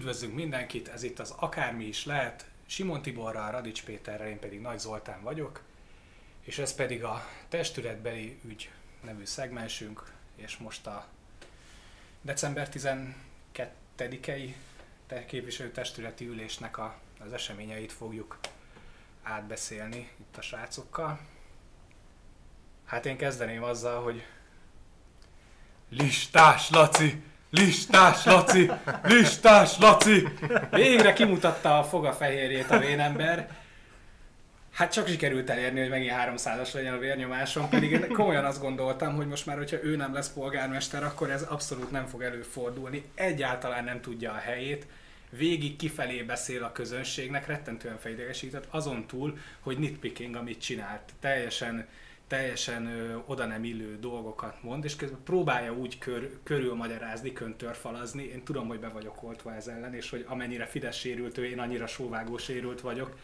Üdvözlünk mindenkit, ez itt az Akármi is lehet, Simon Tiborral, Radics Péterrel, én pedig Nagy Zoltán vagyok, és ez pedig a testületbeli ügy nevű szegmensünk, és most a december 12-i képviselőtestületi ülésnek a, az eseményeit fogjuk átbeszélni itt a srácokkal. Hát én kezdeném azzal, hogy Listás Laci! Listás Laci! Listás Laci! Végre kimutatta a fogafehérjét a vénember. Hát csak sikerült elérni, hogy megint 300-as legyen a vérnyomásom, pedig én komolyan azt gondoltam, hogy most már, hogyha ő nem lesz polgármester, akkor ez abszolút nem fog előfordulni. Egyáltalán nem tudja a helyét végig kifelé beszél a közönségnek, rettentően fejdegesített, azon túl, hogy nitpicking, amit csinált. Teljesen teljesen ö, oda nem illő dolgokat mond, és közben próbálja úgy kör, körülmagyarázni, köntörfalazni. Én tudom, hogy be vagyok oltva ez ellen, és hogy amennyire Fidesz sérült ő, én annyira sóvágó sérült vagyok.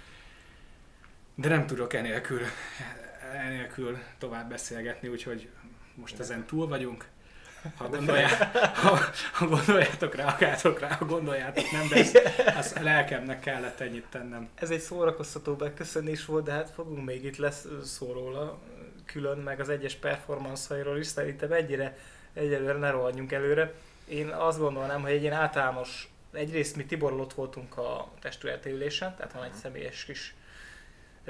De nem tudok enélkül, enélkül tovább beszélgetni, úgyhogy most ezen túl vagyunk. Ha, gondoljá, ha, ha gondoljátok, reagáltok rá, ha gondoljátok nem, de ezt, azt lelkemnek kellett ennyit tennem. Ez egy szórakoztató beköszönés volt, de hát fogunk még itt lesz szó róla külön, meg az egyes performanszairól is, szerintem egyre, egyelőre ne rohadjunk előre. Én azt gondolnám, hogy egy ilyen általános, egyrészt mi Tiborral ott voltunk a testületi ülésen, tehát van egy személyes kis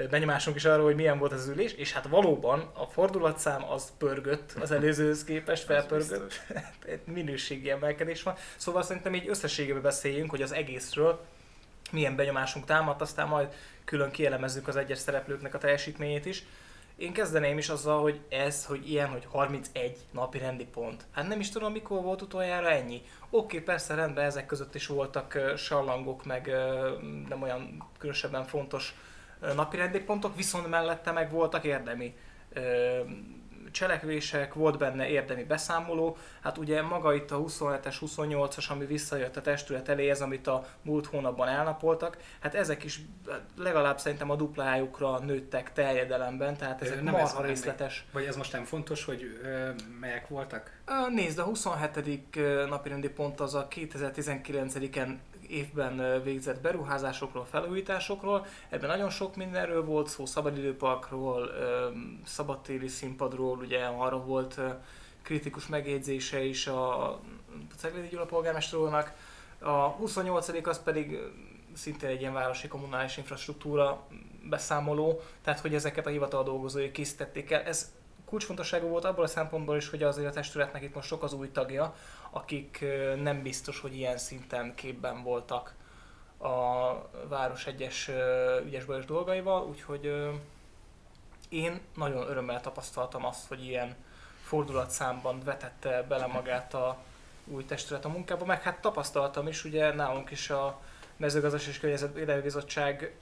benyomásunk is arról, hogy milyen volt az ülés, és hát valóban a fordulatszám az pörgött az előzőhöz képest, felpörgött, minőségi emelkedés van. Szóval szerintem így összességében beszéljünk, hogy az egészről milyen benyomásunk támadt, aztán majd külön kielemezzük az egyes szereplőknek a teljesítményét is. Én kezdeném is azzal, hogy ez, hogy ilyen, hogy 31 napi rendi pont. Hát nem is tudom, mikor volt utoljára ennyi. Oké, persze rendben, ezek között is voltak uh, sallangok, meg uh, nem olyan különösebben fontos uh, napi rendi pontok, viszont mellette meg voltak érdemi cselekvések, volt benne érdemi beszámoló. Hát ugye maga itt a 27-es, 28-as, ami visszajött a testület elé, ez amit a múlt hónapban elnapoltak, hát ezek is legalább szerintem a duplájukra nőttek teljedelemben, tehát ezek nem marha ez részletes. Vagy ez most nem fontos, hogy ö, melyek voltak? Nézd, a 27. napirendi pont az a 2019-en évben végzett beruházásokról, felújításokról. Ebben nagyon sok mindenről volt szó, szabadidőparkról, szabadtéri színpadról, ugye arra volt kritikus megjegyzése is a Ceglédi Gyula polgármester úrnak. A 28 az pedig szintén egy ilyen városi kommunális infrastruktúra beszámoló, tehát hogy ezeket a hivatal dolgozói készítették el. Ez kulcsfontosságú volt abból a szempontból is, hogy azért a testületnek itt most sok az új tagja, akik nem biztos, hogy ilyen szinten képben voltak a város egyes ügyes dolgaival, úgyhogy én nagyon örömmel tapasztaltam azt, hogy ilyen fordulatszámban vetette bele magát a új testület a munkába, meg hát tapasztaltam is, ugye nálunk is a mezőgazdaság és környezetvédelmi bizottság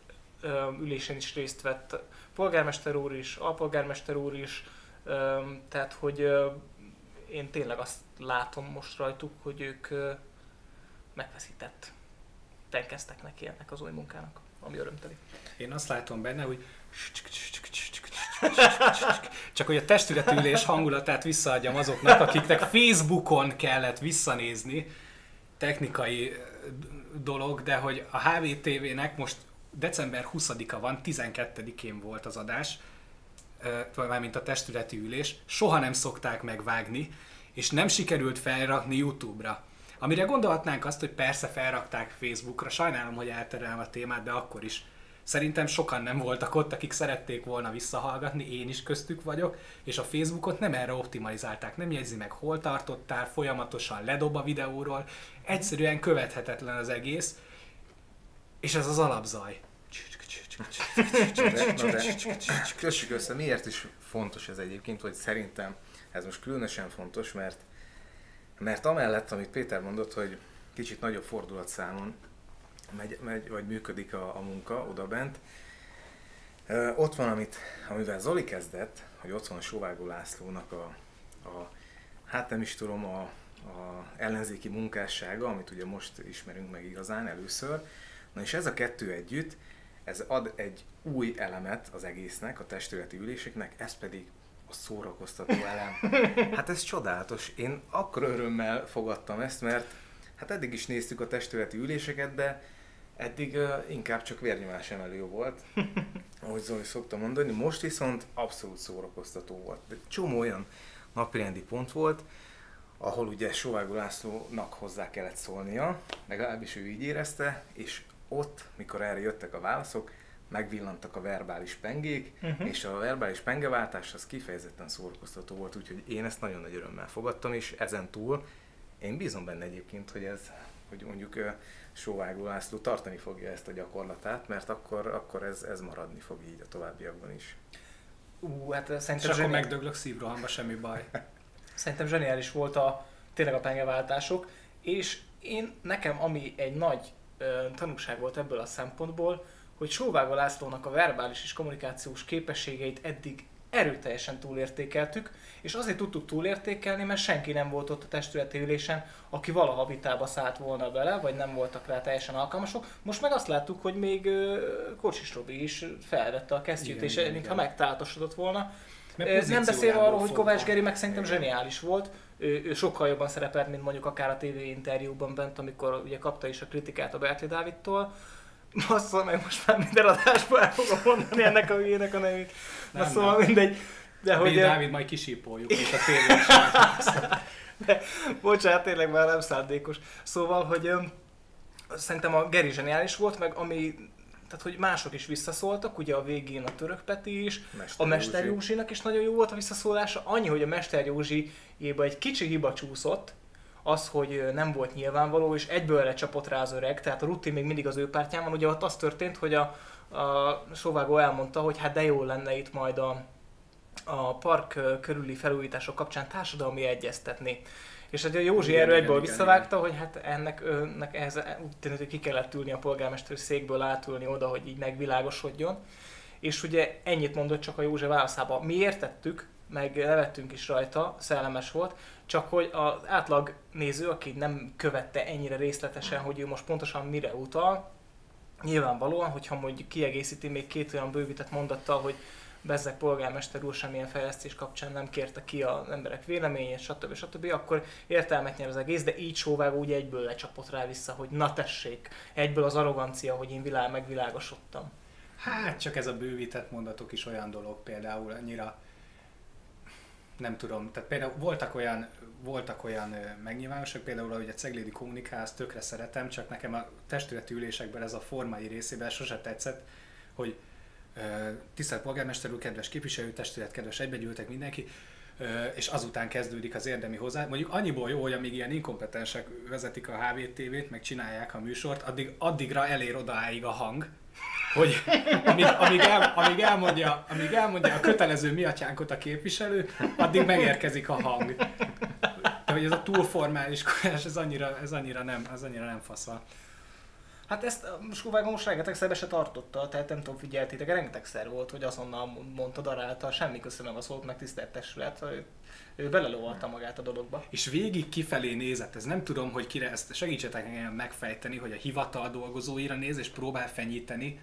ülésén is részt vett polgármester úr is, alpolgármester úr is, tehát hogy én tényleg azt látom most rajtuk, hogy ők megfeszített tenkeztek neki ennek az új munkának, ami örömteli. Én azt látom benne, hogy csak hogy a testületülés hangulatát visszaadjam azoknak, akiknek Facebookon kellett visszanézni, technikai dolog, de hogy a HVTV-nek most december 20-a van, 12-én volt az adás, mármint a testületi ülés, soha nem szokták megvágni, és nem sikerült felrakni YouTube-ra. Amire gondolhatnánk azt, hogy persze felrakták Facebookra, sajnálom, hogy elterelem a témát, de akkor is. Szerintem sokan nem voltak ott, akik szerették volna visszahallgatni, én is köztük vagyok, és a Facebookot nem erre optimalizálták, nem jegyzi meg, hol tartottál, folyamatosan ledob a videóról, egyszerűen követhetetlen az egész, és ez az alapzaj. Kössük össze, miért is fontos ez egyébként, hogy szerintem ez most különösen fontos, mert, mert amellett, amit Péter mondott, hogy kicsit nagyobb fordulatszámon megy, megy vagy működik a, a munka oda bent, ott van, amit, amivel Zoli kezdett, hogy ott van Sovágó Lászlónak a, a hát nem is tudom, a, a ellenzéki munkássága, amit ugye most ismerünk meg igazán először. Na és ez a kettő együtt, ez ad egy új elemet az egésznek, a testületi üléseknek, ez pedig a szórakoztató elem. Hát ez csodálatos. Én akkor örömmel fogadtam ezt, mert hát eddig is néztük a testületi üléseket, de eddig uh, inkább csak vérnyomás emelő volt, ahogy Zoli szokta mondani, most viszont abszolút szórakoztató volt. De csomó olyan napirendi pont volt, ahol ugye Sovágó Lászlónak hozzá kellett szólnia, legalábbis ő így érezte, és ott, mikor erre jöttek a válaszok, megvillantak a verbális pengék, uh-huh. és a verbális pengeváltás az kifejezetten szórakoztató volt, úgyhogy én ezt nagyon nagy örömmel fogadtam, és ezen túl én bízom benne egyébként, hogy ez, hogy mondjuk Sóvágó László tartani fogja ezt a gyakorlatát, mert akkor, akkor ez, ez maradni fog így a továbbiakban is. Ú, hát szerintem... És akkor megdöglök szívrohamba, semmi baj. Szerintem zseniális volt a tényleg a pengeváltások, és én nekem, ami egy nagy ö, tanulság volt ebből a szempontból, hogy Sóvága Lászlónak a verbális és kommunikációs képességeit eddig erőteljesen túlértékeltük, és azért tudtuk túlértékelni, mert senki nem volt ott a testületi ülésen, aki valaha vitába szállt volna bele, vagy nem voltak rá teljesen alkalmasok. Most meg azt láttuk, hogy még Kocsis Robi is felvette a kesztyűt, igen, és igen, mintha megtáltosodott volna. Nem beszélve arról, hogy Kovács Geri meg szerintem igen. zseniális volt, ő, ő sokkal jobban szerepelt, mint mondjuk akár a TV interjúban bent, amikor ugye kapta is a kritikát a Berti Dávidtól, Bassza meg most már minden adásban el fogom mondani ennek a hülyének a nevét. Na nem, szóval nem. mindegy. De hogy... Dávid majd kisípoljuk, mint a tévés. De, bocsánat, tényleg már nem szándékos. Szóval, hogy szerintem a Geri zseniális volt, meg ami tehát hogy mások is visszaszóltak, ugye a végén a török Peti is, Mester a Mester Józsinak is nagyon jó volt a visszaszólása, annyi, hogy a Mester Józsi egy kicsi hiba csúszott, az, hogy nem volt nyilvánvaló, és egyből lecsapott rá az öreg, tehát a Ruti még mindig az ő pártján van. Ugye ott az történt, hogy a, a Sovágó elmondta, hogy hát de jó lenne itt majd a, a park körüli felújítások kapcsán társadalmi egyeztetni. És hát a Józsi igen, erről egyből igen, visszavágta, igen. hogy hát ennek, önnek ehhez úgy tűnik, hogy ki kellett ülni a polgármester székből átülni oda, hogy így megvilágosodjon. És ugye ennyit mondott csak a Józsi válaszába. Mi értettük, meg levettünk is rajta, szellemes volt, csak hogy az átlag néző, aki nem követte ennyire részletesen, hogy ő most pontosan mire utal, nyilvánvalóan, hogyha mondjuk kiegészíti még két olyan bővített mondattal, hogy Bezzek polgármester úr semmilyen fejlesztés kapcsán nem kérte ki az emberek véleményét, stb. stb. akkor értelmet nyer az egész, de így sóvágó úgy egyből lecsapott rá vissza, hogy na tessék, egyből az arrogancia, hogy én világ megvilágosodtam. Hát csak ez a bővített mondatok is olyan dolog például, annyira nem tudom, tehát például voltak olyan, voltak olyan megnyilvánosok, például ahogy a Ceglédi kommunikál, azt tökre szeretem, csak nekem a testületi ülésekben ez a formai részében sose tetszett, hogy tisztelt polgármester úr, kedves képviselőtestület, kedves egybegyűltek mindenki, és azután kezdődik az érdemi hozzá. Mondjuk annyiból jó, hogy amíg ilyen inkompetensek vezetik a HVTV-t, meg csinálják a műsort, addig, addigra elér odaáig a hang, hogy amíg, amíg, el, amíg, elmondja, amíg elmondja a kötelező miatyánkot a képviselő, addig megérkezik a hang. De hogy ez a túlformális ez annyira, ez annyira nem, ez annyira nem faszal. Hát ezt Skóvágon most rengetegszer se tartotta, tehát nem tudom, figyeltétek, rengetegszer volt, hogy azonnal mondta darálta, semmi köszönöm a szót, meg tisztelt testület, ő belelovalta magát a dologba. És végig kifelé nézett, ez nem tudom, hogy kire, ezt segítsetek engem megfejteni, hogy a hivatal dolgozóira néz és próbál fenyíteni,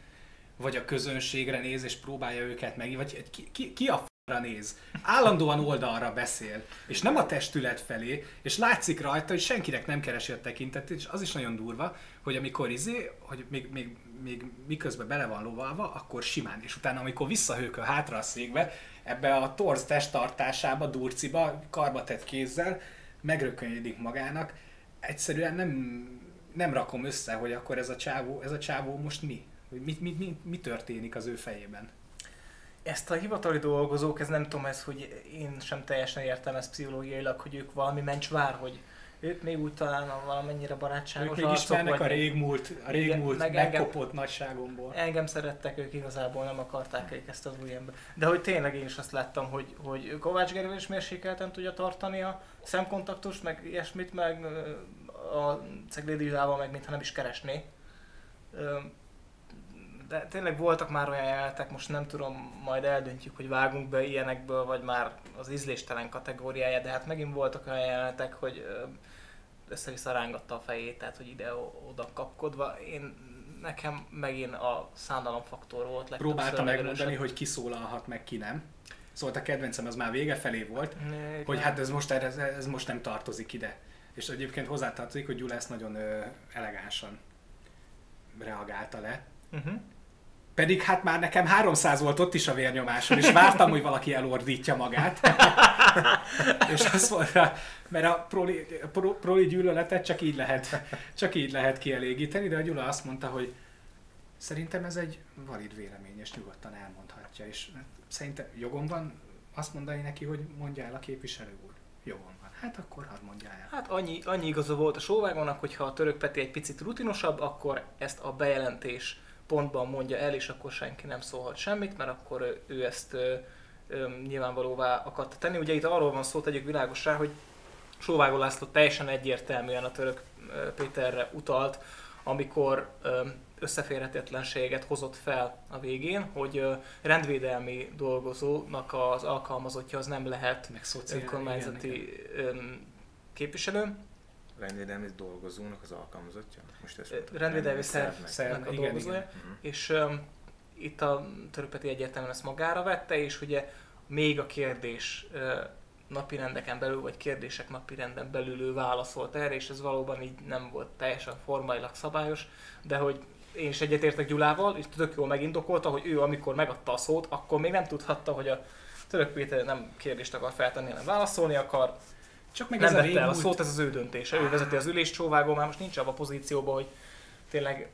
vagy a közönségre néz és próbálja őket meg, vagy ki, ki, ki a néz. Állandóan oldalra beszél, és nem a testület felé, és látszik rajta, hogy senkinek nem keresi a tekintetét, és az is nagyon durva, hogy amikor izé, hogy még, még, még miközben bele van lovalva, akkor simán, és utána amikor visszahőköl hátra a székbe, ebbe a torz testtartásába, durciba, karba tett kézzel, megrökönyödik magának, egyszerűen nem, nem rakom össze, hogy akkor ez a csávó, ez a csávó most mi? Hogy mi, mi, mi, mi történik az ő fejében? Ezt a hivatali dolgozók, ez nem tudom, ez, hogy én sem teljesen értem ezt pszichológiailag, hogy ők valami mencs vár, hogy ők még úgy talán valamennyire barátságos Ők még ismernek a régmúlt, a régmúlt meg megkopott engem, nagyságomból. Engem szerettek, ők igazából nem akarták ők ezt az új ember. De hogy tényleg én is azt láttam, hogy, hogy Kovács Gergely is mérsékelten tudja tartani a szemkontaktust, meg ilyesmit, meg a Ceglédi meg mintha nem is keresné de tényleg voltak már olyan jelenetek, most nem tudom, majd eldöntjük, hogy vágunk be ilyenekből, vagy már az ízléstelen kategóriája, de hát megint voltak olyan jelenetek, hogy össze-vissza rángatta a fejét, tehát hogy ide-oda kapkodva. Én nekem megint a szánalomfaktor volt. Próbálta megmondani, hogy ki szólalhat meg, ki nem. Szóval a kedvencem az már vége felé volt, né, hogy hát ez most, ez, ez most nem tartozik ide. és egyébként hozzátartozik, hogy Gyula ezt nagyon ö, elegánsan reagálta le. Uh-huh. Pedig hát már nekem 300 volt ott is a vérnyomásom, és vártam, hogy valaki elordítja magát. és azt mondta, mert a proli, pro, proli gyűlöletet csak így, lehet, csak így lehet kielégíteni, de a Gyula azt mondta, hogy szerintem ez egy valid vélemény, és nyugodtan elmondhatja. És szerintem jogom van azt mondani neki, hogy mondja el a képviselő úr. Jogom van. Hát akkor hadd mondja el. Hát annyi, annyi igaza volt a sóvágónak, hogy ha a török Peti egy picit rutinosabb, akkor ezt a bejelentés pontban mondja el, és akkor senki nem szólhat semmit, mert akkor ő ezt ö, ö, nyilvánvalóvá akarta tenni. Ugye itt arról van szó, tegyük világosra, hogy Sóvágó László teljesen egyértelműen a török Péterre utalt, amikor ö, összeférhetetlenséget hozott fel a végén, hogy rendvédelmi dolgozónak az alkalmazottja az nem lehet önkormányzati képviselő. Rendvédelmi dolgozónak az alkalmazottja? Most ezt rendvédelmi szervnek szerv, a igen, dolgozója. Igen. Uh-huh. És um, itt a Töröpeti egyértelműen ezt magára vette, és ugye még a kérdés uh, napirendeken belül, vagy kérdések napirenden belül ő válaszolt erre, és ez valóban így nem volt teljesen formailag szabályos, de hogy én is egyetértek Gyulával, és tök jól megindokolta, hogy ő amikor megadta a szót, akkor még nem tudhatta, hogy a Török Péter nem kérdést akar feltenni, hanem válaszolni akar. Csak meg nem vette el a szót, ez az ő döntése. Ő vezeti az ülést, csóvágó már most nincs abban a pozícióban, hogy tényleg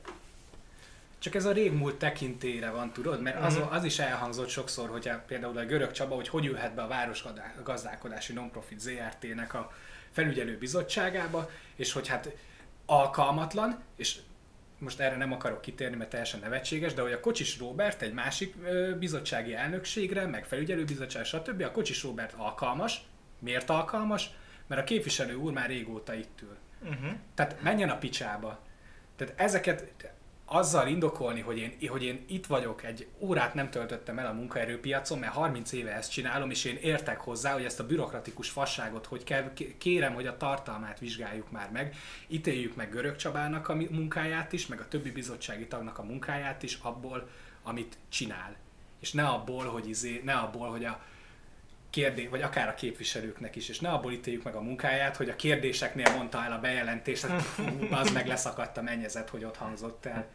csak ez a régmúlt tekintére van, tudod? Mert az, mhm. az is elhangzott sokszor, hogy például a Görög Csaba, hogy hogy ülhet be a Városgazdálkodási Nonprofit ZRT-nek a felügyelő bizottságába, és hogy hát alkalmatlan, és most erre nem akarok kitérni, mert teljesen nevetséges, de hogy a Kocsis Robert egy másik bizottsági elnökségre, meg felügyelőbizottság, stb. A Kocsis Robert alkalmas. Miért alkalmas? Mert a képviselő úr már régóta itt ül. Uh-huh. Tehát menjen a picsába. Tehát ezeket, azzal indokolni, hogy én, hogy én itt vagyok, egy órát nem töltöttem el a munkaerőpiacon, mert 30 éve ezt csinálom, és én értek hozzá, hogy ezt a bürokratikus fasságot, hogy kell, kérem, hogy a tartalmát vizsgáljuk már meg, ítéljük meg Görög Csabának a munkáját is, meg a többi bizottsági tagnak a munkáját is abból, amit csinál. És ne abból, hogy izé, ne abból, hogy a kérdés, vagy akár a képviselőknek is, és ne abból ítéljük meg a munkáját, hogy a kérdéseknél mondta el a bejelentést, hogy az meg leszakadt a mennyezet, hogy ott hangzott el.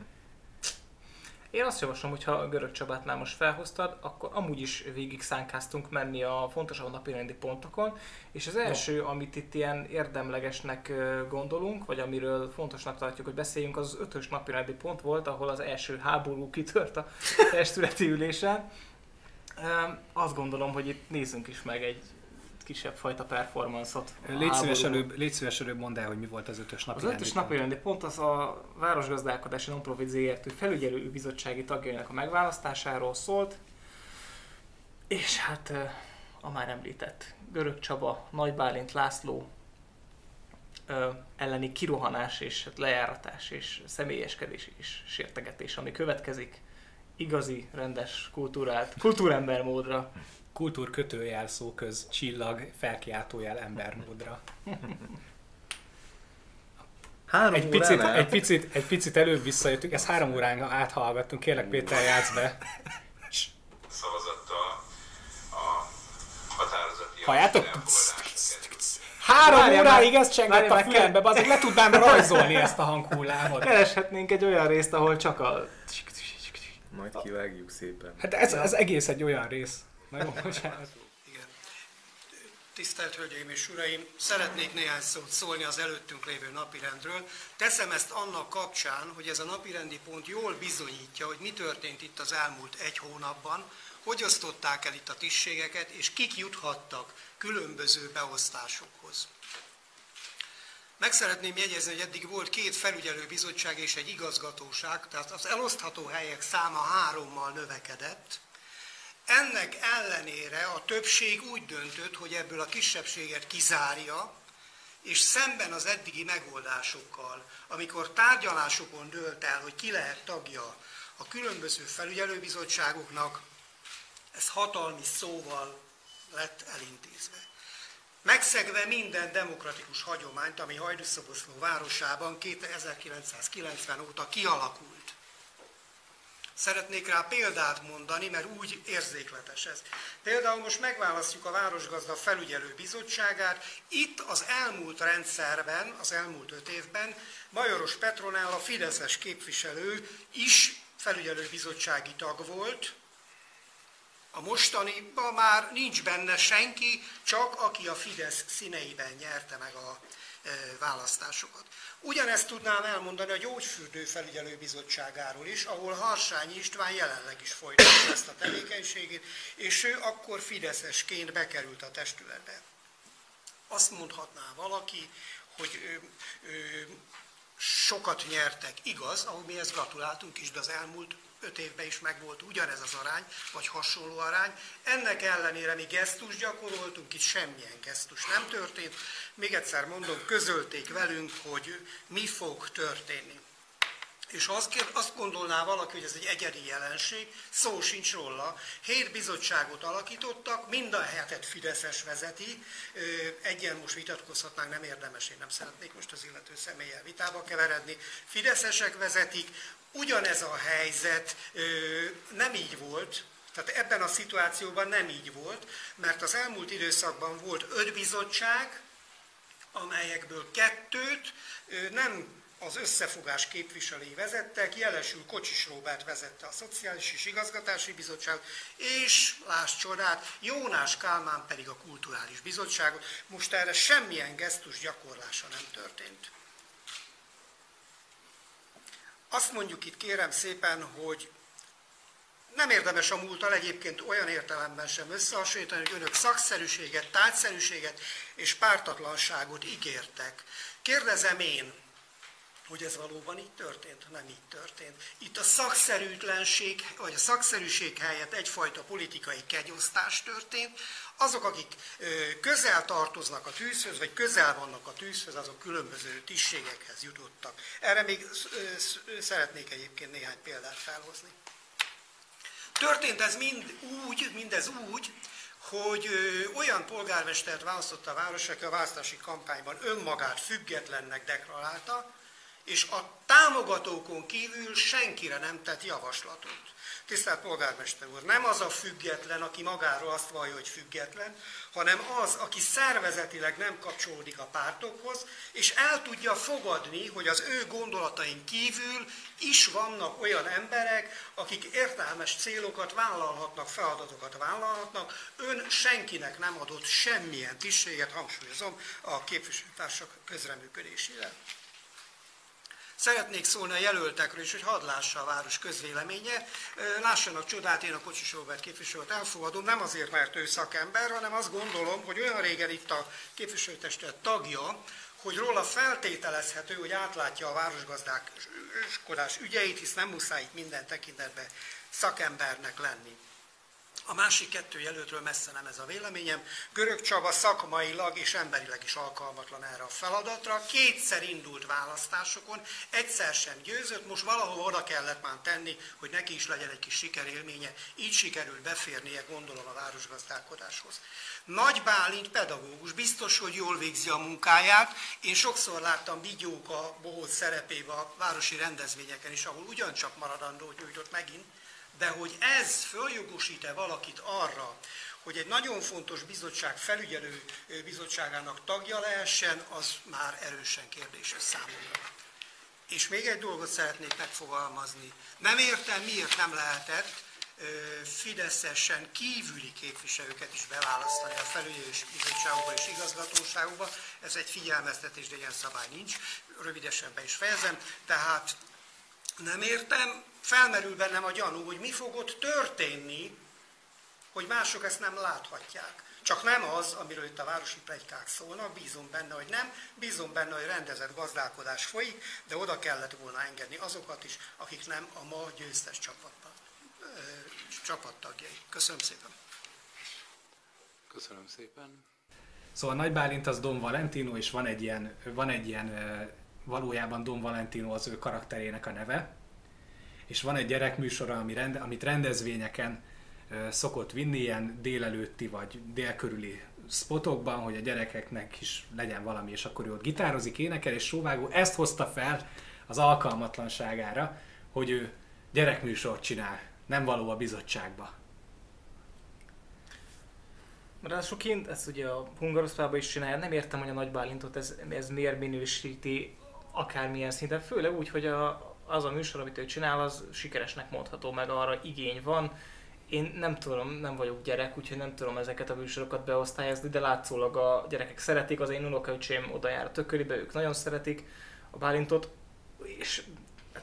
Én azt javaslom, hogy ha Görög Csabát már most felhoztad, akkor amúgy is végig szánkáztunk menni a fontosabb napirendi pontokon, és az első, no. amit itt ilyen érdemlegesnek gondolunk, vagy amiről fontosnak tartjuk, hogy beszéljünk, az az ötös napirendi pont volt, ahol az első háború kitört a testületi ülésen. Azt gondolom, hogy itt nézzünk is meg egy kisebb fajta performance-ot. Légy szíves, előbb, légy szíves előbb mondd el, hogy mi volt az ötös napi Az ötös napi rendi pont az a Városgazdálkodási Nonprofit ZRT. felügyelő bizottsági tagjainak a megválasztásáról szólt, és hát a már említett Görög Csaba, Nagy Bálint László elleni kirohanás és hát lejáratás és személyeskedés és sértegetés, ami következik igazi, rendes, kultúrált, kultúrember módra. Kultúr kötőjel szó köz, csillag, felkiáltójel embermódra. Három egy, picit, egy, picit, egy picit előbb visszajöttünk, ezt három órán áthallgattunk, kérlek Péter, játsz be. Szavazatta a határozati Halljátok? Három Várjál, óráig ezt csengett a fülembe, azért le tudnám rajzolni ezt a hanghullámot. Kereshetnénk egy olyan részt, ahol csak a majd kivágjuk szépen. Hát ez, ez egész egy olyan rész. Na jó, Igen. Tisztelt Hölgyeim és Uraim, szeretnék néhány szót szólni az előttünk lévő napirendről. Teszem ezt annak kapcsán, hogy ez a napirendi pont jól bizonyítja, hogy mi történt itt az elmúlt egy hónapban, hogy osztották el itt a tisztségeket, és kik juthattak különböző beosztásokhoz. Meg szeretném jegyezni, hogy eddig volt két felügyelőbizottság és egy igazgatóság, tehát az elosztható helyek száma hárommal növekedett. Ennek ellenére a többség úgy döntött, hogy ebből a kisebbséget kizárja, és szemben az eddigi megoldásokkal, amikor tárgyalásokon dőlt el, hogy ki lehet tagja a különböző felügyelőbizottságoknak, ez hatalmi szóval lett elintézve megszegve minden demokratikus hagyományt, ami Hajdúszoboszló városában 1990 óta kialakult. Szeretnék rá példát mondani, mert úgy érzékletes ez. Például most megválasztjuk a Városgazda Felügyelő Bizottságát. Itt az elmúlt rendszerben, az elmúlt öt évben Majoros Petronella, Fideszes képviselő is felügyelőbizottsági tag volt, a mostaniban már nincs benne senki, csak aki a Fidesz színeiben nyerte meg a e, választásokat. Ugyanezt tudnám elmondani a Gyógyfürdő Felügyelőbizottságáról is, ahol Harsányi István jelenleg is folytatja ezt a tevékenységét, és ő akkor Fideszesként bekerült a testületbe. Azt mondhatná valaki, hogy ő, ő, sokat nyertek, igaz, ahol mi ezt gratuláltunk is, de az elmúlt öt évben is megvolt ugyanez az arány, vagy hasonló arány. Ennek ellenére mi gesztus gyakoroltunk, itt semmilyen gesztus nem történt. Még egyszer mondom, közölték velünk, hogy mi fog történni. És azt, azt gondolná valaki, hogy ez egy egyedi jelenség, szó sincs róla. Hét bizottságot alakítottak, mind a hetet Fideszes vezeti. Egyen most vitatkozhatnánk, nem érdemes, én nem szeretnék most az illető személlyel vitába keveredni. Fideszesek vezetik, ugyanez a helyzet nem így volt, tehát ebben a szituációban nem így volt, mert az elmúlt időszakban volt öt bizottság, amelyekből kettőt nem az összefogás képviselői vezettek, jelesül Kocsis Róbert vezette a Szociális és Igazgatási Bizottságot, és láss csodát, Jónás Kálmán pedig a Kulturális Bizottságot. Most erre semmilyen gesztus gyakorlása nem történt. Azt mondjuk itt kérem szépen, hogy nem érdemes a múltal egyébként olyan értelemben sem összehasonlítani, hogy önök szakszerűséget, tárgyszerűséget és pártatlanságot ígértek. Kérdezem én, hogy ez valóban így történt, nem így történt. Itt a szakszerűtlenség, vagy a szakszerűség helyett egyfajta politikai kegyosztás történt. Azok, akik közel tartoznak a tűzhöz, vagy közel vannak a tűzhöz, azok különböző tisztségekhez jutottak. Erre még szeretnék egyébként néhány példát felhozni. Történt ez mind úgy, mindez úgy, hogy olyan polgármestert választotta a város, aki a választási kampányban önmagát függetlennek deklarálta, és a támogatókon kívül senkire nem tett javaslatot. Tisztelt polgármester úr, nem az a független, aki magáról azt vallja, hogy független, hanem az, aki szervezetileg nem kapcsolódik a pártokhoz, és el tudja fogadni, hogy az ő gondolatain kívül is vannak olyan emberek, akik értelmes célokat vállalhatnak, feladatokat vállalhatnak. Ön senkinek nem adott semmilyen tisztséget, hangsúlyozom, a képviselőtársak közreműködésére. Szeretnék szólni a jelöltekről is, hogy hadd lássa a város közvéleménye. Lássanak csodát, én a Kocsis Robert képviselőt elfogadom, nem azért, mert ő szakember, hanem azt gondolom, hogy olyan régen itt a képviselőtestet tagja, hogy róla feltételezhető, hogy átlátja a városgazdálkodás ügyeit, hisz nem muszáj itt minden tekintetben szakembernek lenni. A másik kettő jelöltről messze nem ez a véleményem. Görög Csaba szakmailag és emberileg is alkalmatlan erre a feladatra. Kétszer indult választásokon, egyszer sem győzött, most valahol oda kellett már tenni, hogy neki is legyen egy kis sikerélménye. Így sikerült beférnie, gondolom, a városgazdálkodáshoz. Nagy Bálint pedagógus, biztos, hogy jól végzi a munkáját. Én sokszor láttam Bigyók a bohóc szerepébe a városi rendezvényeken is, ahol ugyancsak maradandó nyújtott megint, de hogy ez följogosít-e valakit arra, hogy egy nagyon fontos bizottság felügyelő bizottságának tagja lehessen, az már erősen kérdéses számomra. És még egy dolgot szeretnék megfogalmazni. Nem értem, miért nem lehetett fideszesen kívüli képviselőket is beválasztani a felügyelős bizottságokba és igazgatóságokba. Ez egy figyelmeztetés, de ilyen szabály nincs. Rövidesen be is fejezem. Tehát nem értem, felmerül bennem a gyanú, hogy mi fog ott történni, hogy mások ezt nem láthatják. Csak nem az, amiről itt a városi plegykák szólnak, bízom benne, hogy nem, bízom benne, hogy rendezett gazdálkodás folyik, de oda kellett volna engedni azokat is, akik nem a ma győztes csapatban, csapattagjai. Köszönöm szépen. Köszönöm szépen. Szóval Nagy Bálint az Don Valentino, és van egy ilyen, van egy ilyen valójában Don Valentino az ő karakterének a neve, és van egy gyerekműsora, ami rende, amit rendezvényeken szokott vinni, ilyen délelőtti vagy délkörüli spotokban, hogy a gyerekeknek is legyen valami, és akkor ő ott gitározik, énekel, és sóvágó ezt hozta fel az alkalmatlanságára, hogy ő gyerekműsort csinál. Nem való a bizottságba. Ráadásul kint, ezt ugye a Hungaroszpában is csinálja, nem értem, hogy a Nagy Bálintot ez, ez miért minősíti akármilyen szinten, főleg úgy, hogy a, az a műsor, amit ő csinál, az sikeresnek mondható, meg arra igény van. Én nem tudom, nem vagyok gyerek, úgyhogy nem tudom ezeket a műsorokat beosztályozni, de látszólag a gyerekek szeretik, az én unokaöcsém oda jár a tökölibe, ők nagyon szeretik a Bálintot, és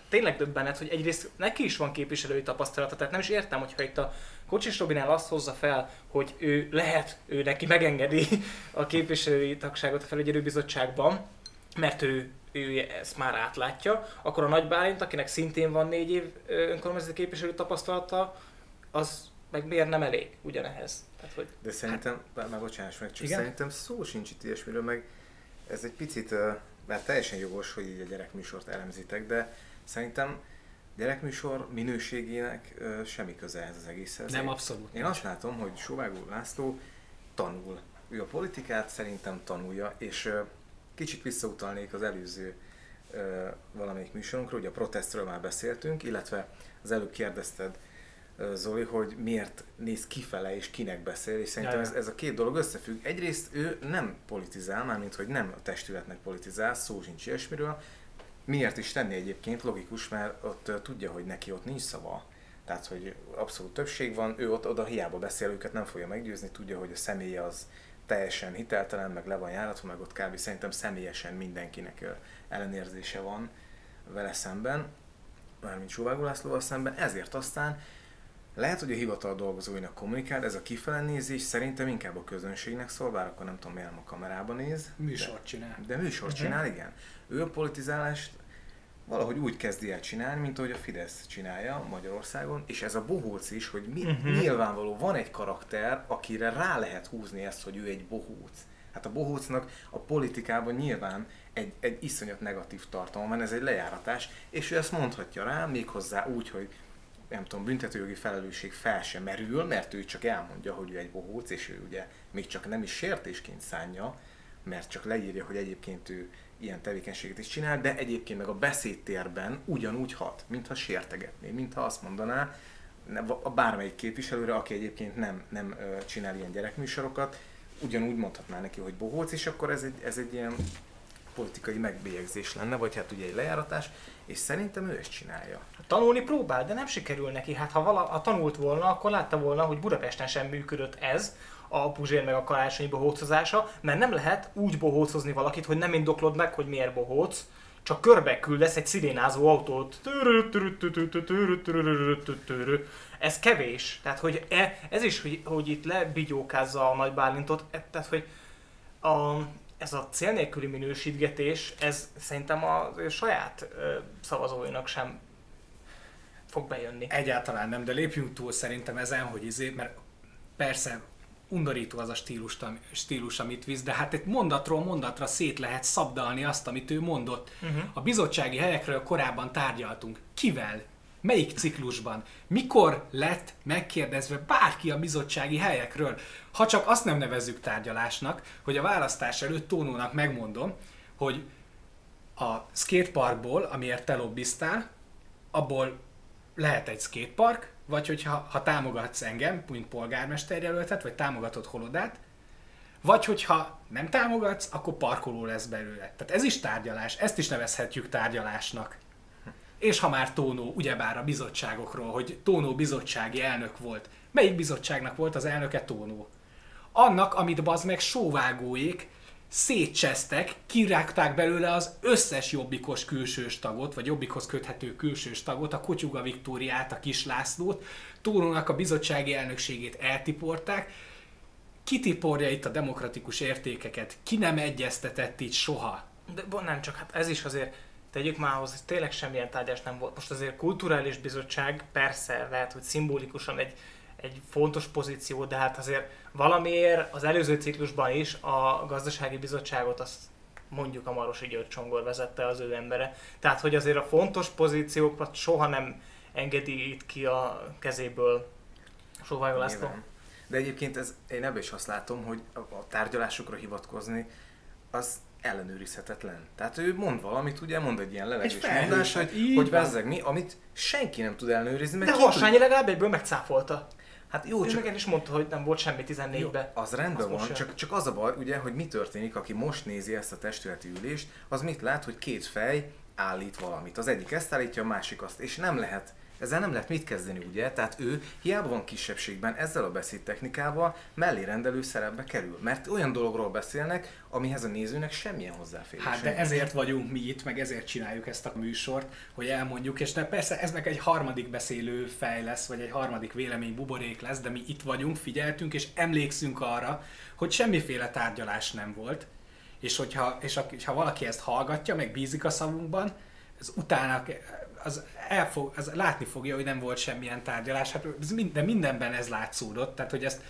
tényleg döbbenet, hogy egyrészt neki is van képviselői tapasztalata, tehát nem is értem, hogyha itt a Kocsis Robinál azt hozza fel, hogy ő lehet, ő neki megengedi a képviselői tagságot a felügyelőbizottságban, mert ő, ő ezt már átlátja, akkor a Nagy Bálint, akinek szintén van négy év önkormányzati képviselő tapasztalata, az meg miért nem elég ugyanehhez? Tehát, hogy... De szerintem, hát, már bocsáss meg, csak igen? szerintem szó sincs itt ilyesmiről, meg ez egy picit, mert teljesen jogos, hogy így a gyerekműsort elemzitek, de szerintem gyerekműsor minőségének semmi köze ez az egészhez. Nem, abszolút. Én azt látom, hogy Sovágó László tanul. Ő a politikát szerintem tanulja, és kicsit visszautalnék az előző ö, valamelyik műsorunkra, ugye a protestről már beszéltünk, illetve az előbb kérdezted ö, Zoli, hogy miért néz kifele és kinek beszél, és szerintem ez, ez a két dolog összefügg. Egyrészt ő nem politizál, mármint hogy nem a testületnek politizál, szó sincs ilyesmiről. Miért is tenni egyébként? Logikus, mert ott ö, tudja, hogy neki ott nincs szava. Tehát, hogy abszolút többség van, ő ott oda hiába beszél, őket nem fogja meggyőzni, tudja, hogy a személye az teljesen hiteltelen, meg le van járatva, meg ott kb. szerintem személyesen mindenkinek ellenérzése van vele szemben, mármint Sóvágó Lászlóval szemben, ezért aztán lehet, hogy a hivatal dolgozóinak kommunikál, ez a kifele nézés szerintem inkább a közönségnek szól, bár akkor nem tudom, miért nem a kamerában néz. Műsort csinál. De, de műsort csinál, igen. Ő a politizálást valahogy úgy kezdi el csinálni, mint ahogy a Fidesz csinálja Magyarországon, és ez a bohóc is, hogy mi, uh-huh. nyilvánvaló van egy karakter, akire rá lehet húzni ezt, hogy ő egy bohóc. Hát a bohócnak a politikában nyilván egy, egy iszonyat negatív tartalom van, ez egy lejáratás, és ő ezt mondhatja rá, méghozzá úgy, hogy nem tudom, büntetőjogi felelősség fel sem merül, mert ő csak elmondja, hogy ő egy bohóc, és ő ugye még csak nem is sértésként szánja, mert csak leírja, hogy egyébként ő ilyen tevékenységet is csinál, de egyébként meg a beszédtérben ugyanúgy hat, mintha sértegetné, mintha azt mondaná a bármelyik képviselőre, aki egyébként nem, nem csinál ilyen gyerekműsorokat, ugyanúgy mondhatná neki, hogy bohóc, és akkor ez egy, ez egy ilyen politikai megbélyegzés lenne, vagy hát ugye egy lejáratás, és szerintem ő ezt csinálja. Tanulni próbál, de nem sikerül neki. Hát ha, vala, ha tanult volna, akkor látta volna, hogy Budapesten sem működött ez, a Puzsér meg a karácsonyi bohócozása, mert nem lehet úgy bohócozni valakit, hogy nem indoklod meg, hogy miért bohóc, csak körbe küldesz egy szirénázó autót. Ez kevés. Tehát, hogy e, ez is, hogy, hogy itt lebigyókázza a nagy Bálintot, e- tehát, hogy a, ez a cél nélküli minősítgetés, ez szerintem a saját ö, szavazóinak sem fog bejönni. Egyáltalán nem, de lépjünk túl szerintem ezen, hogy izé, mert persze undorító az a stílus, stílus, amit visz, de hát egy mondatról mondatra szét lehet szabdalni azt, amit ő mondott. Uh-huh. A bizottsági helyekről korábban tárgyaltunk. Kivel? Melyik ciklusban? Mikor lett megkérdezve bárki a bizottsági helyekről? Ha csak azt nem nevezzük tárgyalásnak, hogy a választás előtt Tónónak megmondom, hogy a skateparkból, amiért te lobbiztál, abból lehet egy skatepark, vagy hogyha ha támogatsz engem, mint polgármester jelöltet, vagy támogatod Holodát, vagy hogyha nem támogatsz, akkor parkoló lesz belőle. Tehát ez is tárgyalás, ezt is nevezhetjük tárgyalásnak. És ha már Tónó, ugyebár a bizottságokról, hogy Tónó bizottsági elnök volt. Melyik bizottságnak volt az elnöke Tónó? Annak, amit bazd meg sóvágóék szétcsesztek, kirágták belőle az összes jobbikos külsős tagot, vagy jobbikhoz köthető külsős tagot, a Kotyuga Viktóriát, a Kis Lászlót, Tónónak a bizottsági elnökségét eltiporták, kitiporja itt a demokratikus értékeket, ki nem egyeztetett itt soha. De bo- nem csak, hát ez is azért, tegyük már ahhoz, hogy tényleg semmilyen tárgyás nem volt. Most azért kulturális bizottság, persze lehet, hogy szimbolikusan egy, egy fontos pozíció, de hát azért valamiért az előző ciklusban is a gazdasági bizottságot azt mondjuk a Marosi György Csongor vezette az ő embere. Tehát, hogy azért a fontos pozíciókat soha nem engedi itt ki a kezéből Sóvajó László. De egyébként ez, én ebben is azt látom, hogy a, tárgyalásokra hivatkozni, az ellenőrizhetetlen. Tehát ő mond valamit, ugye mond egy ilyen levegős mondás, hát hogy, így hogy van. vezzeg mi, amit senki nem tud ellenőrizni, mert De ki tud- Harsányi legalább egyből megcáfolta. Hát jó, Ő csak el is mondta, hogy nem volt semmi 14-ben. az rendben Az van, csak, csak az a baj, ugye, hogy mi történik, aki most nézi ezt a testületi ülést, az mit lát, hogy két fej állít valamit. Az egyik ezt állítja, a másik azt, és nem lehet ezzel nem lehet mit kezdeni, ugye? Tehát ő hiába van kisebbségben, ezzel a beszédtechnikával mellé rendelő szerepbe kerül. Mert olyan dologról beszélnek, amihez a nézőnek semmilyen hozzáférés. Hát de ezért vagyunk mi itt, meg ezért csináljuk ezt a műsort, hogy elmondjuk, és de persze ez meg egy harmadik beszélő fej lesz, vagy egy harmadik vélemény buborék lesz, de mi itt vagyunk, figyeltünk, és emlékszünk arra, hogy semmiféle tárgyalás nem volt, és hogyha, és a, ha valaki ezt hallgatja, meg bízik a szavunkban, az utána az, elfog, az látni fogja, hogy nem volt semmilyen tárgyalás, hát ez mind, de mindenben ez látszódott, tehát hogy ezt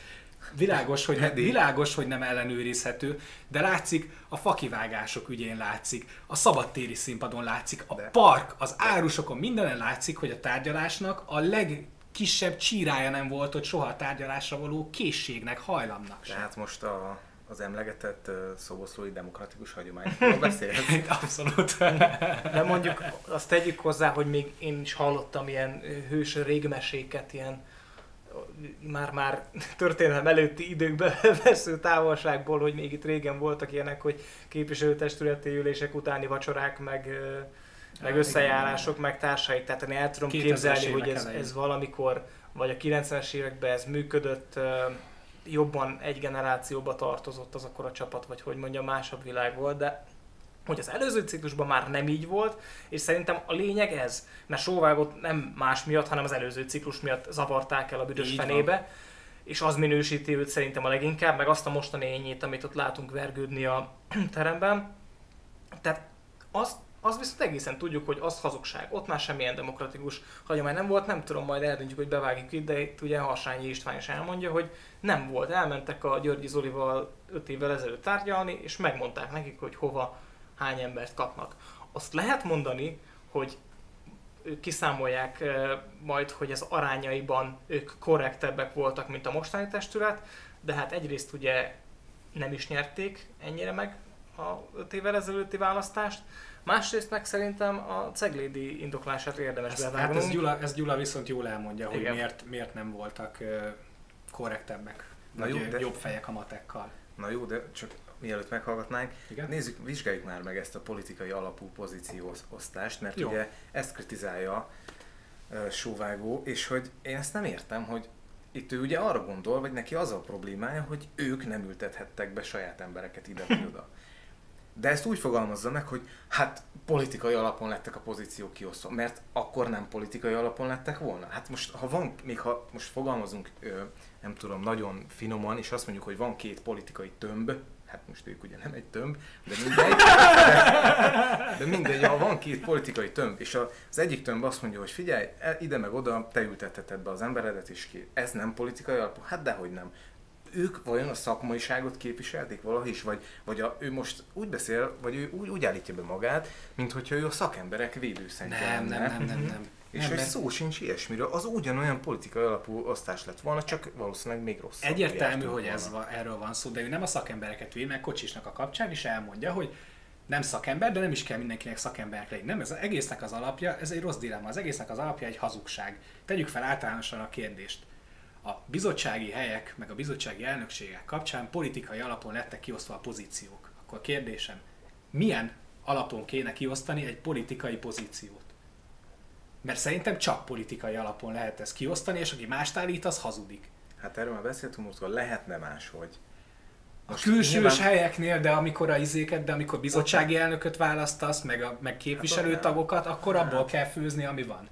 világos, hogy, Pedig- világos, hogy nem ellenőrizhető, de látszik, a fakivágások ügyén látszik, a szabadtéri színpadon látszik, a park, az árusokon, mindenen látszik, hogy a tárgyalásnak a legkisebb csírája nem volt, hogy soha a tárgyalásra való készségnek, hajlamnak sem. Tehát most a, az emlegetett uh, szoboszlói demokratikus hagyományokról beszélhetsz. Abszolút. De mondjuk azt tegyük hozzá, hogy még én is hallottam ilyen hős régmeséket, ilyen már-már történelem előtti időkben vesző távolságból, hogy még itt régen voltak ilyenek, hogy képviselőtestületi ülések utáni vacsorák, meg, meg igen, összejárások, meg társai. Tehát én el tudom 2000-es képzelni, hogy ez, ez valamikor, vagy a 90-es években ez működött, jobban egy generációba tartozott az akkor a csapat, vagy hogy mondja, másabb világ volt, de hogy az előző ciklusban már nem így volt, és szerintem a lényeg ez, mert Sóvágot nem más miatt, hanem az előző ciklus miatt zavarták el a büdös Így van. fenébe, és az minősíti őt szerintem a leginkább, meg azt a mostani ényét, amit ott látunk vergődni a teremben. Tehát azt, az viszont egészen tudjuk, hogy az hazugság. Ott már semmilyen demokratikus hagyomány nem volt, nem tudom, majd eldöntjük, hogy bevágjuk itt, de itt ugye Harsányi István is elmondja, hogy nem volt. Elmentek a Györgyi Zolival 5 évvel ezelőtt tárgyalni, és megmondták nekik, hogy hova, hány embert kapnak. Azt lehet mondani, hogy kiszámolják eh, majd, hogy ez arányaiban ők korrektebbek voltak, mint a mostani testület, de hát egyrészt ugye nem is nyerték ennyire meg a 5 évvel ezelőtti választást, másrészt meg szerintem a Ceglédi indoklását érdemes Ez, hát bevágnunk. ez Gyula, ez Gyula viszont jól elmondja, hogy Igen. miért, miért nem voltak korrektebbek, Na jó, de- jobb fejek a matekkal. Na jó, de csak mielőtt meghallgatnánk, Igen? nézzük, vizsgáljuk már meg ezt a politikai alapú pozícióosztást, mert Jó. ugye ezt kritizálja uh, Sóvágó, és hogy én ezt nem értem, hogy itt ő ugye arra gondol, vagy neki az a problémája, hogy ők nem ültethettek be saját embereket ide vagy oda. De ezt úgy fogalmazza meg, hogy hát politikai alapon lettek a pozíciók kiosztva, mert akkor nem politikai alapon lettek volna. Hát most, ha van, még ha most fogalmazunk, ö, nem tudom, nagyon finoman, és azt mondjuk, hogy van két politikai tömb, hát most ők ugye nem egy tömb, de mindegy, de, de mindegy, ha van két politikai tömb, és az egyik tömb azt mondja, hogy figyelj, e- ide meg oda, te ültetheted be az emberedet, és ki. Ez nem politikai alapú? Hát dehogy nem ők vajon a szakmaiságot képviselték valahogy is, vagy, vagy a, ő most úgy beszél, vagy ő úgy, úgy állítja be magát, mint hogyha ő a szakemberek védőszentje Nem, lenne. nem, nem, nem, nem. És nem, hogy mert szó sincs ilyesmiről, az ugyanolyan politikai alapú osztás lett volna, csak valószínűleg még rosszabb. Egyértelmű, hogy volna. ez va, erről van szó, de ő nem a szakembereket véd, meg Kocsisnak a kapcsán is elmondja, hogy nem szakember, de nem is kell mindenkinek szakemberek lenni. Nem, ez az egésznek az alapja, ez egy rossz dilemma. Az egésznek az alapja egy hazugság. Tegyük fel általánosan a kérdést. A bizottsági helyek, meg a bizottsági elnökségek kapcsán politikai alapon lettek kiosztva a pozíciók. Akkor a kérdésem, milyen alapon kéne kiosztani egy politikai pozíciót? Mert szerintem csak politikai alapon lehet ezt kiosztani, és aki mást állít, az hazudik. Hát erről már beszéltünk múltkor, lehetne máshogy. A Most külsős nyilván- helyeknél, de amikor a izéket, de amikor bizottsági elnököt választasz, meg, a, meg képviselőtagokat, akkor abból kell főzni, ami van.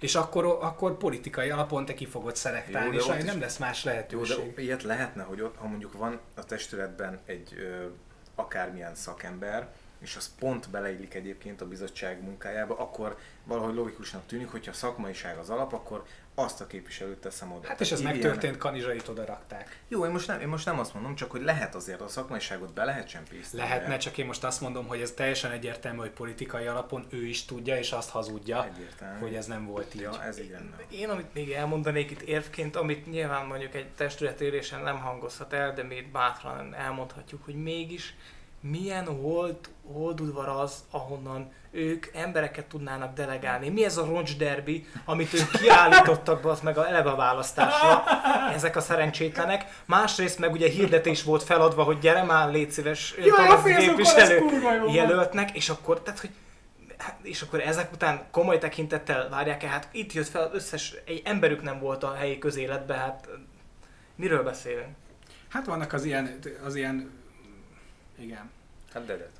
És akkor, akkor politikai alapon te ki fogod Jó, szelektálni, de és is- nem lesz más Jó, lehetőség. de ilyet lehetne, hogy ott, ha mondjuk van a testületben egy ö, akármilyen szakember, és az pont beleillik egyébként a bizottság munkájába, akkor valahogy logikusnak tűnik, hogyha a szakmaiság az alap, akkor azt a képviselőt teszem oda. Hát és ez megtörtént, Kanizsait oda rakták. Jó, én most, nem, én most nem azt mondom, csak hogy lehet azért a szakmaiságot be lehet csempészni. Lehetne, csak én most azt mondom, hogy ez teljesen egyértelmű, hogy politikai alapon ő is tudja, és azt hazudja, Egyértelmű. hogy ez nem volt így. Ja, ez így lenne. Én, amit még elmondanék itt érvként, amit nyilván mondjuk egy testületérésen nem hangozhat el, de mi itt bátran elmondhatjuk, hogy mégis milyen hold, holdudvar az, ahonnan ők embereket tudnának delegálni. Mi ez a roncsderbi, amit ők kiállítottak be, az meg a, eleve a választásra, ezek a szerencsétlenek. Másrészt meg ugye hirdetés volt feladva, hogy gyere már, légy szíves, Jaj, képviselő jelöltnek, és akkor, tehát, hogy hát, és akkor ezek után komoly tekintettel várják el, hát itt jött fel az összes, egy emberük nem volt a helyi közéletben, hát miről beszélünk? Hát vannak az ilyen, az ilyen, igen. Hát Dede Tamás.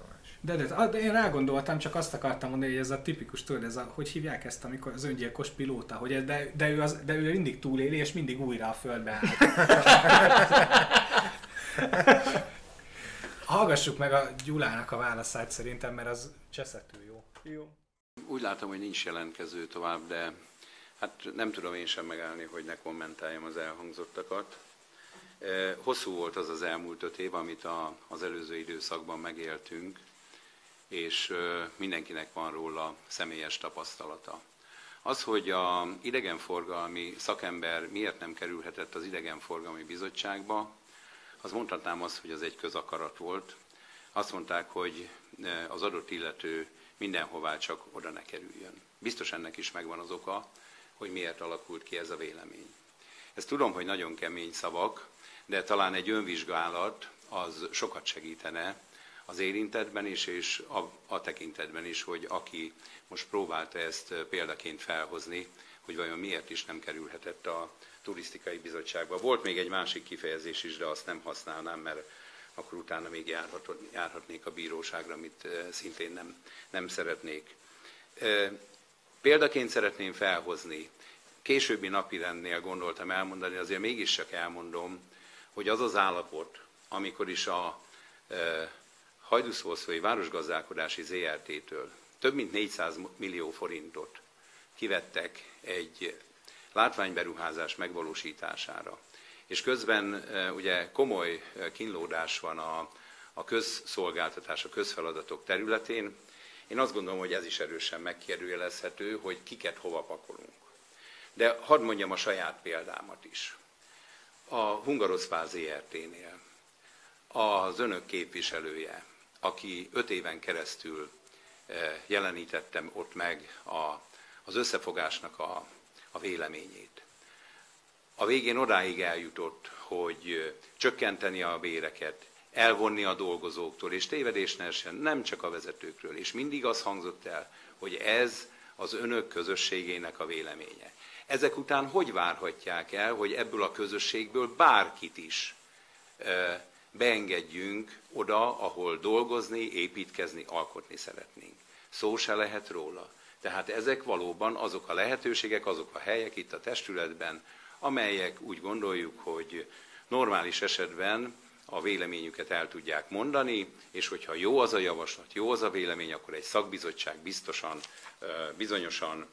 De, de, de én rágondoltam, csak azt akartam mondani, hogy ez a tipikus, tudod, ez a, hogy hívják ezt, amikor az öngyilkos pilóta, hogy ez, de, de, ő az, de ő mindig túléli, és mindig újra a földbe áll. Hallgassuk meg a Gyulának a válaszát szerintem, mert az cseszetül jó. Jó. Úgy látom, hogy nincs jelentkező tovább, de hát nem tudom én sem megállni, hogy ne kommentáljam az elhangzottakat. Eh, Hosszú volt az az elmúlt öt év, amit a, az előző időszakban megéltünk, és mindenkinek van róla személyes tapasztalata. Az, hogy a idegenforgalmi szakember miért nem kerülhetett az idegenforgalmi bizottságba, az mondhatnám azt, hogy az egy közakarat volt. Azt mondták, hogy az adott illető mindenhová csak oda ne kerüljön. Biztos ennek is megvan az oka, hogy miért alakult ki ez a vélemény. Ezt tudom, hogy nagyon kemény szavak, de talán egy önvizsgálat az sokat segítene az érintetben is, és a, a tekintetben is, hogy aki most próbálta ezt példaként felhozni, hogy vajon miért is nem kerülhetett a turisztikai bizottságba. Volt még egy másik kifejezés is, de azt nem használnám, mert akkor utána még járhat, járhatnék a bíróságra, amit szintén nem, nem szeretnék. Példaként szeretném felhozni, későbbi napirendnél gondoltam elmondani, azért mégiscsak elmondom, hogy az az állapot, amikor is a Hajdúszószói Városgazdálkodási ZRT-től több mint 400 millió forintot kivettek egy látványberuházás megvalósítására. És közben e, ugye komoly e, kínlódás van a, a közszolgáltatás, a közfeladatok területén. Én azt gondolom, hogy ez is erősen megkérdőjelezhető, hogy kiket hova pakolunk. De hadd mondjam a saját példámat is. A Hungaroszpár ZRT-nél az önök képviselője, aki öt éven keresztül eh, jelenítettem ott meg a, az összefogásnak a, a véleményét. A végén odáig eljutott, hogy eh, csökkenteni a béreket, elvonni a dolgozóktól, és tévedés ne essen, nem csak a vezetőkről. És mindig az hangzott el, hogy ez az önök közösségének a véleménye. Ezek után hogy várhatják el, hogy ebből a közösségből bárkit is e, beengedjünk oda, ahol dolgozni, építkezni, alkotni szeretnénk. Szó se lehet róla. Tehát ezek valóban azok a lehetőségek, azok a helyek itt a testületben, amelyek úgy gondoljuk, hogy normális esetben a véleményüket el tudják mondani, és hogyha jó az a javaslat, jó az a vélemény, akkor egy szakbizottság biztosan, bizonyosan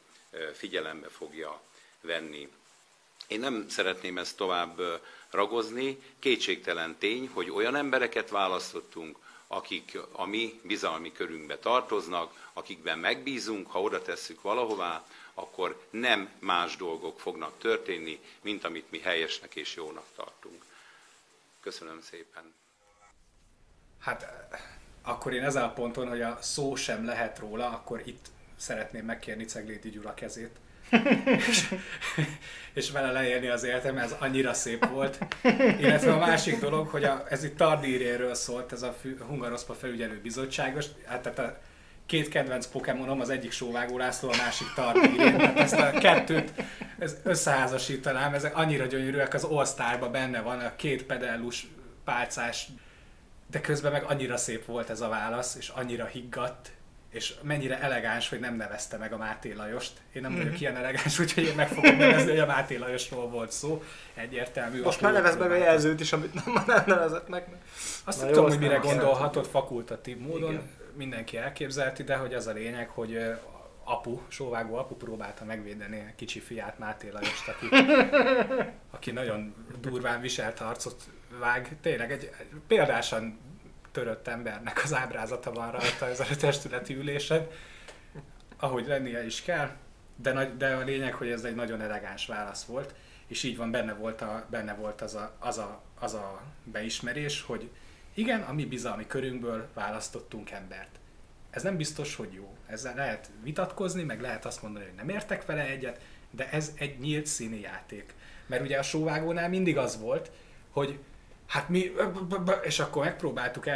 figyelembe fogja venni. Én nem szeretném ezt tovább ragozni. Kétségtelen tény, hogy olyan embereket választottunk, akik a mi bizalmi körünkbe tartoznak, akikben megbízunk, ha oda tesszük valahová, akkor nem más dolgok fognak történni, mint amit mi helyesnek és jónak tartunk. Köszönöm szépen. Hát akkor én ezen a ponton, hogy a szó sem lehet róla, akkor itt szeretném megkérni Ceglédi Gyula kezét. És, és vele leélni az életem, ez annyira szép volt. Illetve a másik dolog, hogy a, ez itt Tardíréről szólt, ez a Hungaroszpa felügyelő bizottságos, hát tehát a két kedvenc Pokémonom, az egyik Sóvágó László, a másik Tardírén. Tehát ezt a kettőt ez összeházasítanám, ezek annyira gyönyörűek, az all benne van a két pedellus pálcás, de közben meg annyira szép volt ez a válasz, és annyira higgadt, és mennyire elegáns, hogy nem nevezte meg a Máté Lajost. Én nem vagyok Mhm. ilyen elegáns, úgyhogy én meg fogom nevezni, hogy a Máté Lajosról volt szó. Egyértelmű. Most már nevezd meg a jelzőt is, amit nem, nem nevezett meg. Azt Na nem jó, tudom, hogy mire gondolhatod fakultatív módon, Igen. mindenki elképzelti, de hogy az a lényeg, hogy apu, sóvágó apu próbálta megvédeni a kicsi fiát Máté Lajost, aki, aki nagyon durván viselt arcot vág. Tényleg egy egy példásan törött embernek az ábrázata van rajta ezen a testületi ülésen, ahogy lennie is kell, de, nagy, de a lényeg, hogy ez egy nagyon elegáns válasz volt, és így van, benne volt, a, benne volt az, a, az, a, az a beismerés, hogy igen, a mi bizalmi körünkből választottunk embert. Ez nem biztos, hogy jó. Ezzel lehet vitatkozni, meg lehet azt mondani, hogy nem értek vele egyet, de ez egy nyílt színi játék. Mert ugye a sóvágónál mindig az volt, hogy hát mi, és akkor megpróbáltuk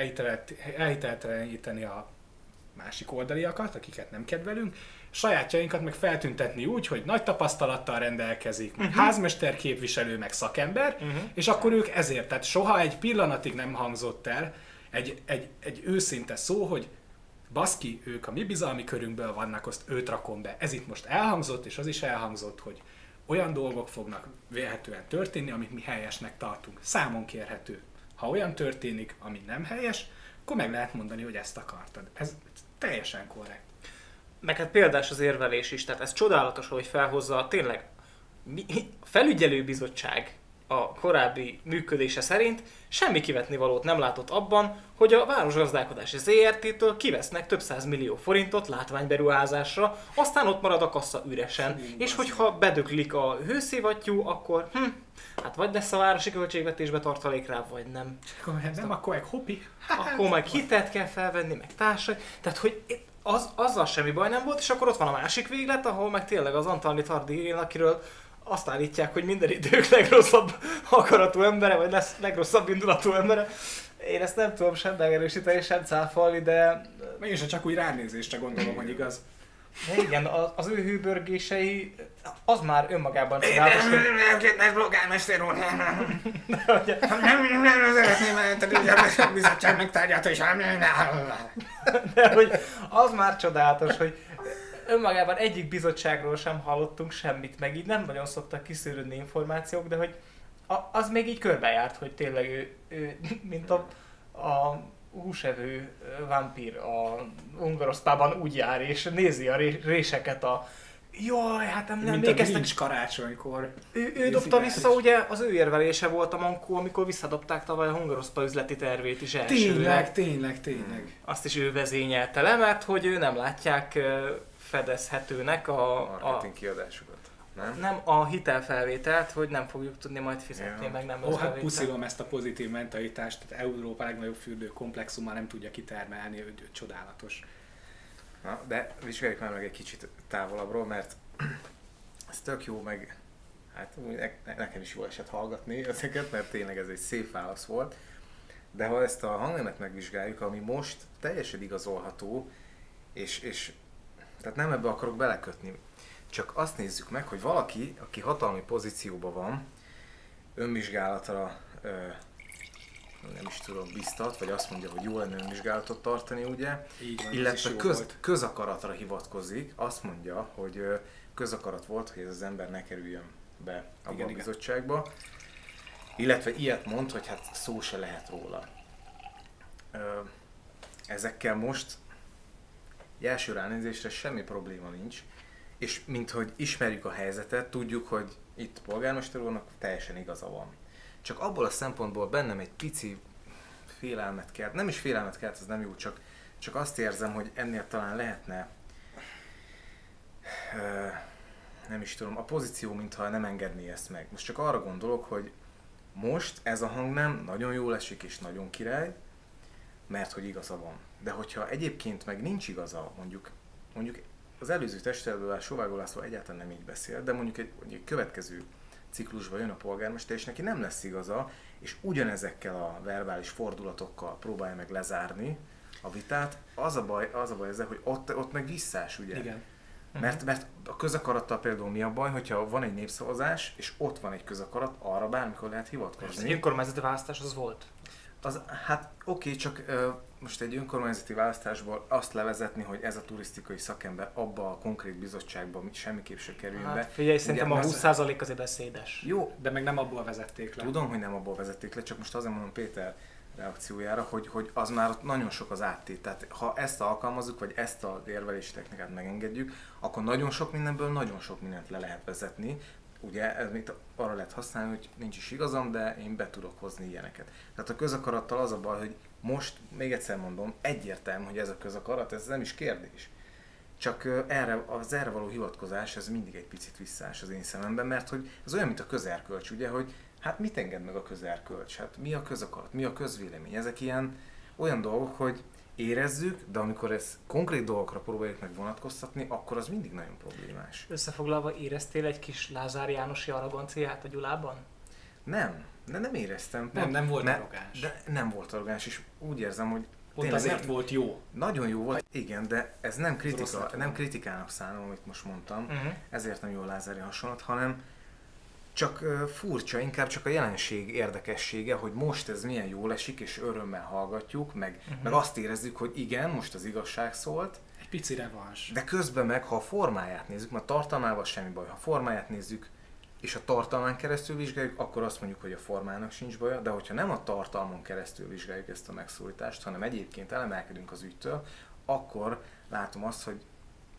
elhitelteleníteni a másik oldaliakat, akiket nem kedvelünk, sajátjainkat meg feltüntetni úgy, hogy nagy tapasztalattal rendelkezik, meg uh-huh. házmester képviselő, meg szakember, uh-huh. és akkor ők ezért, tehát soha egy pillanatig nem hangzott el egy, egy, egy őszinte szó, hogy baszki, ők a mi bizalmi körünkből vannak, azt őt rakom be. Ez itt most elhangzott, és az is elhangzott, hogy olyan dolgok fognak vélhetően történni, amit mi helyesnek tartunk. Számon kérhető. Ha olyan történik, ami nem helyes, akkor meg lehet mondani, hogy ezt akartad. Ez teljesen korrekt. Meg hát példás az érvelés is, tehát ez csodálatos, hogy felhozza tényleg a felügyelőbizottság a korábbi működése szerint semmi kivetni valót nem látott abban, hogy a Városgazdálkodási ZRT-től kivesznek több száz millió forintot látványberuházásra, aztán ott marad a kassa üresen, Hú, és hogyha bedöklik a hőszivattyú, akkor hm, hát vagy lesz a városi költségvetésbe tartalék rá, vagy nem. Akkor nem, akkor meg hopi. Akkor meg hitet kell felvenni, meg társai. Tehát, hogy az, azzal semmi baj nem volt, és akkor ott van a másik véglet, ahol meg tényleg az Antalni Tardi, akiről azt állítják, hogy minden idők legrosszabb akaratú embere, vagy lesz legrosszabb indulatú embere. Én ezt nem tudom sem megerősíteni, sem cáfolni, de... Mégis csak úgy ránézésre gondolom, hogy igaz. De igen, az, az ő hőbörgései, az már önmagában csodálatos. Nem, nem, nem, nem, nem, polgármester úr. Nem, nem, nem, szeretném elteni, hogy a bizottság megtárgyalta, és nem, nem, De hogy az már csodálatos, hogy önmagában egyik bizottságról sem hallottunk semmit, meg így nem nagyon szoktak kiszűrődni információk, de hogy a, az még így körbejárt, hogy tényleg ő, ő mint a, a húsevő vampír a Ungoroszpában úgy jár, és nézi a réseket a Jaj, hát nem, nem emlékeztek. Mint karácsonykor. Ő, ő dobta vissza, ugye az ő érvelése volt a mankó, amikor visszadobták tavaly a Hungaroszpa üzleti tervét is elsőre. Tényleg, tényleg, tényleg. Azt is ő vezényelte le, mert hogy ő nem látják fedezhetőnek a... Marketing a, kiadásokat. Nem? nem a hitelfelvételt, hogy nem fogjuk tudni majd fizetni, ja. meg nem Ó, hát puszilom ezt a pozitív mentalitást, tehát Európa legnagyobb fürdő komplexummal nem tudja kitermelni, hogy csodálatos. Na, de vizsgáljuk már meg egy kicsit távolabbról, mert ez tök jó, meg hát nekem is jó esett hallgatni ezeket, mert tényleg ez egy szép válasz volt. De ha ezt a hangnemet megvizsgáljuk, ami most teljesen igazolható, és, és tehát nem ebbe akarok belekötni. Csak azt nézzük meg, hogy valaki, aki hatalmi pozícióban van, önvizsgálatra ö, nem is tudom, biztat, vagy azt mondja, hogy jó lenne önvizsgálatot tartani, ugye? Így van, Illetve köz, közakaratra hivatkozik, azt mondja, hogy ö, közakarat volt, hogy ez az ember ne kerüljön be abba igen, a bizottságba. Igen. Illetve ilyet mond, hogy hát szó se lehet róla. Ö, ezekkel most első ránézésre semmi probléma nincs, és mint hogy ismerjük a helyzetet, tudjuk, hogy itt polgármester úrnak teljesen igaza van. Csak abból a szempontból bennem egy pici félelmet kelt, nem is félelmet kelt, ez nem jó, csak, csak azt érzem, hogy ennél talán lehetne nem is tudom, a pozíció, mintha nem engedné ezt meg. Most csak arra gondolok, hogy most ez a hang nem nagyon jól esik és nagyon király, mert hogy igaza van. De hogyha egyébként meg nincs igaza, mondjuk, mondjuk az előző testületből a Sovágó László egyáltalán nem így beszél, de mondjuk egy, mondjuk egy következő ciklusban jön a polgármester, és neki nem lesz igaza, és ugyanezekkel a verbális fordulatokkal próbálja meg lezárni a vitát, az a baj, az a baj ezzel, hogy ott, ott meg visszás, ugye? Igen. Mert, mert a közakarattal például mi a baj, hogyha van egy népszavazás, és ott van egy közakarat, arra bármikor lehet hivatkozni. Egy önkormányzati választás az volt. Az, hát oké, okay, csak ö, most egy önkormányzati választásból azt levezetni, hogy ez a turisztikai szakember abba a konkrét bizottságba semmiképp se kerüljön hát, be. Figyelj, szerintem a 20% azért beszédes. Jó, de meg nem abból vezették le. Tudom, hogy nem abból vezették le, csak most azért mondom Péter reakciójára, hogy, hogy az már ott nagyon sok az áttét. Tehát ha ezt alkalmazzuk, vagy ezt a érvelési technikát megengedjük, akkor nagyon sok mindenből nagyon sok mindent le lehet vezetni, ugye ez mit arra lehet használni, hogy nincs is igazam, de én be tudok hozni ilyeneket. Tehát a közakarattal az a baj, hogy most, még egyszer mondom, egyértelmű, hogy ez a közakarat, ez nem is kérdés. Csak erre, az erre való hivatkozás, ez mindig egy picit visszás az én szememben, mert hogy ez olyan, mint a közerkölcs, ugye, hogy hát mit enged meg a közerkölcs? Hát mi a közakarat? Mi a közvélemény? Ezek ilyen olyan dolgok, hogy érezzük, de amikor ezt konkrét dolgokra próbáljuk meg vonatkoztatni, akkor az mindig nagyon problémás. Összefoglalva éreztél egy kis Lázár Jánosi arroganciát a Gyulában? Nem, de nem éreztem. Nem, nem volt ne- arrogáns. De nem volt arrogáns, és úgy érzem, hogy Pont tényleg azért nem- volt jó. Nagyon jó volt, igen, de ez nem kritika, nem kritikának szánom, amit most mondtam, Uh-huh. ezért nem jó a Lázári hasonlat, hanem csak ö, furcsa, inkább csak a jelenség érdekessége, hogy most ez milyen jól esik, és örömmel hallgatjuk, meg, Mhm. meg azt érezzük, hogy igen, most az igazság szólt, Egy pici revans. de közben meg, ha a formáját nézzük, mert tartalmával semmi baj, ha a formáját nézzük, és a tartalmán keresztül vizsgáljuk, akkor azt mondjuk, hogy a formának sincs baja, de hogyha nem a tartalmon keresztül vizsgáljuk ezt a megszólítást, hanem egyébként elemelkedünk az ügytől, akkor látom azt, hogy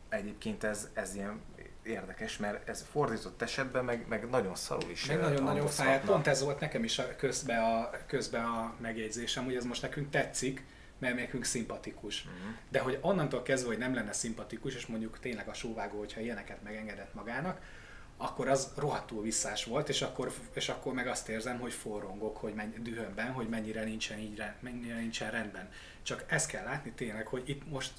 egyébként ez, ez ilyen érdekes, mert ez fordított esetben meg, meg nagyon szarul is Meg nagyon-nagyon hangozhatna. fáj. Pont ez volt nekem is a közbe, a közbe a megjegyzésem, hogy ez most nekünk tetszik, mert nekünk szimpatikus. Mhm. De hogy onnantól kezdve, hogy nem lenne szimpatikus, és mondjuk tényleg a sóvágó, hogyha ilyeneket megengedett magának, akkor az rohadtul visszás volt, és akkor, és akkor meg azt érzem, hogy forrongok, hogy menny, dühömben, hogy mennyire nincsen, így, mennyire nincsen rendben. Csak ezt kell látni tényleg, hogy itt most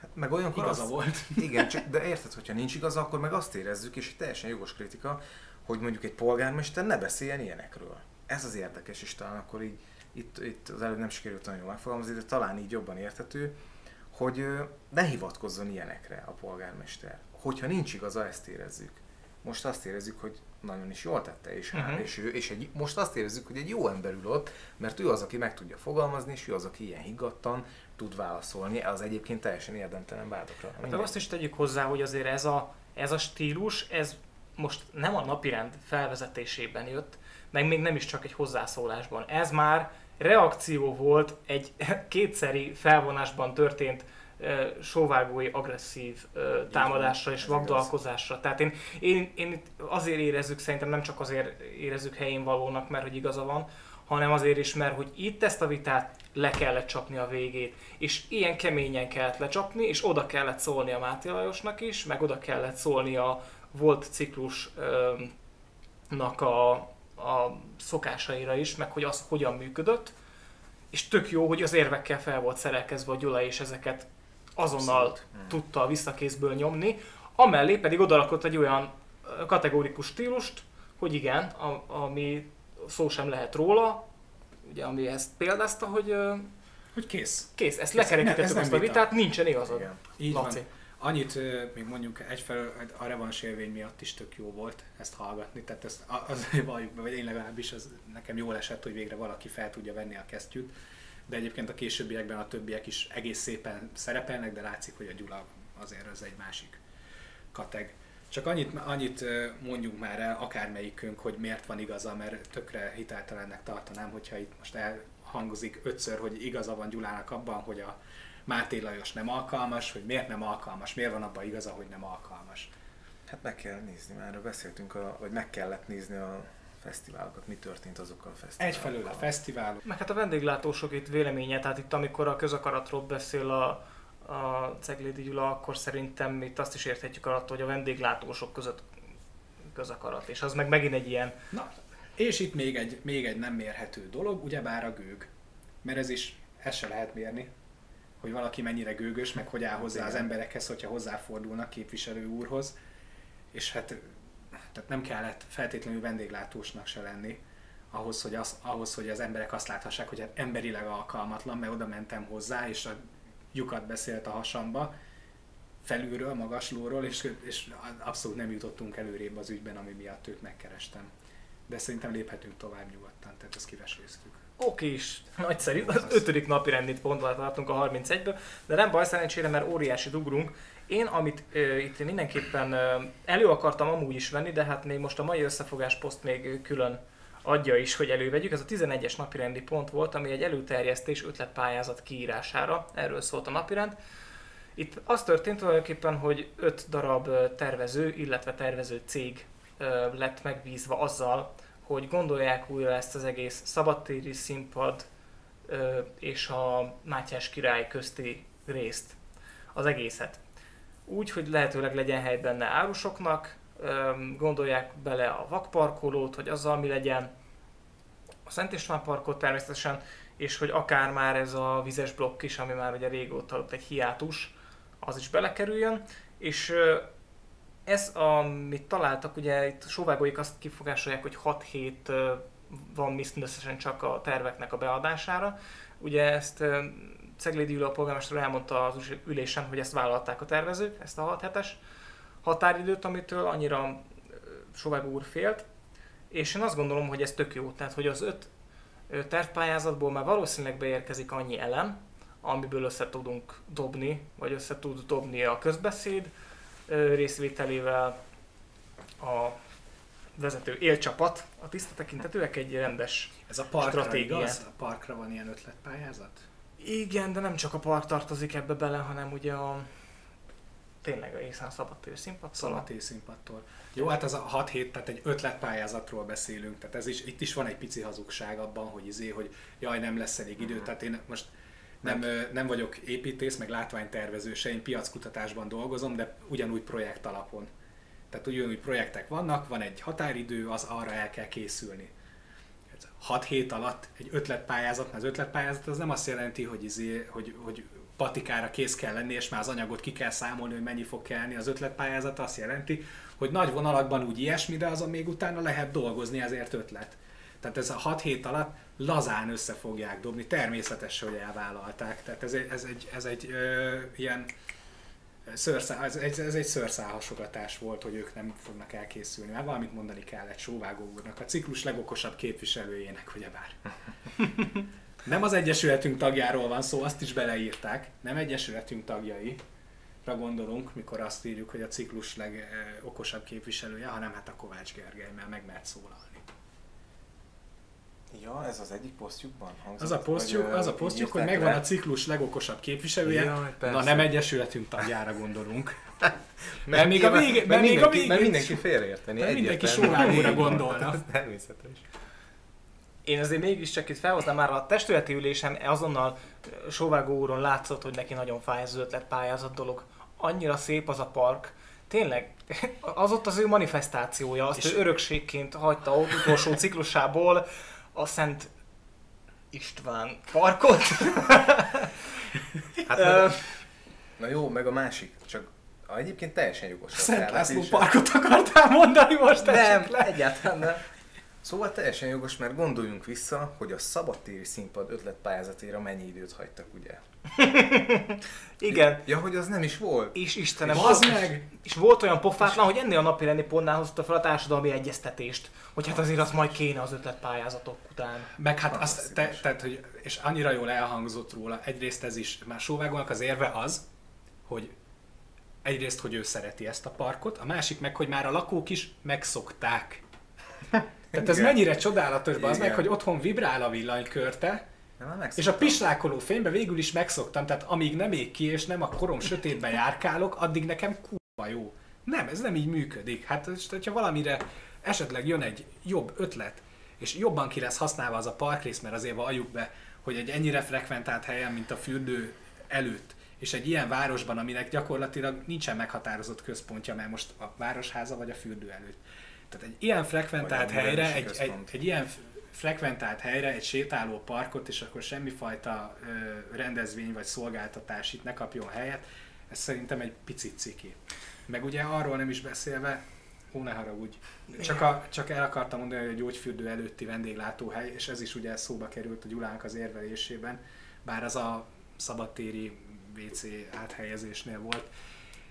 Hát meg olyankor igaza az, volt. Igen, csak, de érted, hogyha nincs igaza, akkor meg azt érezzük, és egy teljesen jogos kritika, hogy mondjuk egy polgármester ne beszéljen ilyenekről. Ez az érdekes, és talán akkor így, itt, itt az előbb nem sikerült nagyon jól megfogalmazni, de talán így jobban érthető, hogy ne hivatkozzon ilyenekre a polgármester. Hogyha nincs igaza, ezt érezzük. Most azt érezzük, hogy nagyon is jól tette, és, uh-huh. és, ő, és egy, most azt érezzük, hogy egy jó ember ül ott, mert ő az, aki meg tudja fogalmazni, és ő az, aki ilyen higgadtan tud válaszolni, az egyébként teljesen érdemtelen vádokra. Meg azt is tegyük hozzá, hogy azért ez a, ez a stílus, ez most nem a napirend felvezetésében jött, meg még nem is csak egy hozzászólásban. Ez már reakció volt egy kétszeri felvonásban történt sóvágói agresszív támadásra és vagdalkozásra. Tehát én, én, én azért érezzük, szerintem nem csak azért érezzük helyén valónak, mert hogy igaza van, hanem azért is, mert hogy itt ezt a vitát le kellett csapni a végét, és ilyen keményen kellett lecsapni, és oda kellett szólni a Máté Lajosnak is, meg oda kellett szólni a volt ciklusnak a, a szokásaira is, meg hogy az hogyan működött, és tök jó, hogy az érvekkel fel volt szerelkezve a Gyula, és ezeket azonnal Abszolút. Mm. tudta a visszakézből nyomni, amellé pedig odarakott egy olyan kategórikus stílust, hogy igen, a, ami szó sem lehet róla, ugye ami ezt példázta, hogy Hogy kész. kész, ezt Ez- lekerekítettük ez nem azt a vitát, nincsen igazad. Igen. Így Laci. van. Annyit még mondjuk egyfelől a revans élvény miatt is tök jó volt ezt hallgatni, tehát ezt azért valljuk be, vagy én legalábbis az nekem jól esett, hogy végre valaki fel tudja venni a kesztyűt, de egyébként a későbbiekben a többiek is egész szépen szerepelnek, de látszik, hogy a Gyula azért az egy másik kateg. Csak annyit, annyit mondjuk már el akármelyikünk, hogy miért van igaza, mert tökre hiteltelennek tartanám, hogyha itt most elhangozik ötször, hogy igaza van Gyulának abban, hogy a Máté Lajos nem alkalmas, hogy miért nem alkalmas, miért van abban igaza, hogy nem alkalmas. Hát meg kell nézni, már beszéltünk, a, vagy meg kellett nézni a fesztiválokat, mi történt azokkal a fesztiválokkal. Egyfelől a fesztivál, Meg hát a vendéglátósok itt véleménye, tehát itt amikor a közakaratról beszél a, a Ceglédi Gyula, akkor szerintem itt azt is érthetjük alatt, hogy a vendéglátósok között közakarat, és az meg megint egy ilyen, Na, és itt még egy, még egy nem mérhető dolog, ugyebár a gőg. Mert ez is, ezt se lehet mérni, hogy valaki mennyire gőgös, meg hogy áll hozzá az Igen. emberekhez, hogyha hozzáfordulnak képviselő úrhoz. És hát tehát nem kellett feltétlenül vendéglátósnak se lenni, ahhoz, hogy az, ahhoz, hogy az emberek azt láthassák, hogy hát emberileg alkalmatlan, mert oda mentem hozzá, és a lyukat beszélt a hasamba, felülről, magaslóról, és, és abszolút nem jutottunk előrébb az ügyben, ami miatt őt megkerestem. De szerintem léphetünk tovább nyugodtan, tehát ezt kiveséztük. oké is, nagyszerű, az ötödik napi rendit pontval tartunk a 31-ből, de nem baj szerencsére, mert óriási ugrunk. Én, amit ö, itt mindenképpen ö, elő akartam amúgy is venni, de hát még most a mai összefogás poszt még külön adja is, hogy elővegyük. Ez a 11-es napirendi pont volt, ami egy előterjesztés ötletpályázat kiírására, erről szólt a napirend. Itt az történt tulajdonképpen, hogy öt darab tervező, illetve tervező cég ö, lett megbízva azzal, hogy gondolják újra ezt az egész szabadtéri színpad ö, és a Mátyás király közti részt, az egészet. Úgy, hogy lehetőleg legyen hely benne árusoknak, Gondolják bele a vakparkolót, hogy azzal mi legyen, a Szent István parkot természetesen, és hogy akár már ez a vizes blokk is, ami már ugye régóta ott egy hiátus, az is belekerüljön, és ez, amit találtak, ugye itt a sóvágóik azt kifogásolják, hogy 6 hét van mindösszesen csak a terveknek a beadására. Ugye ezt Ceglédi Ülő a polgármester elmondta az ülésen, hogy ezt vállalták a tervezők, ezt a 6 hetes határidőt, amitől annyira ö, Sovágó úr félt. És én azt gondolom, hogy ez tök jó. Tehát, hogy az öt tervpályázatból már valószínűleg beérkezik annyi elem, amiből össze tudunk dobni, vagy össze tud dobni a közbeszéd részvételével a vezető élcsapat, a tiszta tekintetőek egy rendes Ez a parkra Stratégia. igaz? A parkra van ilyen ötletpályázat? Igen, de nem csak a park tartozik ebbe bele, hanem ugye a tényleg a észán szabadtér színpadszal. Szalaté színpadtól. Jó, hát az a 6 hét, tehát egy ötletpályázatról beszélünk, tehát ez is, itt is van egy pici hazugság abban, hogy izé, hogy jaj, nem lesz elég idő, tehát én most nem, nem vagyok építész, meg látványtervező se, én piackutatásban dolgozom, de ugyanúgy projekt alapon. Tehát ugyanúgy projektek vannak, van egy határidő, az arra el kell készülni. 6 hét alatt egy ötletpályázat, mert az ötletpályázat az nem azt jelenti, hogy, izé, hogy, hogy patikára kész kell lenni, és már az anyagot ki kell számolni, hogy mennyi fog kelni. Az ötletpályázat azt jelenti, hogy nagy vonalakban úgy ilyesmi, de azon még utána lehet dolgozni, ezért ötlet. Tehát ez a 6 hét alatt lazán össze fogják dobni, természetes, hogy elvállalták. Tehát ez egy, ez egy, ez egy ö, ilyen szőrszál, ez, egy, ez egy szőrszálhasogatás volt, hogy ők nem fognak elkészülni. Már valamit mondani kell egy sóvágó úrnak, a ciklus legokosabb képviselőjének, ugyebár. Nem az Egyesületünk tagjáról van szó, azt is beleírták. Nem Egyesületünk tagjai, gondolunk, mikor azt írjuk, hogy a ciklus legokosabb képviselője, hanem hát a Kovács Gergely, mert meg mert szólalni. Ja, ez az egyik posztjukban hangzott? Az a posztjuk, az a posztjuk hogy megvan le? a ciklus legokosabb képviselője, Jaj, persze. na nem Egyesületünk tagjára gondolunk. Mert Mert még a vége- mert mert még a mindenki, végén- mert mindenki félreérteni. Mert mindenki sóvágóra gondolna. Természetes. Én azért mégiscsak itt felhoznám már a testületi ülésen azonnal Sovágó úron látszott, hogy neki nagyon fáj ez az ötletpályázat dolog. Annyira szép az a park. Tényleg, az ott az ő manifestációja, azt És- ő örökségként hagyta ott utolsó ciklusából a Szent István parkot. Hát, meg, na jó, meg a másik, csak egyébként teljesen jogos Szent László parkot akartál mondani most nem, le? egyáltalán nem. Szóval teljesen jogos, mert gondoljunk vissza, hogy a szabadtéri színpad ötletpályázatére mennyi időt hagytak, ugye? Igen, Ja, hogy az nem is volt. és Istenem, az- meg! És volt olyan pofátlan, hogy ennél a napi rendi pontnál hozta fel a társadalmi egyeztetést, hogy hát azért az majd kéne az ötletpályázatok után. Meg hát azt, te, tehát, hogy, és annyira jól elhangzott róla, egyrészt ez is, már Sóvágónak az érve az, hogy egyrészt, hogy ő szereti ezt a parkot, a másik meg, hogy már a lakók is megszokták. Tehát ez mennyire csodálatos, az meg, hogy otthon vibrál a villanykörte, már és a pislákoló fénybe végül is megszoktam, tehát amíg nem ég ki, és nem a korom sötétben járkálok, addig nekem kurva jó. Nem, ez nem így működik. Hát, hogyha valamire esetleg jön egy jobb ötlet, és jobban ki lesz használva az a parkrész, mert azért valljuk be, hogy egy ennyire frekventált helyen, mint a fürdő előtt, és egy ilyen városban, aminek gyakorlatilag nincsen meghatározott központja, mert most a városháza vagy a fürdő előtt. Tehát egy ilyen frekventált Vagy a helyre, egy, egy, egy ilyen frekventált helyre egy sétáló parkot, és akkor semmifajta ö, rendezvény vagy szolgáltatás itt ne kapjon helyet, ez szerintem egy picit ciki. Meg ugye arról nem is beszélve, hó ne haragudj, csak, a, csak el akartam mondani, hogy a gyógyfürdő előtti vendéglátóhely, és ez is ugye szóba került a Gyulának az érvelésében, bár az a szabadtéri WC áthelyezésnél volt,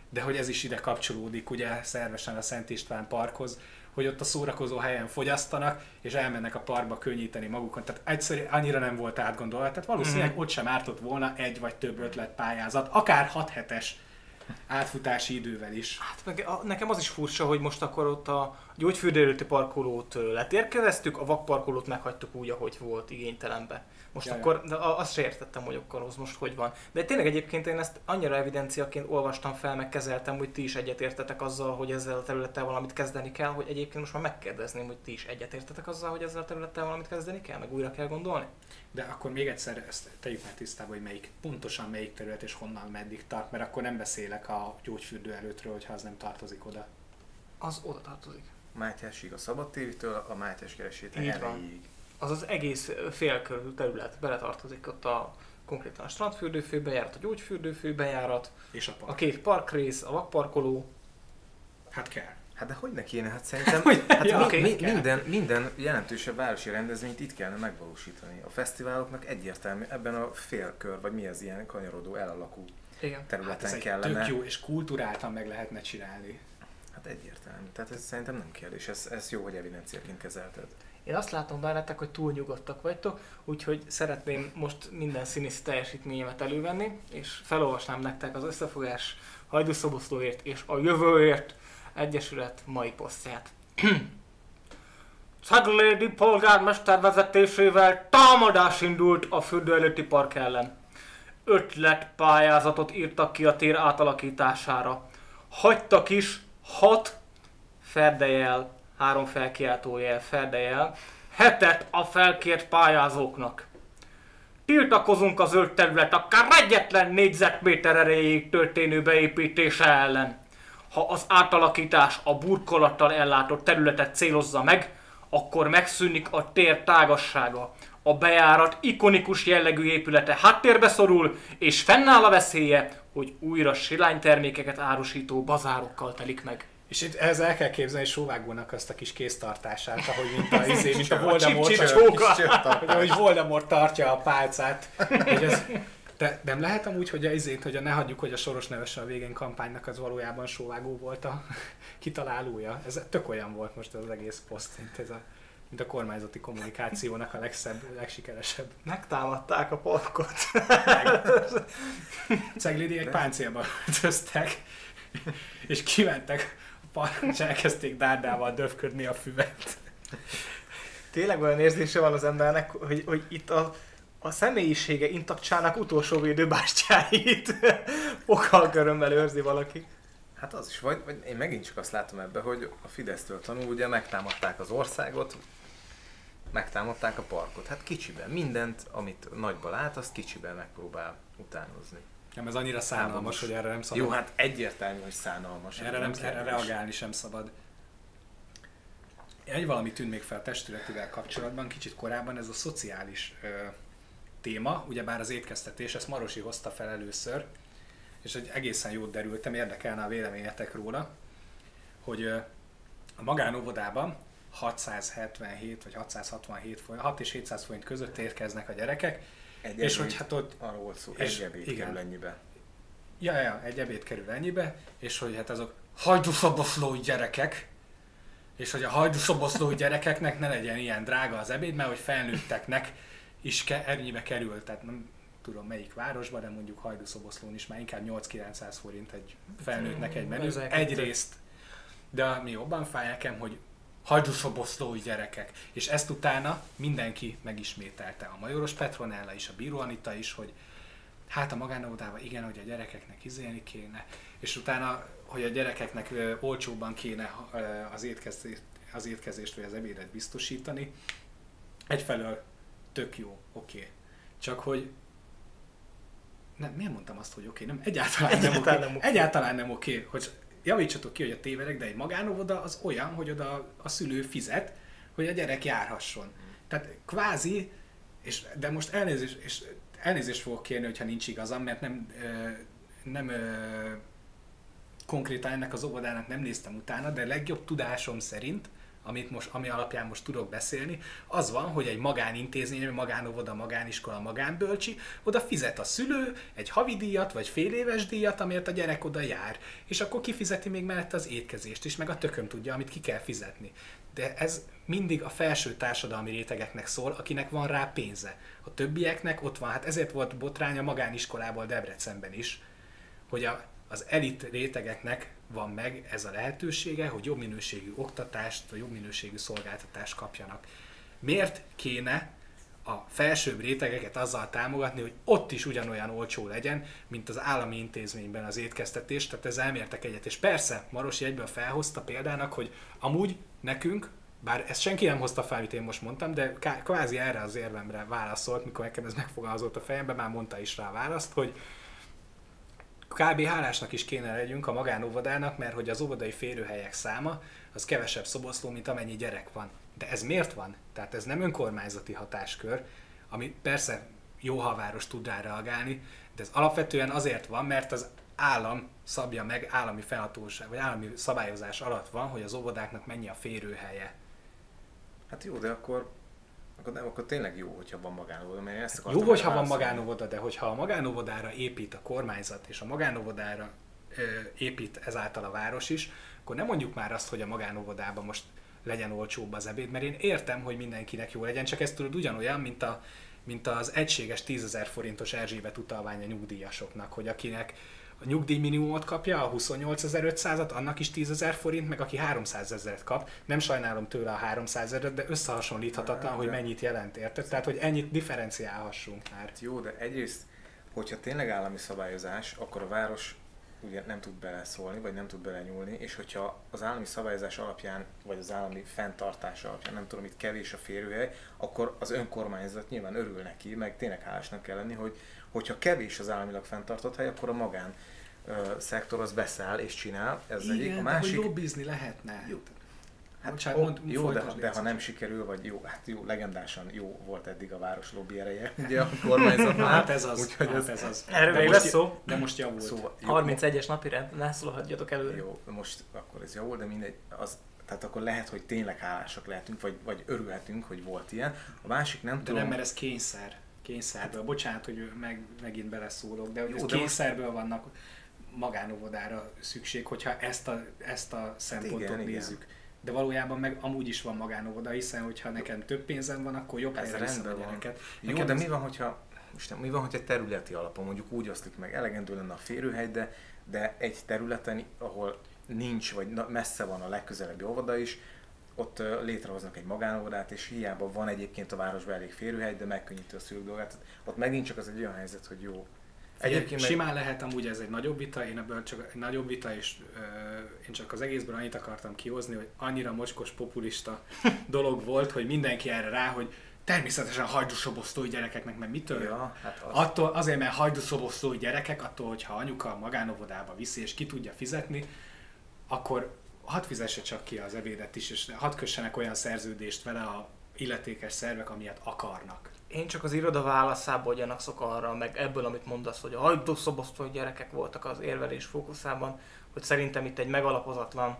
de hogy ez is ide kapcsolódik ugye szervesen a Szent István parkhoz, hogy ott a szórakozó helyen fogyasztanak, és elmennek a parkba könnyíteni magukon. Tehát egyszerűen annyira nem volt átgondolva. Tehát valószínűleg Mhm. ott sem ártott volna egy vagy több ötletpályázat, akár 6 hetes átfutási idővel is. Hát meg a, nekem az is furcsa, hogy most akkor ott a gyógyfürdő előtti parkolót letérkeveztük, a vakparkolót meghagytuk úgy, ahogy volt igénytelenbe. Most Ja, ja. akkor, de azt se értettem, hogy akkor az most hogy van. De tényleg egyébként én ezt annyira evidenciaként olvastam fel, meg kezeltem, hogy ti is egyetértetek azzal, hogy ezzel a területtel valamit kezdeni kell, hogy egyébként most már megkérdezném, hogy ti is egyetértetek azzal, hogy ezzel a területtel valamit kezdeni kell, meg újra kell gondolni. De akkor még egyszer ezt tegyük már tisztába, hogy melyik, pontosan melyik terület és honnan meddig tart, mert akkor nem beszélek a gyógyfürdő előttről, hogyha az nem tartozik oda. Az oda tartozik. Mátyásig a Szabadtévitől a Mátyás keresét Így van. elejéig. Az az egész félkörű terület beletartozik ott a konkrétan a strandfürdőfő bejárat, a gyógyfürdőfő bejárat, És a a park. két parkrész, a vakparkoló. Hát kell. Hát de hogy ne kéne? Hát szerintem Hogy- hát ja, mi, oké, mi, kell. minden, minden jelentősebb városi rendezvényt itt kellene megvalósítani. A fesztiváloknak egyértelmű ebben a félkör, vagy mi az ilyen kanyarodó, elalakú Igen. Hát területen ez egy kellene. tök jó, és kulturáltan meg lehetne csinálni. Hát egyértelmű. Tehát ez szerintem nem kérdés. Ez, ez jó, hogy evidenciaként kezelted. Én azt látom bennetek, hogy túl nyugodtak vagytok, úgyhogy szeretném most minden színészi teljesítményemet elővenni, és felolvasnám nektek az összefogás Hajdúszoboszlóért és a Jövőért Egyesület mai posztját. Szeglédi polgármester vezetésével támadás indult a fürdő előtti park ellen. Ötletpályázatot írtak ki a tér átalakítására. Hagytak is hat ferdejel, három felkiáltójel, ferdejel, hetet a felkért pályázóknak. Tiltakozunk a zöld terület akár egyetlen négyzetméter erejéig történő beépítése ellen. Ha az átalakítás a burkolattal ellátott területet célozza meg, akkor megszűnik a tér tágassága. A bejárat ikonikus jellegű épülete háttérbe szorul, és fennáll a veszélye, hogy újra silánytermékeket árusító bazárokkal telik meg. És itt ehhez el kell képzelni Sóvágónak azt a kis kéztartását, ahogy mint a, izé, mint a A Voldemort, hogy- csóka. hogy ahogy Voldemort tartja a pálcát. Hogy ez, de nem lehet amúgy, hogy a izét, hogy a ne hagyjuk, hogy a Soros nevese a végén kampánynak az valójában Sóvágó volt a kitalálója. Ez tök olyan volt most az egész poszt, mint, ez a, mint a kormányzati kommunikációnak a legszebb, legsikeresebb. Megtámadták a parkot. Ceglédiek páncélba öltöztek, és kimentek a parkon, és elkezdték dárdával döfködni a füvet. Tényleg olyan érzése van az embernek, hogy, hogy itt a, a személyisége intaktsának utolsó védőbástyáit fogalkörömmel őrzi valaki. Hát az is, vagy, vagy én megint csak azt látom ebbe, hogy a Fidesztől tanul, ugye megtámadták az országot, megtámadták a parkot. Hát kicsiben, mindent, amit nagyba lát, azt kicsiben megpróbál utánozni. Nem, ez annyira szánalmas, Háborús. hogy erre nem szabad. Jó, hát egyértelmű, hogy szánalmas. erre nem erre kérdés. reagálni sem szabad. Egy valami tűnt még fel a testületivel kapcsolatban, kicsit korábban, ez a szociális ö, téma, ugyebár az étkeztetés, ezt Marosi hozta fel először, és egy egészen jót derültem, érdekelne a véleményetek róla, hogy ö, a magánóvodában 677 vagy 667 forint, 6 és 700 forint között érkeznek a gyerekek, Egy és hogy hát ott arról volt szó, és egy ebéd igen. kerül ennyibe. Ja, ja, egy ebéd kerül ennyibe, és hogy hát azok hajdúszoboszlói gyerekek, és hogy a hajdúszoboszlói gyerekeknek ne legyen ilyen drága az ebéd, mert hogy felnőtteknek is ke- ennyibe kerül, tehát nem tudom melyik városban, de mondjuk hajdúszoboszlón is már inkább 8-900 forint egy felnőttnek egy menü. Ezek- Egyrészt, de ami jobban fáj nekem, hogy hajdúszoboszlói gyerekek. És ezt utána mindenki megismételte. A Majoros Petronella is, a Bíró Anita is, hogy hát a magánóvodában igen, hogy a gyerekeknek izélni kéne, és utána, hogy a gyerekeknek ö, olcsóbban kéne az étkezést, az étkezést vagy az ebédet biztosítani. Egyfelől tök jó, oké. Okay. Csak hogy nem, miért mondtam azt, hogy oké? Okay? Nem, egyáltalán, Egyáltalán nem oké. oké. Egyáltalán nem oké, okay, hogy javítsatok ki, hogy a tévedek, de egy magánóvoda az olyan, hogy oda a szülő fizet, hogy a gyerek járhasson. Tehát kvázi, és, de most elnézést, és elnézést fogok kérni, hogyha nincs igazam, mert nem, nem konkrétan ennek az óvodának nem néztem utána, de legjobb tudásom szerint, amit most, ami alapján most tudok beszélni, az van, hogy egy magánintézmény, magánóvoda, magániskola, magánbölcsi, oda fizet a szülő egy havidíjat, vagy fél éves díjat, amért a gyerek oda jár. És akkor kifizeti még mellett az étkezést is, meg a tököm tudja, amit ki kell fizetni. De ez mindig a felső társadalmi rétegeknek szól, akinek van rá pénze. A többieknek ott van, hát ezért volt botrány a magániskolából Debrecenben is, hogy a, az elit rétegeknek van meg ez a lehetősége, hogy jobb minőségű oktatást, vagy jobb minőségű szolgáltatást kapjanak. Miért kéne a felsőbb rétegeket azzal támogatni, hogy ott is ugyanolyan olcsó legyen, mint az állami intézményben az étkeztetés, tehát ezzel elmértek egyet. És persze, Marosi egyből felhozta példának, hogy amúgy nekünk, bár ezt senki nem hozta fel, amit én most mondtam, de kvázi erre az érvemre válaszolt, mikor nekem ez megfogalmazott a fejembe, már mondta is rá választ, hogy kb. hálásnak is kéne legyünk a magánóvodának, mert hogy az óvodai férőhelyek száma az kevesebb szoboszló, mint amennyi gyerek van. De ez miért van? Tehát ez nem önkormányzati hatáskör, ami persze jó, ha a város tud rá reagálni, de ez alapvetően azért van, mert az állam szabja meg állami felhatóság, vagy állami szabályozás alatt van, hogy az óvodáknak mennyi a férőhelye. Hát jó, de akkor, akkor, nem, akkor tényleg jó, hogyha van magánóvoda, mert ezt Jó, akartam hogyha van magánóvoda, de hogyha a magánóvodára épít a kormányzat, és a magánóvodára ö, épít ezáltal a város is, akkor nem mondjuk már azt, hogy a magánóvodában most legyen olcsóbb az ebéd, mert én értem, hogy mindenkinek jó legyen, csak ez tudod ugyanolyan, mint, a, mint az egységes 10.000 forintos Erzsébet utalvány a nyugdíjasoknak, hogy akinek a nyugdíjminimumot kapja, a 28.500-at, annak is 10.000 forint, meg aki 300 ezeret kap. Nem sajnálom tőle a 300 ezeret, de összehasonlíthatatlan, hogy mennyit jelent, érted? Tehát, hogy ennyit differenciálhassunk már. Hát jó, de egyrészt, hogyha tényleg állami szabályozás, akkor a város ugye nem tud beleszólni, vagy nem tud belenyúlni, és hogyha az állami szabályozás alapján, vagy az állami fenntartás alapján, nem tudom, itt kevés a férőhely, akkor az önkormányzat nyilván örül neki, meg tényleg hálásnak kell lenni, hogy hogyha kevés az államilag fenntartott hely, akkor a magán szektor az beszáll és csinál. Ez az egyik. A Igen, másik, de hogy lobbizni lehetne. Jó. Hát, Hát Bocsánat, mond, jó, de, de ha nem sikerül, vagy jó, hát jó, legendásan jó volt eddig a város lobby ereje, ugye a kormányzatnál. Hát ez az, Úgyhogy hát ez, ez az. Erről De még most- lesz szó. De most javult. Szóval, jó, 31-es napi rend, ne szólhatjatok előre. Jó, most akkor ez jó, de mindegy, az, tehát akkor lehet, hogy tényleg hálásak lehetünk, vagy, vagy örülhetünk, hogy volt ilyen. A másik nem De tudom, nem, mert ez kényszer. Kényszerből. Bocsánat, hogy meg, megint beleszólok, de hogy Jó, ez de most- kényszerből vannak magánóvodára szükség, hogyha ezt a, ezt a szempontot igen, igen. nézzük. De valójában meg amúgy is van magánóvoda, hiszen hogyha nekem több pénzem van, akkor jobb Ez helyre rendben van. gyereket. jó, de mi van, hogyha most mi van, hogyha területi alapon mondjuk úgy oszlik meg, elegendő lenne a férőhely, de, de egy területen, ahol nincs, vagy messze van a legközelebbi óvoda is, ott létrehoznak egy magánóvodát, és hiába van egyébként a városban elég férőhely, de megkönnyíti a szülők dolgát. Ott megint csak az egy olyan helyzet, hogy jó. Egyébként simán lehet amúgy ez egy nagyobb vita, én ebből csak egy nagyobb vita, és ö, én csak az egészből annyit akartam kihozni, hogy annyira mocskos populista dolog volt, hogy mindenki erre rá, hogy természetesen hajdúszobosztói gyerekeknek, mert mitől? Ja, hát az, Attól, azért, mert hajdúszobosztói gyerekek, attól, hogyha anyuka magánovodába viszi és ki tudja fizetni, akkor hadd fizesse csak ki az ebédet is, és hadd kössenek olyan szerződést vele a illetékes szervek, amilyet akarnak. Én csak az iroda válaszából gyanakszok arra, meg ebből, amit mondasz, hogy a hajdúszobosztó gyerekek voltak az érvelés fókuszában, hogy szerintem itt egy megalapozatlan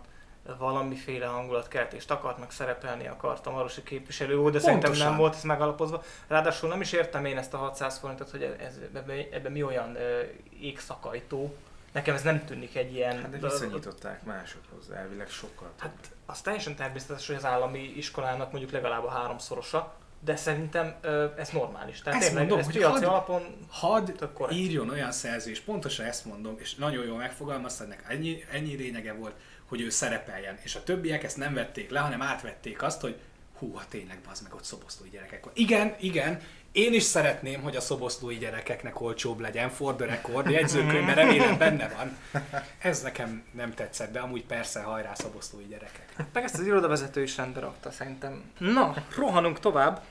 valamiféle hangulatkeltést akart, meg szerepelni akart a marosi képviselő úr, de szerintem Pontosan. nem volt ez megalapozva. Ráadásul nem is értem én ezt a 600 forintot, hogy ez, ebben, ebben mi olyan ö, égszakajtó. Nekem ez nem tűnik egy ilyen... hát de viszonyították másokhoz, elvileg sokkal. több. Hát az teljesen természetes, hogy az állami iskolának mondjuk legalább a háromszorosa, de szerintem ö, ez normális. Tehát Ezt tényleg, mondom, ez hogy piaci hadd- alapon korrekt. írjon olyan szerzés, pontosan ezt mondom, és nagyon jól megfogalmazta, ennek ennyi, ennyi lényege volt, hogy ő szerepeljen, és a többiek ezt nem vették le, hanem átvették azt, hogy hú, hát tényleg, az meg ott szoboszlói gyerekek. Igen, igen, én is szeretném, hogy a szoboszlói gyerekeknek olcsóbb legyen, for the record, jegyzőkönyvben remélem benne van. Ez nekem nem tetszett, de amúgy persze hajrá szoboszlói gyerekek. Meg ezt az irodavezető is rendbe rakta szerintem. Na, rohanunk tovább.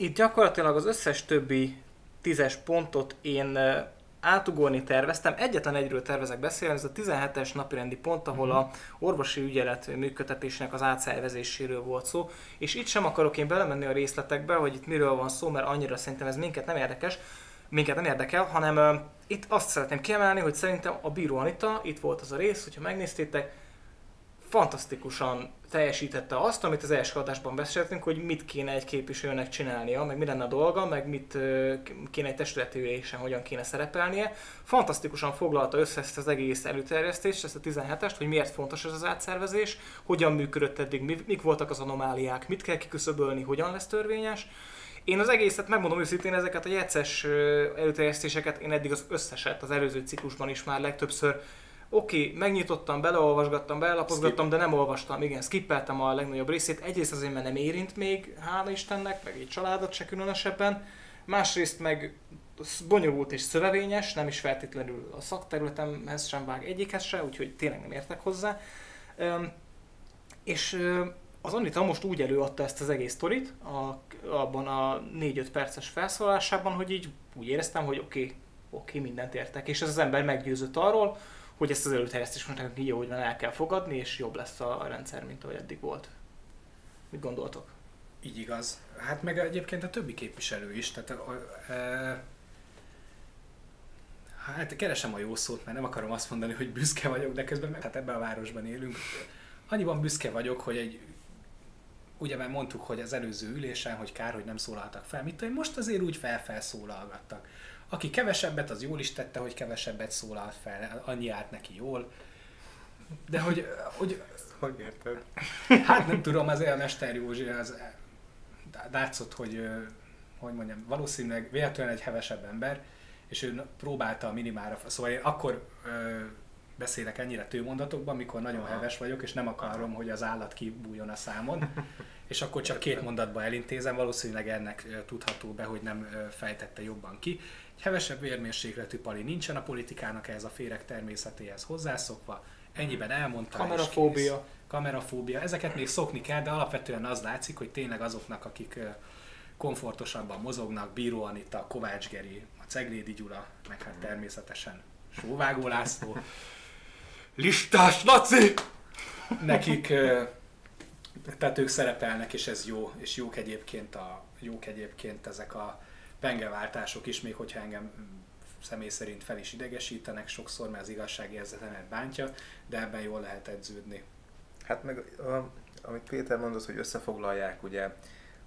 Itt gyakorlatilag az összes többi tízes pontot én ö, átugorni terveztem. Egyetlen egyről tervezek beszélni, ez a 17-es napirendi pont, ahol a orvosi ügyelet működtetésének az átszervezéséről volt szó. És itt sem akarok én belemenni a részletekbe, hogy itt miről van szó, mert annyira szerintem ez minket nem érdekes, minket nem érdekel, hanem ö, itt azt szeretném kiemelni, hogy szerintem a bíró Anita, itt volt az a rész, hogyha megnéztétek, fantasztikusan teljesítette azt, amit az első adásban beszéltünk, hogy mit kéne egy képviselőnek csinálnia, meg mi lenne a dolga, meg mit kéne egy testületi ülésen, hogyan kéne szerepelnie. Fantasztikusan foglalta össze ezt az egész előterjesztést, ezt a 17-est, hogy miért fontos ez az átszervezés, hogyan működött eddig, mi- mik voltak az anomáliák, mit kell kiküszöbölni, hogyan lesz törvényes. Én az egészet, megmondom őszintén, ezeket a jegyszes előterjesztéseket én eddig az összeset az előző ciklusban is már legtöbbször Oké, okay, megnyitottam, beleolvasgattam, belelapozgattam, de nem olvastam, igen, skippeltem a legnagyobb részét. Egyrészt azért, mert nem érint még, hála Istennek, meg egy családot se különösebben. Másrészt meg bonyolult és szövevényes, nem is feltétlenül a szakterületemhez sem vág egyikhez se, úgyhogy tényleg nem értek hozzá. Öm, és az Anita most úgy előadta ezt az egész sztorit, a, abban a 4-5 perces felszólásában, hogy így úgy éreztem, hogy oké, okay, oké, mindent értek. És ez az ember meggyőzött arról, hogy ezt az előterjesztést most nekünk így, ahogy van, el kell fogadni, és jobb lesz a rendszer, mint ahogy eddig volt. Mit gondoltok? Így igaz. Hát meg egyébként a többi képviselő is. Tehát, e, hát keresem a jó szót, mert nem akarom azt mondani, hogy büszke vagyok, de közben meg, hát ebben a városban élünk. Annyiban büszke vagyok, hogy egy ugye már mondtuk, hogy az előző ülésen, hogy kár, hogy nem szólaltak fel, mit tudom, most azért úgy felfelszólalgattak. Aki kevesebbet, az jól is tette, hogy kevesebbet szólalt fel, annyi állt neki jól. De hogy... hogy hogy érted? Hát nem tudom, azért a Mester Józsi az látszott, hogy, hogy mondjam, valószínűleg véletlenül egy hevesebb ember, és ő próbálta a minimára, szóval én akkor ö, beszélek ennyire tőmondatokban, mikor nagyon Aha. heves vagyok, és nem akarom, hogy az állat kibújjon a számon, és akkor csak két mondatba elintézem, valószínűleg ennek tudható be, hogy nem fejtette jobban ki. Egy hevesebb vérmérsékletű pali nincsen a politikának ehhez a féreg természetéhez hozzászokva, ennyiben elmondta. Kamerafóbia. Kamerafóbia. Ezeket még szokni kell, de alapvetően az látszik, hogy tényleg azoknak, akik komfortosabban mozognak, Bíró Anita, Kovács Geri, a Ceglédi Gyula, meg hát természetesen Sóvágó László, Listás Laci! Nekik, tehát ők szerepelnek, és ez jó, és jók egyébként, a, jók egyébként ezek a pengeváltások is, még hogyha engem személy szerint fel is idegesítenek sokszor, mert az igazságérzetemet bántja, de ebben jól lehet edződni. Hát meg amit Péter mondott, hogy összefoglalják ugye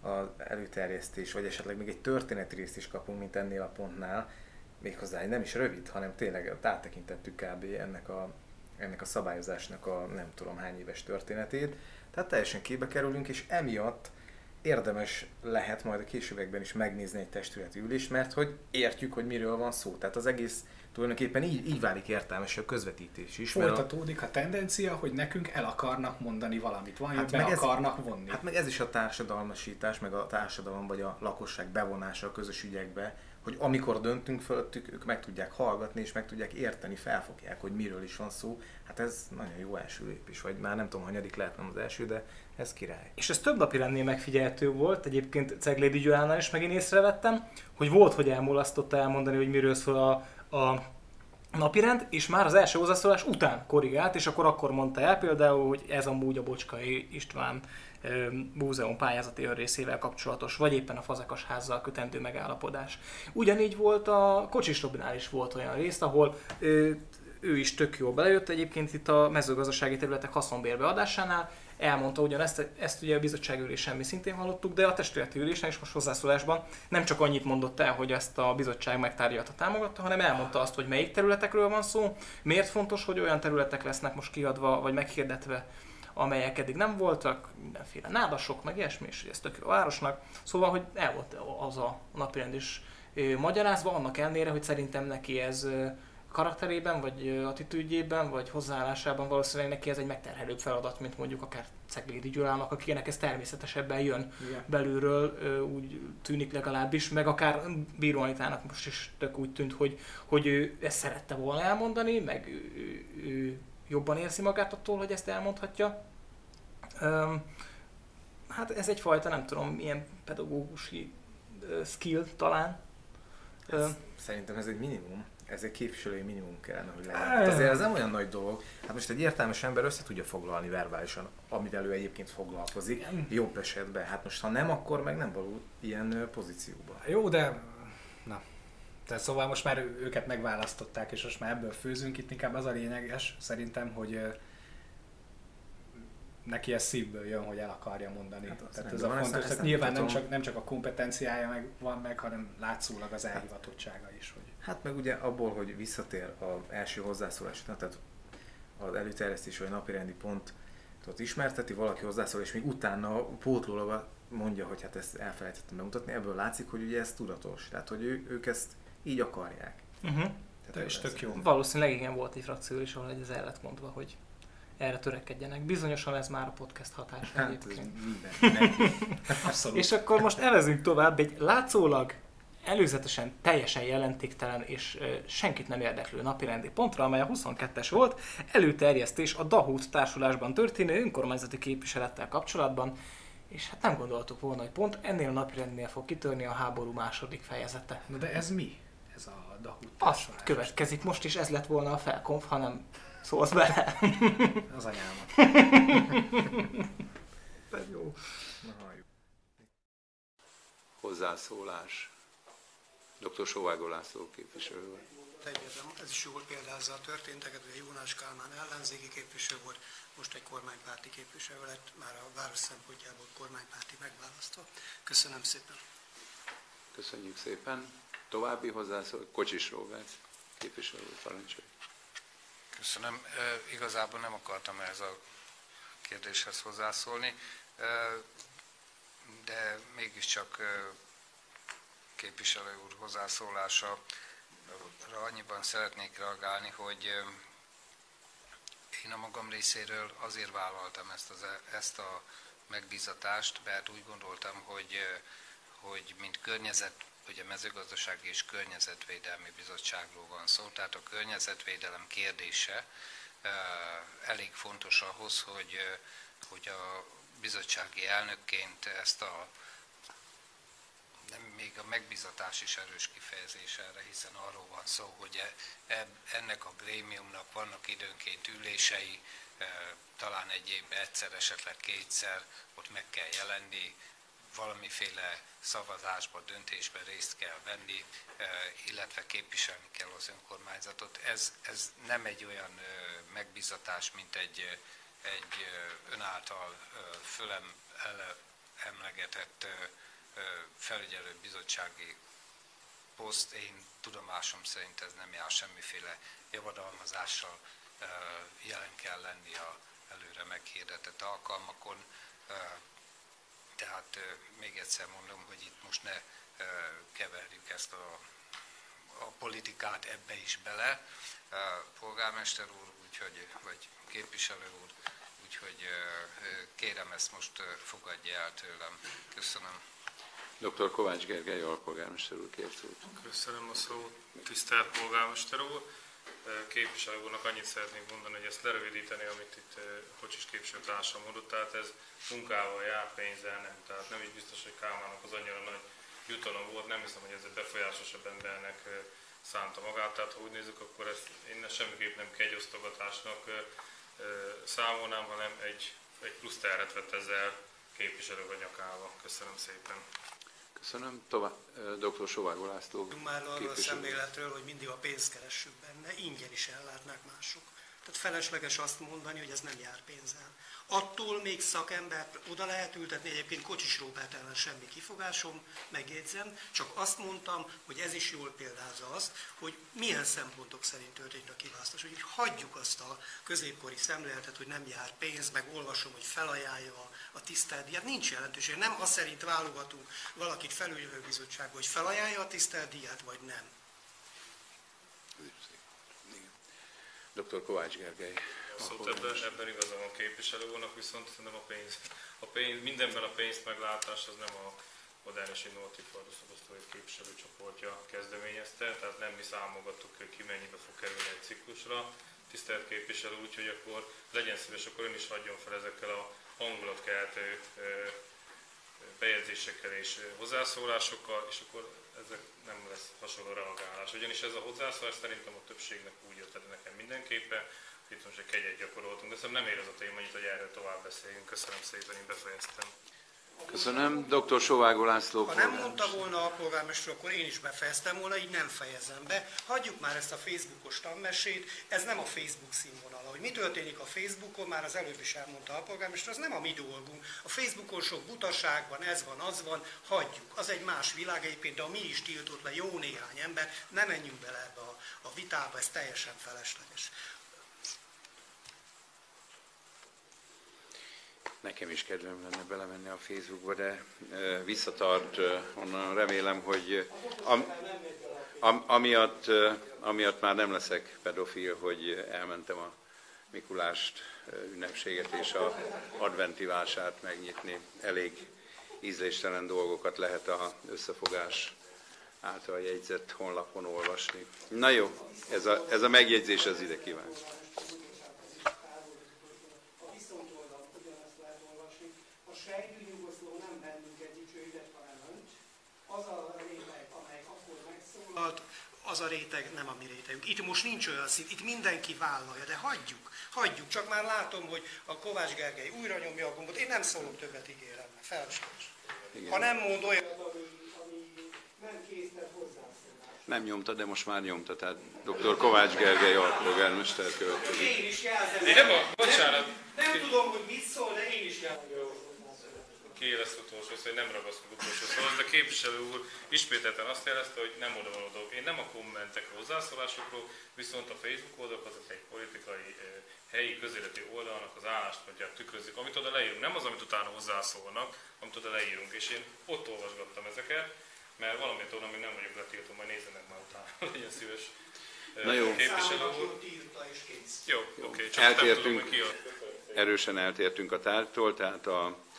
az előterjesztés, vagy esetleg még egy történeti részt is kapunk, mint ennél a pontnál, méghozzá nem is rövid, hanem tényleg áttekintettük kb. ennek a, ennek a szabályozásnak a nem tudom hány éves történetét. Tehát teljesen képbe kerülünk, és emiatt érdemes lehet majd a későbbekben is megnézni egy testületi ülést, mert hogy értjük, hogy miről van szó. Tehát az egész tulajdonképpen így, így válik értelmes a közvetítés is. Folytatódik a tendencia, hogy nekünk el akarnak mondani valamit, van, hát be ez, akarnak vonni. Hát meg ez is a társadalmasítás, meg a társadalom vagy a lakosság bevonása a közös ügyekbe, hogy amikor döntünk fölöttük, ők meg tudják hallgatni, és meg tudják érteni, felfogják, hogy miről is van szó. Hát ez nagyon jó első lépés, vagy már nem tudom, hanyadik lehetne az első, de ez király. És ez több napi lennél megfigyelhető volt, egyébként Ceglédi Gyulánál is megint észrevettem, hogy volt, hogy elmulasztotta elmondani, hogy miről szól a, a napirend, és már az első hozzászólás után korrigált, és akkor akkor mondta el például, hogy ez amúgy a Bocskai István múzeum pályázati részével kapcsolatos, vagy éppen a Fazekas házzal kötendő megállapodás. Ugyanígy volt a Kocsis Robinál is volt olyan rész, ahol ő is tök jól belejött egyébként itt a mezőgazdasági területek haszonbérbeadásánál, elmondta ugyanezt, ezt ugye a bizottságülésen mi szintén hallottuk, de a testületi ülésen is most hozzászólásban nem csak annyit mondott el, hogy ezt a bizottság megtárgyalta, támogatta, hanem elmondta azt, hogy melyik területekről van szó, miért fontos, hogy olyan területek lesznek most kiadva vagy meghirdetve, amelyek eddig nem voltak, mindenféle nádasok, meg ilyesmi, és ez tök jó a városnak. Szóval, hogy el volt az a napirend is magyarázva, annak ellenére, hogy szerintem neki ez karakterében, vagy attitűdjében, vagy hozzáállásában valószínűleg neki ez egy megterhelőbb feladat, mint mondjuk akár Ceglédi Gyulának, akinek ez természetesebben jön Igen. belülről, úgy tűnik legalábbis, meg akár Bíró Anitának most is tök úgy tűnt, hogy, hogy ő ezt szerette volna elmondani, meg ő, ő, ő jobban érzi magát attól, hogy ezt elmondhatja. Um, hát ez egyfajta, nem tudom, milyen pedagógusi skill talán. Ez, szerintem ez egy minimum ez egy képviselői minimum kellene, hogy legyen. Hát azért ez nem olyan nagy dolog. Hát most egy értelmes ember össze tudja foglalni verbálisan, amivel ő egyébként foglalkozik, jobb esetben. Hát most ha nem, akkor meg nem való ilyen pozícióban. Jó, de na. Tehát szóval most már őket megválasztották, és most már ebből főzünk. Itt inkább az a lényeges szerintem, hogy neki ez szívből jön, hogy el akarja mondani. Hát Tehát ez a fontos. Tehát nyilván nem csak, nem csak a kompetenciája meg, van meg, hanem látszólag az elhivatottsága is. Hogy... Hát meg ugye abból, hogy visszatér az első hozzászólás után, tehát az előterjesztés vagy napirendi pontot ismerteti, valaki hozzászól, és még utána pótlólag mondja, hogy hát ezt elfelejtettem bemutatni, ebből látszik, hogy ugye ez tudatos, tehát hogy ő, ők ezt így akarják. Uh-huh. Tehát és tök jó. Valószínűleg igen volt egy frakció is, ahol ez el lett mondva, hogy erre törekedjenek. Bizonyosan ez már a podcast hatás hát, egyébként. Abszolút. És akkor most evezünk tovább egy látszólag előzetesen teljesen jelentéktelen és senkit nem érdeklő napirendi pontra, amely a 22-es volt, előterjesztés a Dahút társulásban történő önkormányzati képviselettel kapcsolatban, és hát nem gondoltuk volna, hogy pont ennél a napirendnél fog kitörni a háború második fejezete. Na de ez mi? ez a Dahut Azt társulás. következik most is, ez lett volna a felkonf, hanem szólsz bele. Az anyámat. Jó. Na, halljuk. Hozzászólás. Dr. Sovágó László képviselő. Egyébként ez is jól példázza a történteket, hogy Jónás Kálmán ellenzéki képviselő volt, most egy kormánypárti képviselő lett, már a város szempontjából kormánypárti megválasztva. Köszönöm szépen. Köszönjük szépen. További hozzászól. Kocsis Róbert képviselő parancsolj. Köszönöm. E, igazából nem akartam ehhez a kérdéshez hozzászólni, e, de mégiscsak e, képviselő úr hozzászólása annyiban szeretnék reagálni, hogy e, én a magam részéről azért vállaltam ezt, az, ezt a megbízatást, mert úgy gondoltam, hogy, e, hogy mint környezet ugye mezőgazdasági és környezetvédelmi bizottságról van szó, tehát a környezetvédelem kérdése elég fontos ahhoz, hogy, hogy a bizottsági elnökként ezt a nem, még a megbizatás is erős kifejezés erre, hiszen arról van szó, hogy e, ennek a grémiumnak vannak időnként ülései, talán egy évben egyszer, esetleg kétszer, ott meg kell jelenni, valamiféle szavazásba, döntésben részt kell venni, illetve képviselni kell az önkormányzatot. Ez, ez nem egy olyan megbizatás, mint egy, egy ön által fölem emlegetett felügyelő bizottsági poszt. Én tudomásom szerint ez nem jár semmiféle javadalmazással, jelen kell lenni a előre meghirdetett alkalmakon tehát még egyszer mondom, hogy itt most ne keverjük ezt a, a politikát ebbe is bele. Polgármester úr, úgyhogy, vagy képviselő úr, úgyhogy kérem ezt most fogadja el tőlem. Köszönöm. Dr. Kovács Gergely, alpolgármester úr, kért szót. Köszönöm a szót, tisztelt polgármester úr. Képviselő úrnak annyit szeretnék mondani, hogy ezt lerövidíteni, amit itt Kocsis képviselőtársam mondott, tehát ez munkával jár, pénzzel nem. Tehát nem is biztos, hogy Kálmának az annyira nagy jutalom volt, nem hiszem, hogy ez egy befolyásosabb embernek szánta magát, tehát ha úgy nézzük, akkor ezt én semmiképp nem kegyosztogatásnak számolnám, hanem egy, egy plusz terhet vett ezzel képviselő a nyakába. Köszönöm szépen. Köszönöm. Tovább, dr. Sovágó László. Már arról a szemléletről, hogy mindig a pénzt keressük benne, ingyen is ellátnák mások. Tehát felesleges azt mondani, hogy ez nem jár pénzzel. Attól még szakembert oda lehet ültetni, egyébként Kocsis Róbert ellen semmi kifogásom, megjegyzem, csak azt mondtam, hogy ez is jól példázza azt, hogy milyen szempontok szerint történt a kiválasztás. Úgyhogy hagyjuk azt a középkori szemléletet, hogy nem jár pénz, meg olvasom, hogy felajánlja a, a tisztelt díjat. Nincs jelentőség. Nem azt szerint válogatunk valakit felügyelő bizottságba, hogy felajánlja a tisztelt díjat, vagy nem. Dr. Kovács Gergely. Szóval ebben, ebben igaza van képviselő úrnak, viszont szerintem a pénz, a pénz, mindenben a pénzt meglátás az nem a modern és innovatív fordulszabasztói képviselőcsoportja kezdeményezte, tehát nem mi számogattuk, hogy ki mennyibe fog kerülni egy ciklusra. Tisztelt képviselő, úgyhogy akkor legyen szíves, akkor ön is hagyjon fel ezekkel a hangulatkeltő bejegyzésekkel és hozzászólásokkal, és akkor ezek nem lesz hasonló reagálás. Ugyanis ez a hozzászólás szerintem a többségnek úgy jött el nekem mindenképpen, itt most egy kegyet gyakoroltunk, de szerintem nem ér az a téma hogy erről tovább beszéljünk. Köszönöm szépen, én befejeztem. Köszönöm. Dr. Sovágó László. Ha nem mondta volna a polgármester, akkor én is befejeztem volna, így nem fejezem be. Hagyjuk már ezt a Facebookos tanmesét, ez nem a Facebook színvonala. Hogy mi történik a Facebookon, már az előbb is elmondta a polgármester, az nem a mi dolgunk. A Facebookon sok butaság van, ez van, az van, hagyjuk. Az egy más világ egyébként, de a mi is tiltott le jó néhány ember, nem menjünk bele ebbe a, a vitába, ez teljesen felesleges. Nekem is kedvem lenne belemenni a Facebookba, de visszatart onnan. Remélem, hogy am, am, amiatt, amiatt már nem leszek pedofil, hogy elmentem a Mikulást ünnepséget és a adventi vásárt megnyitni. Elég ízléstelen dolgokat lehet a összefogás által jegyzett honlapon olvasni. Na jó, ez a, ez a megjegyzés az ide kíván. Az a réteg nem a mi rétegünk. Itt most nincs olyan szint, itt mindenki vállalja, de hagyjuk, hagyjuk. Csak már látom, hogy a Kovács Gergely újra nyomja a gombot. Én nem szólok többet, ígérem, felesleges. Ha nem mond olyan, ami, ami nem készített hozzászólás. Nem nyomta, de most már nyomta, tehát dr. Kovács Gergely alpolgármester következik. Én is jelzem. Én nem bocsánat, Nem tudom, hogy mit szól, de én is jelzem. Ki lesz utolsó szó, hogy nem ragaszkodok utolsó szóhoz, de képviselő úr ismételten azt jelezte, hogy nem oda való dolog. Én nem a kommentekről, hozzászólásokról, viszont a Facebook oldalak azok egy politikai helyi közéleti oldalnak az álláspontját tükrözik, amit oda leírunk. Nem az, amit utána hozzászólnak, amit oda leírunk. És én ott olvasgattam ezeket, mert valamit onnan még nem vagyok letiltva, majd nézzenek már utána, legyen szíves. Na jó. Képviselő úr. Jó, oké, csak nem tudom, Eltértünk. hogy ki a... Erősen eltértünk a tárgytól, tehát a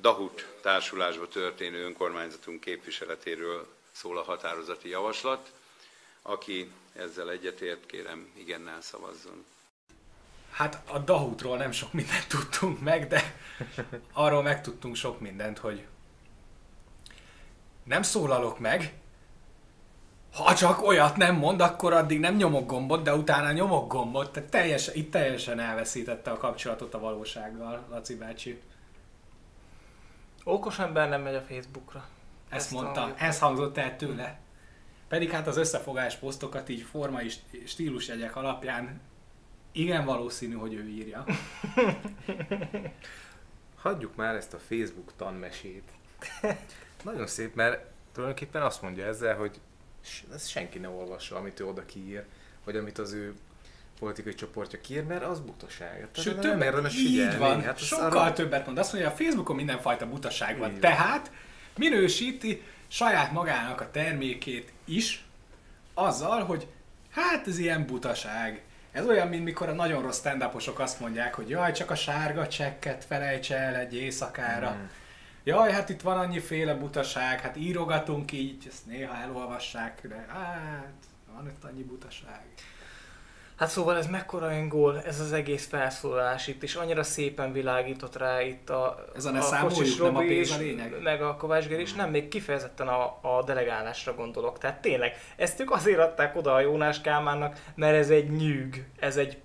Dahut társulásba történő önkormányzatunk képviseletéről szól a határozati javaslat. Aki ezzel egyetért, kérem igennel szavazzon. Hát a Dahutról nem sok mindent tudtunk meg, de arról megtudtunk sok mindent, hogy nem szólalok meg, ha csak olyat nem mond, akkor addig nem nyomok gombot, de utána nyomok gombot. Tehát teljesen, itt teljesen elveszítette a kapcsolatot a valósággal, Laci bácsi. Okos ember nem megy a Facebookra. Ezt Ezt mondta, halljuk. ez hangzott el tőle. Pedig hát az összefogás posztokat így formai st- stílusjegyek alapján igen valószínű, hogy ő írja. Hagyjuk már ezt a Facebook tanmesét. Nagyon szép, mert tulajdonképpen azt mondja ezzel, hogy ezt senki ne olvassa, amit ő oda kiír, vagy amit az ő politikai csoportja kiír, mert az butaság. Tehát Sőt, többet, érdemes így figyelni. van, Hát sokkal arra- többet mond. Azt mondja, a Facebookon mindenfajta butaság van. Így. Tehát minősíti saját magának a termékét is azzal, hogy hát ez ilyen butaság. Ez olyan, mint mikor a nagyon rossz stand azt mondják, hogy jaj, csak a sárga csekket felejtse el egy éjszakára. Mm. Jaj, hát itt van annyiféle butaság, hát írogatunk így, ezt néha elolvassák, de hát van itt annyi butaság. Hát szóval ez mekkora öngól, ez az egész felszólalás itt, és annyira szépen világított rá itt a, Ez a ne a Kocsis nem a Robi pénz a lényeg? meg a Kovács Geri is, nem, még kifejezetten a, a delegálásra gondolok. Tehát tényleg, ezt ők azért adták oda a Jónás Kálmánnak, mert ez egy nyűg, ez egy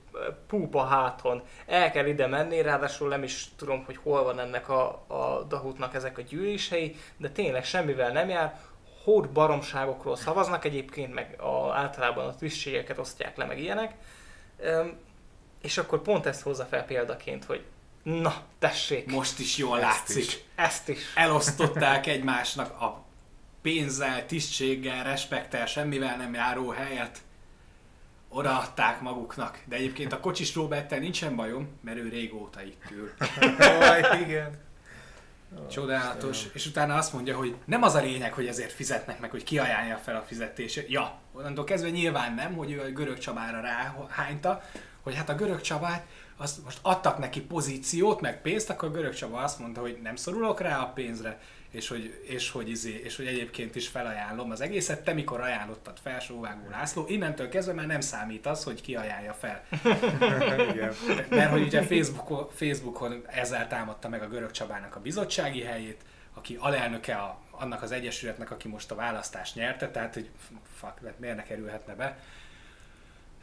púpa háton. El kell ide menni, ráadásul nem is tudom, hogy hol van ennek a, a Dahutnak ezek a gyűlései, de tényleg semmivel nem jár, hód baromságokról szavaznak egyébként, meg a, általában a tisztségeket osztják le, meg ilyenek. Öm, és akkor pont ezt hozza fel példaként, hogy na, tessék, Most is jól Ezt látszik. is. ezt is. elosztották egymásnak a pénzzel, tisztséggel, respektel, semmivel nem járó helyet. Odaadták maguknak. De egyébként a Kocsis Roberttel nincsen bajom, mert ő régóta itt ül. Jaj, igen. Csodálatos. És utána azt mondja, hogy nem az a lényeg, hogy ezért fizetnek meg, hogy ki ajánlja fel a fizetését. Ja, onnantól kezdve nyilván nem, hogy ő a görög Csabára ráhányta, hogy hát a görög Csabát, azt most adtak neki pozíciót, meg pénzt, akkor a görög Csaba azt mondta, hogy nem szorulok rá a pénzre, és hogy, és hogy, izé, és hogy egyébként is felajánlom az egészet. Te mikor ajánlottad fel, Sóvágó László, innentől kezdve már nem számít az, hogy ki ajánlja fel. igen. Mert hogy ugye Facebookon, Facebookon ezzel támadta meg a Görög Csabának a bizottsági helyét, aki alelnöke a, annak az egyesületnek, aki most a választást nyerte, tehát hogy fuck, miért ne kerülhetne be.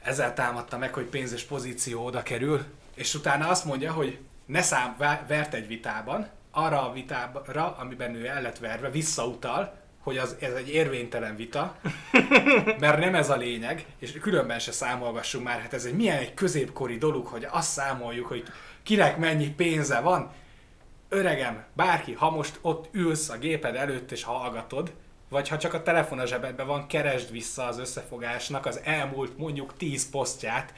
Ezzel támadta meg, hogy pénzes pozíció oda kerül, és utána azt mondja, hogy ne szám, vert egy vitában, arra a vitára, amiben ő el lett verve, visszautal, hogy az, ez egy érvénytelen vita, mert nem ez a lényeg, és különben se számolgassunk már, hát ez egy milyen egy középkori dolog, hogy azt számoljuk, hogy kinek mennyi pénze van. Öregem, bárki, ha most ott ülsz a géped előtt és hallgatod, vagy ha csak a telefon a zsebedben van, keresd vissza az összefogásnak az elmúlt mondjuk 10 posztját,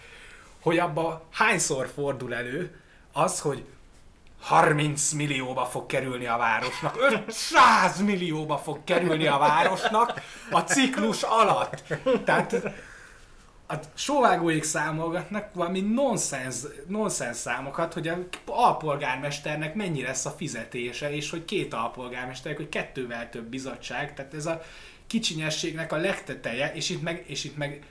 hogy abba hányszor fordul elő az, hogy 30 millióba fog kerülni a városnak, 500 millióba fog kerülni a városnak a ciklus alatt. Tehát a sóvágóik számolgatnak valami nonsens, nonsens számokat, hogy a alpolgármesternek mennyi lesz a fizetése, és hogy két alpolgármester, hogy kettővel több bizottság, tehát ez a kicsinyességnek a legteteje, és itt meg, és itt meg,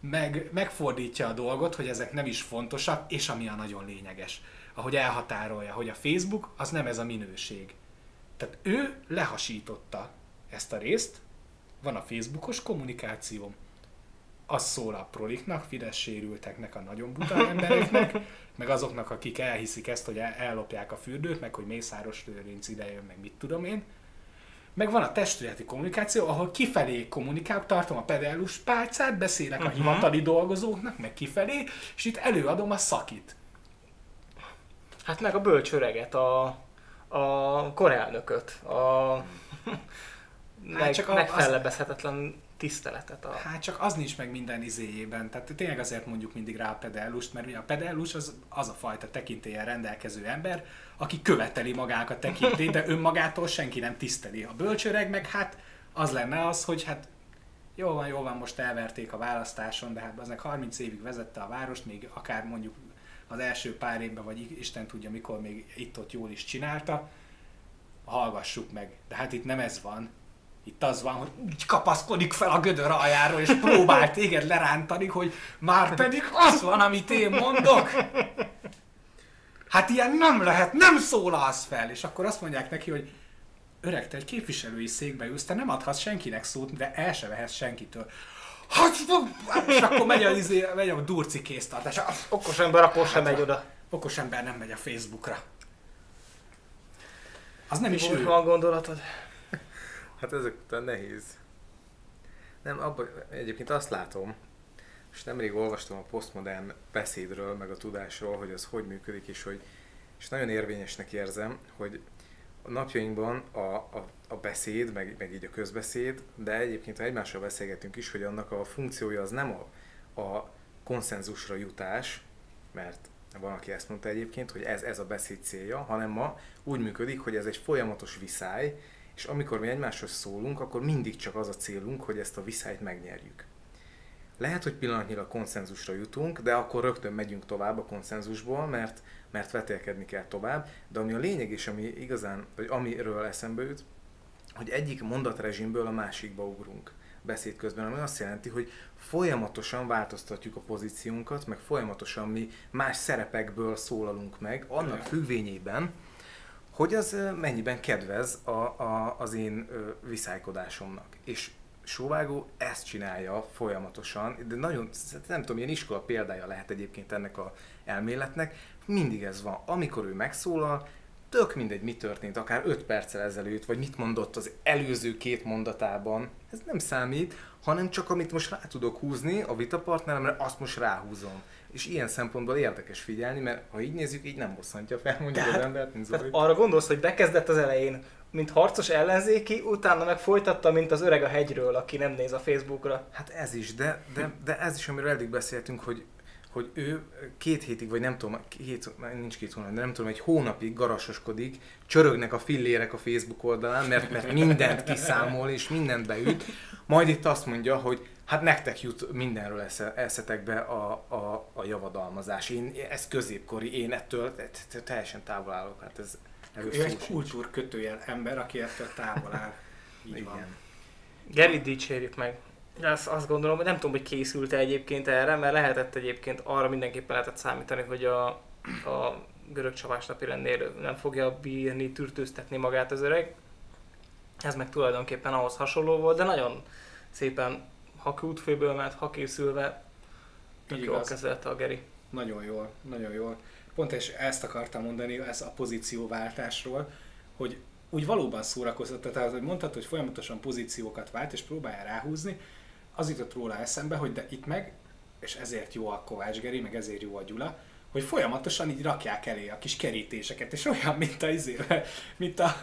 meg megfordítja a dolgot, hogy ezek nem is fontosak, és ami a nagyon lényeges, ahogy elhatárolja, hogy a Facebook az nem ez a minőség. Tehát ő lehasította ezt a részt, van a Facebookos kommunikáció, az szól a proliknak, Fidesz sérülteknek, a nagyon buta embereknek, meg azoknak, akik elhiszik ezt, hogy el- ellopják a fürdőt, meg hogy Mészáros Lőrinc idejön, meg mit tudom én. Meg van a testületi kommunikáció, ahol kifelé kommunikálok, tartom a pedellus pálcát, beszélek a hivatali dolgozóknak, meg kifelé, és itt előadom a szakit. Hát meg a bölcsöreget, a, a korelnököt, a meg, Hát csak csak a- megfellebezhetetlen tiszteletet. A... Hát csak az nincs meg minden izéjében. Tehát tényleg azért mondjuk mindig rá a pedellust, mert ugye a pedellus az, az a fajta tekintélyen rendelkező ember, aki követeli magának a tekintélyt, de önmagától senki nem tiszteli. A bölcsöreg meg hát az lenne az, hogy hát jó van, jó van, most elverték a választáson, de hát aznek 30 évig vezette a várost, még akár mondjuk az első pár évben, vagy Isten tudja mikor még itt-ott jól is csinálta, hallgassuk meg. De hát itt nem ez van. Itt az van, hogy úgy kapaszkodik fel a gödör aljáról, és próbál téged lerántani, hogy már pedig az van, amit én mondok. Hát ilyen nem lehet, nem szólalsz fel. És akkor azt mondják neki, hogy öreg, te egy képviselői székbe ülsz, te nem adhatsz senkinek szót, de el se vehetsz senkitől. Hát, és akkor megy a, izé, megy a durci kéztartás. Okos ember akkor sem megy oda. Okos ember nem megy a Facebookra. Az nem is ő. van gondolatod? Hát ezek után nehéz. Nem, abban egyébként azt látom, és nemrég olvastam a posztmodern beszédről, meg a tudásról, hogy az hogy működik, és hogy és nagyon érvényesnek érzem, hogy a napjainkban a, a, a beszéd, meg, meg így a közbeszéd, de egyébként ha egymással beszélgetünk is, hogy annak a funkciója az nem a, a konszenzusra jutás, mert van, aki ezt mondta egyébként, hogy ez, ez a beszéd célja, hanem ma úgy működik, hogy ez egy folyamatos viszály, és amikor mi egymáshoz szólunk, akkor mindig csak az a célunk, hogy ezt a viszályt megnyerjük. Lehet, hogy pillanatnyilag konszenzusra jutunk, de akkor rögtön megyünk tovább a konszenzusból, mert, mert vetélkedni kell tovább. De ami a lényeg és ami igazán, vagy amiről eszembe jut, hogy egyik mondatrezsimből a másikba ugrunk beszéd közben, ami azt jelenti, hogy folyamatosan változtatjuk a pozíciónkat, meg folyamatosan mi más szerepekből szólalunk meg, annak függvényében, hogy az mennyiben kedvez a, a, az én viszálykodásomnak. És Sóvágó ezt csinálja folyamatosan, de nagyon, nem tudom, ilyen iskola példája lehet egyébként ennek a elméletnek, mindig ez van. Amikor ő megszólal, tök mindegy, mi történt, akár 5 perccel ezelőtt, vagy mit mondott az előző két mondatában, ez nem számít, hanem csak amit most rá tudok húzni a vitapartneremre, azt most ráhúzom. És ilyen szempontból érdekes figyelni, mert ha így nézzük, így nem bosszantja fel mondjuk az Tehát- embert, mint Tehát arra gondolsz, hogy bekezdett az elején, mint harcos ellenzéki, utána meg folytatta, mint az öreg a hegyről, aki nem néz a Facebookra. Hát ez is, de, de, de ez is, amiről eddig beszéltünk, hogy, hogy ő két hétig, vagy nem tudom, két, nincs két hónap, de nem tudom, egy hónapig garasoskodik, csörögnek a fillérek a Facebook oldalán, mert, mert mindent kiszámol és mindent beüt, majd itt azt mondja, hogy hát nektek jut mindenről esze, eszetekbe a, a, a javadalmazás. Én, ez középkori, én ettől te- te- teljesen távol állok, hát ez Ő egy sincs. kultúr kötőjel ember, aki ettől távol áll. Így van. Igen. Gerit dicsérjük meg. Azt, azt gondolom, hogy nem tudom, hogy készült-e egyébként erre, mert lehetett egyébként arra mindenképpen lehetett számítani, hogy a, a görög csavás napi rendnél nem fogja bírni, tűrtőztetni magát az öreg. Ez meg tulajdonképpen ahhoz hasonló volt, de nagyon szépen, ha útfőből ment, ha készülve, Így jól kezelte a Geri. Nagyon jól, nagyon jól. Pont és ezt akartam mondani, ez a pozícióváltásról, hogy úgy valóban szórakoztatta, tehát hogy mondtad, hogy folyamatosan pozíciókat vált, és próbálja ráhúzni, az jutott róla eszembe, hogy de itt meg, és ezért jó a Kovács Geri, meg ezért jó a Gyula, hogy folyamatosan így rakják elé a kis kerítéseket, és olyan, mint a izébe, mint a,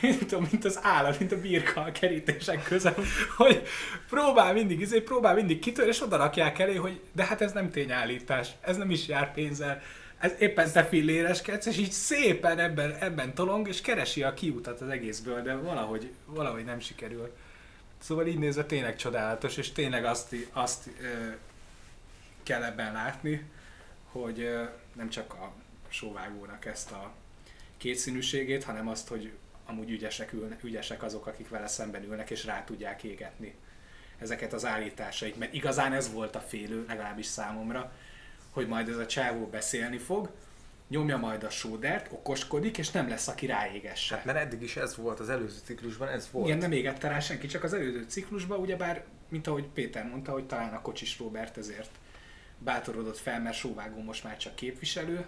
mint, a, mint az állat, mint a birka a kerítések között, hogy próbál mindig, izé, próbál mindig kitör, és oda rakják elé, hogy de hát ez nem tényállítás, ez nem is jár pénzzel, ez éppen te filléreskedsz, és így szépen ebben, ebben tolong, és keresi a kiutat az egészből, de valahogy, valahogy nem sikerül. Szóval így nézve tényleg csodálatos, és tényleg azt, azt ö, kell ebben látni, hogy ö, nem csak a sóvágónak ezt a kétszínűségét, hanem azt, hogy amúgy ügyesek, ülne, ügyesek azok, akik vele szemben ülnek, és rá tudják égetni ezeket az állításait, mert igazán ez volt a félő, legalábbis számomra, hogy majd ez a csávó beszélni fog, nyomja majd a sódert, okoskodik, és nem lesz, aki ráégesse. Hát mert eddig is ez volt, az előző ciklusban ez volt. Igen, nem égette rá senki, csak az előző ciklusban, ugyebár, mint ahogy Péter mondta, hogy talán a Kocsis Robert ezért bátorodott fel, mert sóvágó most már csak képviselő,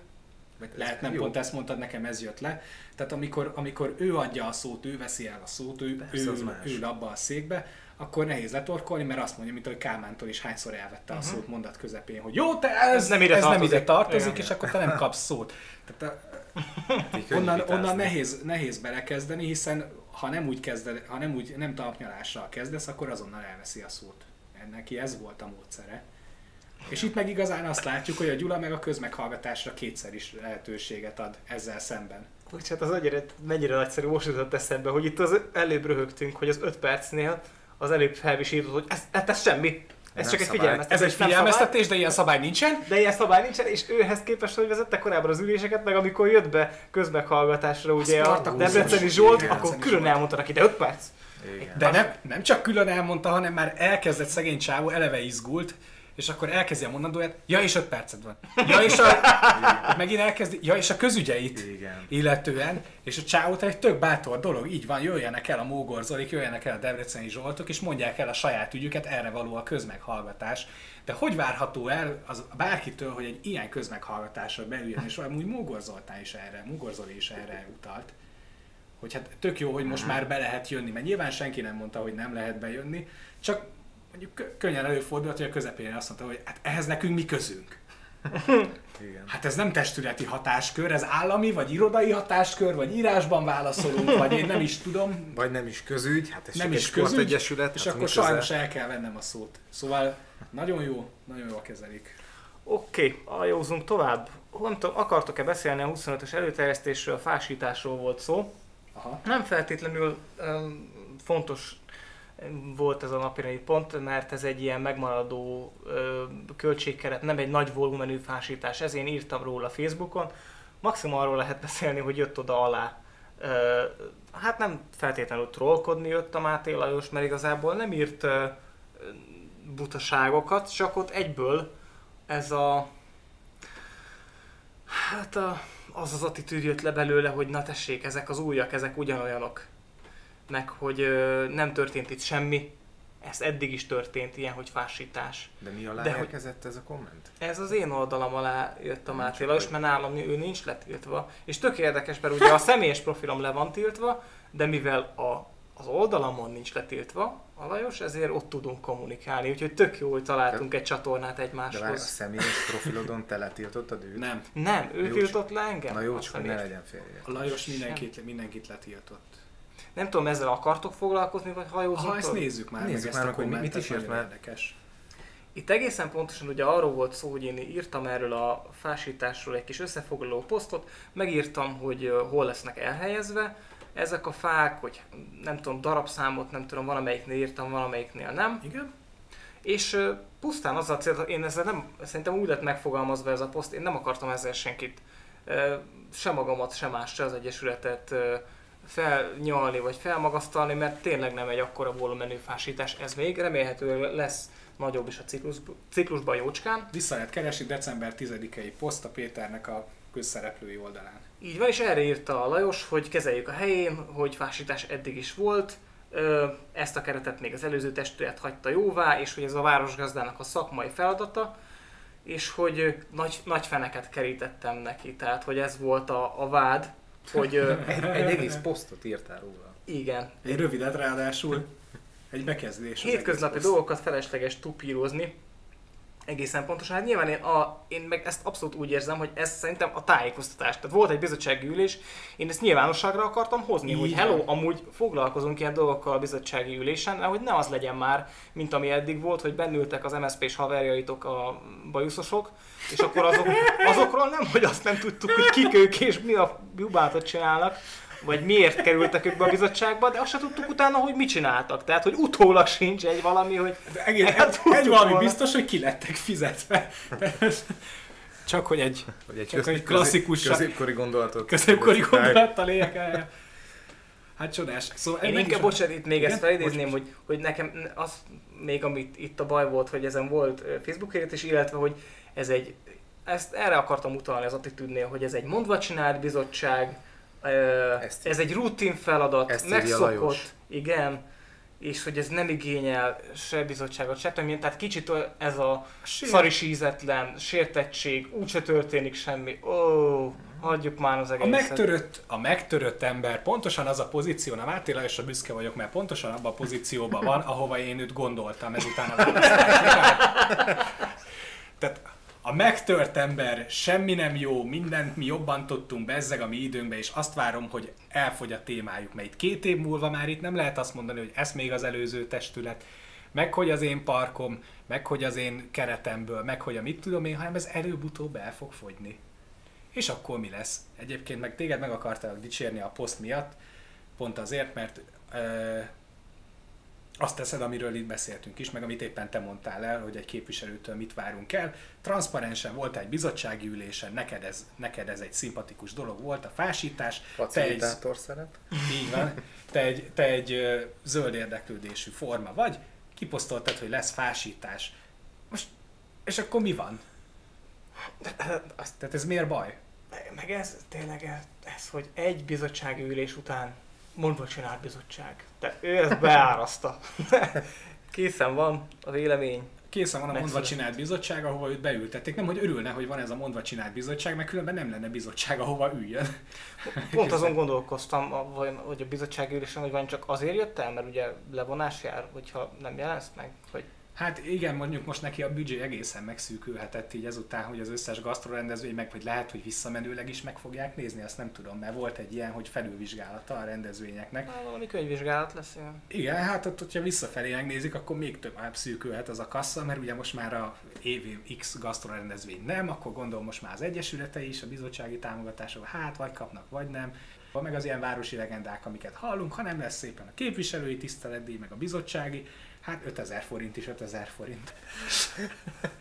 vagy lehet nem jó. pont ezt mondtad, nekem ez jött le. Tehát amikor, amikor ő adja a szót, ő veszi el a szót, ő, Persze, ő ül abba a székbe, akkor nehéz letorkolni, mert azt mondja, mint ahogy Kálmántól is hányszor elvette a szót mondat közepén, hogy jó, te ez, Ez nem ide ez nem tartozik. ide tartozik, Igen. és akkor te nem kapsz szót. Tehát a, onnan, onnan nehéz, nehéz belekezdeni, hiszen ha nem úgy kezded, ha nem úgy nem talpnyalással kezdesz, akkor azonnal elveszi a szót. Neki ez volt a módszere. És itt meg igazán azt látjuk, hogy a Gyula meg a közmeghallgatásra kétszer is lehetőséget ad ezzel szemben. Bocsánat, az annyira, mennyire nagyszerű, most jutott eszembe, hogy itt az előbb röhögtünk, hogy az 5 percnél az előbb felvisított, hogy ez, ez, ez semmi. Ez Nem csak egy figyelmeztetés. Ez egy figyelmeztetés, de ilyen szabály nincsen. De ilyen szabály nincsen, és őhez képest, hogy vezette korábban az üléseket, meg amikor jött be közmeghallgatásra ugye a Spartacus Debreceni. Zsolt, Igen, akkor külön elmondta neki, de 5 perc. Igen. De nem, nem csak külön elmondta, hanem már elkezdett szegény csávó, eleve izgult, és akkor elkezdi a mondandóját, ja és 5 perced van. Ja és a, megint elkezdi, ja és a közügyeit Igen. illetően, és a csávót egy tök bátor dolog, így van, jöjjenek el a Mógor Zolik, jöjjenek el a Debreceni Zsoltok, és mondják el a saját ügyüket, erre való a közmeghallgatás. De hogy várható el az bárkitől, hogy egy ilyen közmeghallgatásra beüljön, és amúgy Mógor Zoltán is erre, Mógor Zoli is erre utalt, hogy hát tök jó, hogy most már be lehet jönni, mert nyilván senki nem mondta, hogy nem lehet bejönni, csak mondjuk kö- könnyen előfordult, hogy a közepén azt mondta, hogy hát ehhez nekünk mi közünk. Igen. Hát ez nem testületi hatáskör, ez állami, vagy irodai hatáskör, vagy írásban válaszolunk, vagy én nem is tudom, Vagy nem is közügy, hát ez nem is közügy, sportegyesület. és hát akkor sajnos el kell vennem a szót. Szóval nagyon jó, nagyon jól kezelik. Oké, okay, ajózunk tovább. Nem tudom, akartok-e beszélni a 25-ös előterjesztésről, a fásításról volt szó. Aha. Nem feltétlenül um, fontos volt ez a napirendi pont, mert ez egy ilyen megmaradó ö, költségkeret, nem egy nagy volumenű fásítás. Ez én írtam róla Facebookon. Maximum arról lehet beszélni, hogy jött oda alá. Ö, hát nem feltétlenül trollkodni jött a Máté Lajos, mert igazából nem írt ö, butaságokat, csak ott egyből ez a hát a, az az attitűd jött le belőle, hogy na tessék, ezek az újak, ezek ugyanolyanok. Meg hogy ö, nem történt itt semmi. Ez eddig is történt, ilyen, hogy fásítás. De mi alá De hogy- érkezett ez a komment? Ez az én oldalam alá jött a Máté Lajos, hogy- mert nálam ő nincs letiltva. És tök érdekes, mert ugye a személyes profilom le van tiltva, de mivel a, az oldalamon nincs letiltva a Lajos, ezért ott tudunk kommunikálni. Úgyhogy tök jó, hogy találtunk egy csatornát De várj, a egymáshoz. személyes profilodon te letiltottad őt? Nem, Nem, ő Jó, tiltott le engem. Na jó, a csak hogy ne legyen félre. a Lajos mindenkit, mindenkit letiltott. Nem tudom, ezzel akartok foglalkozni, vagy hajózunk? Ha ezt nézzük már, Nézzük meg már, ezt a akkor mi- mit is írt már? érdekes. Itt egészen pontosan ugye arról volt szó, hogy én írtam erről a fásításról egy kis összefoglaló posztot, megírtam, hogy hol lesznek elhelyezve ezek a fák, hogy nem tudom, darabszámot, nem tudom, van amelyiknél írtam, van amelyiknél nem. Igen? És pusztán az a cél, én ezzel nem, szerintem úgy lett megfogalmazva ez a poszt, én nem akartam ezzel senkit, ö, se magamat, se más, se az Egyesületet felnyalni vagy felmagasztalni, mert tényleg nem egy akkora volumenű fásítás ez még, remélhetőleg lesz nagyobb is a ciklus, ciklusban jócskán. Vissza lehet keresni december 10-i poszt a Péternek a közszereplői oldalán. Így van, és erre írta a Lajos, hogy kezeljük a helyén, hogy fásítás eddig is volt, ezt a keretet még az előző testület hagyta jóvá, és hogy ez a városgazdának a szakmai feladata, és hogy nagy, nagy feneket kerítettem neki, tehát hogy ez volt a, a vád, hogy Egy, egy egész posztot írtál róla. igen, Egy rövidet ráadásul, egy bekezdés. hétköznapi dolgokat felesleges tupírozni, egészen pontosan. Hát nyilván én, a, én meg ezt abszolút úgy érzem, hogy ez szerintem a tájékoztatás. Tehát volt egy bizottsági ülés, én ezt nyilvánosságra akartam hozni, Így hogy hello, amúgy foglalkozunk ilyen dolgokkal a bizottsági ülésen, hogy ne az legyen már, mint ami eddig volt, hogy bennültek az MSZP-s haverjaitok a bajuszosok, és akkor azok, azokról nem, hogy azt nem tudtuk, hogy kik ők és mi a jubátot csinálnak, vagy miért kerültek ők be a bizottságba, de azt se tudtuk utána, hogy mit csináltak. Tehát, hogy utólag sincs egy valami, hogy De egész, Hát egy, egy valami volna. biztos, hogy ki lettek fizetve. Csak hogy egy Vagy egy, Csak köz, egy klasszikus- közép, középkori gondolatot. középkori gondolattal éljek el. Hát csodás. Szóval Én inkább, bocsánat, itt még Igen? ezt felidézném, hogy, hogy nekem az még amit itt a baj volt, hogy ezen volt Facebook hirdetés, illetve hogy ez egy ezt erre akartam utalni az attitűdnél, hogy ez egy mondva csinált bizottság, ez egy rutin feladat, Ezt megszokott, igen, és hogy ez nem igényel se bizottságot, se többnyire, tehát kicsit ez a szaris ízetlen, sértettség, úgyse történik semmi, ó, hagyjuk már az A egészet. megtörött, a megtörött ember pontosan az a pozíció, nem Máté Lajosra büszke vagyok, mert pontosan abban a pozícióban van, ahova én őt gondoltam ezután a. Tehát a megtört ember semmi nem jó, mindent mi jobban tudtunk bezzeg a mi időnkbe, és azt várom, hogy elfogy a témájuk, mert itt két év múlva már itt nem lehet azt mondani, hogy ez még az előző testület, meg hogy az én parkom, meg hogy az én keretemből, meg hogy a mit tudom én, hanem ez előbb-utóbb el fog fogyni. És akkor mi lesz? Egyébként meg téged meg akartalak dicsérni a poszt miatt, pont azért, mert ö, azt teszed, amiről itt beszéltünk is, meg amit éppen te mondtál el, hogy egy képviselőtől mit várunk el. Transzparensen volt egy bizottsági ülésen, neked ez, neked ez egy szimpatikus dolog volt, a fásítás. Te egy, Facilitátor szerep. így van, te egy, te egy zöld érdeklődésű forma vagy, kiposztoltad, hogy lesz fásítás. Most, és akkor mi van? Tehát ez miért baj? Meg ez tényleg ez, ez, hogy egy bizottsági ülés után mondva csinált bizottság. Tehát ő ezt beáraszta. Készen van a vélemény. Készen van a mondva csinált bizottság, ahova őt beültették. Nem, hogy örülne, hogy van ez a mondva csinált bizottság, mert különben nem lenne bizottság, ahova üljön. Pont azon gondolkoztam, hogy a bizottsági ülésen, hogy van csak azért jött el, mert ugye levonás jár, hogyha nem jelensz meg, hogy Hát igen, mondjuk most neki a büdzsé egészen megszűkülhetett így ezután, hogy az összes gasztrorendezvény meg, vagy lehet, hogy visszamenőleg is meg fogják nézni, azt nem tudom, mert volt egy ilyen, hogy felülvizsgálata a rendezvényeknek. na, valami könyvvizsgálat lesz. ilyen. Igen, hát ott, hogyha visszafelé megnézik, akkor még több szűkülhet az a kassa, mert ugye most már a év X gasztrorendezvény nem, akkor gondolom most már az egyesületei is a bizottsági támogatások, hát vagy kapnak, vagy nem. Meg az ilyen városi legendák, amiket hallunk, ha nem lesz szépen a képviselői tiszteletdíj, meg a bizottsági, hát 5000 forint is 5000 forint.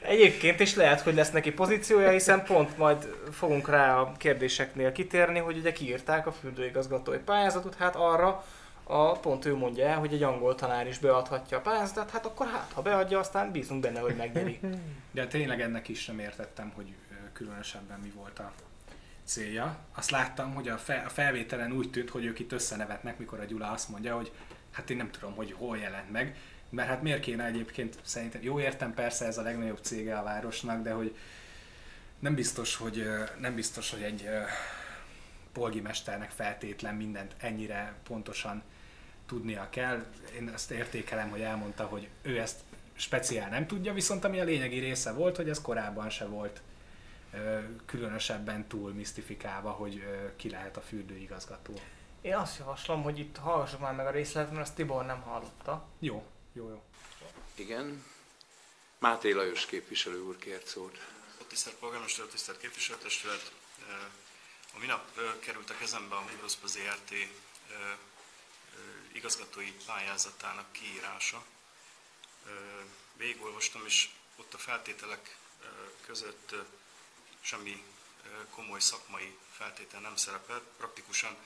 Egyébként is lehet, hogy lesz neki pozíciója, hiszen pont majd fogunk rá a kérdéseknél kitérni, hogy ugye kiírták a fürdőigazgatói pályázatot, hát arra a, pont ő mondja el, hogy egy angol tanár is beadhatja a pályázatot, hát akkor hát, ha beadja, aztán bízunk benne, hogy megnyeri. De tényleg ennek is sem értettem, hogy különösebben mi volt a célja. Azt láttam, hogy a, fel, a felvételen úgy tűnt, hogy ők itt összenevetnek, mikor a Gyula azt mondja, hogy hát én nem tudom, hogy hol jelent meg, mert hát miért kéne egyébként szerintem, jó értem persze ez a legnagyobb cége a városnak, de hogy nem biztos, hogy, nem biztos, hogy egy polgimesternek feltétlen mindent ennyire pontosan tudnia kell. Én ezt értékelem, hogy elmondta, hogy ő ezt speciál nem tudja, viszont ami a lényegi része volt, hogy ez korábban se volt különösebben túl misztifikálva, hogy ki lehet a fürdőigazgató. Én azt javaslom, hogy itt hallgassuk már meg a részletet, mert azt Tibor nem hallotta. Jó, jó, jó. Igen. Máté Lajos képviselő úr kért szót. Tisztelt polgármester, tisztelt képviselőtestület! Eh, A minap eh, került a kezembe a Hungaroszpa ZRT eh, igazgatói pályázatának kiírása. Végigolvastam, és ott a feltételek között semmi komoly szakmai feltétel nem szerepel. Praktikusan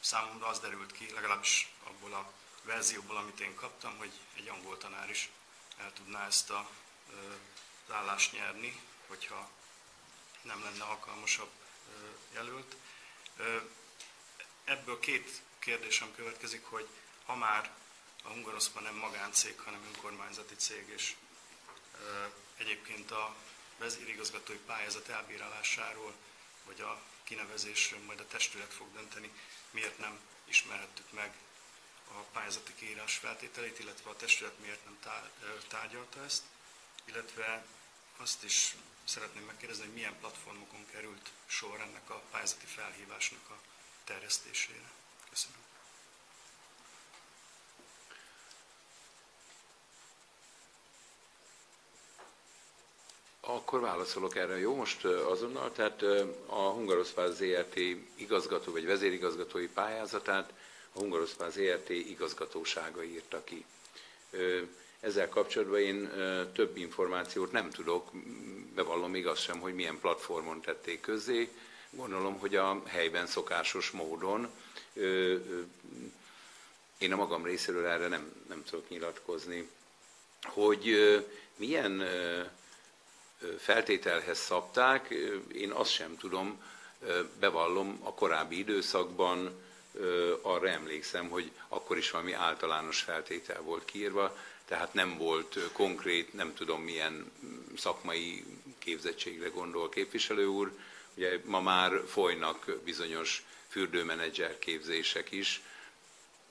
számomra az derült ki, legalábbis abból a verzióból, amit én kaptam, hogy egy angol tanár is el tudná ezt a, az állást nyerni, hogyha nem lenne alkalmasabb jelölt. Ebből két kérdésem következik, hogy ha már a Hungaroszpa nem magáncég, hanem önkormányzati cég, és egyébként a vezérigazgatói pályázat elbírálásáról, vagy a kinevezésről majd a testület fog dönteni, miért nem ismerhettük meg a pályázati kiírás feltételeit, illetve a testület miért nem tárgyalta ezt, illetve azt is szeretném megkérdezni, hogy milyen platformokon került sor ennek a pályázati felhívásnak a terjesztésére. Köszönöm. Akkor válaszolok erre, jó? Most azonnal, tehát a Hungaroszpáz ZRT igazgató vagy vezérigazgatói pályázatát a Hungaroszpáz ZRT igazgatósága írta ki. Ezzel kapcsolatban én több információt nem tudok, bevallom még azt sem, hogy milyen platformon tették közzé. Gondolom, hogy a helyben szokásos módon én a magam részéről erre nem, nem tudok nyilatkozni. Hogy milyen feltételhez szabták, én azt sem tudom, bevallom, a korábbi időszakban arra emlékszem, hogy akkor is valami általános feltétel volt kiírva, tehát nem volt konkrét, nem tudom milyen szakmai képzettségre gondol képviselő úr. Ugye ma már folynak bizonyos fürdőmenedzser képzések is,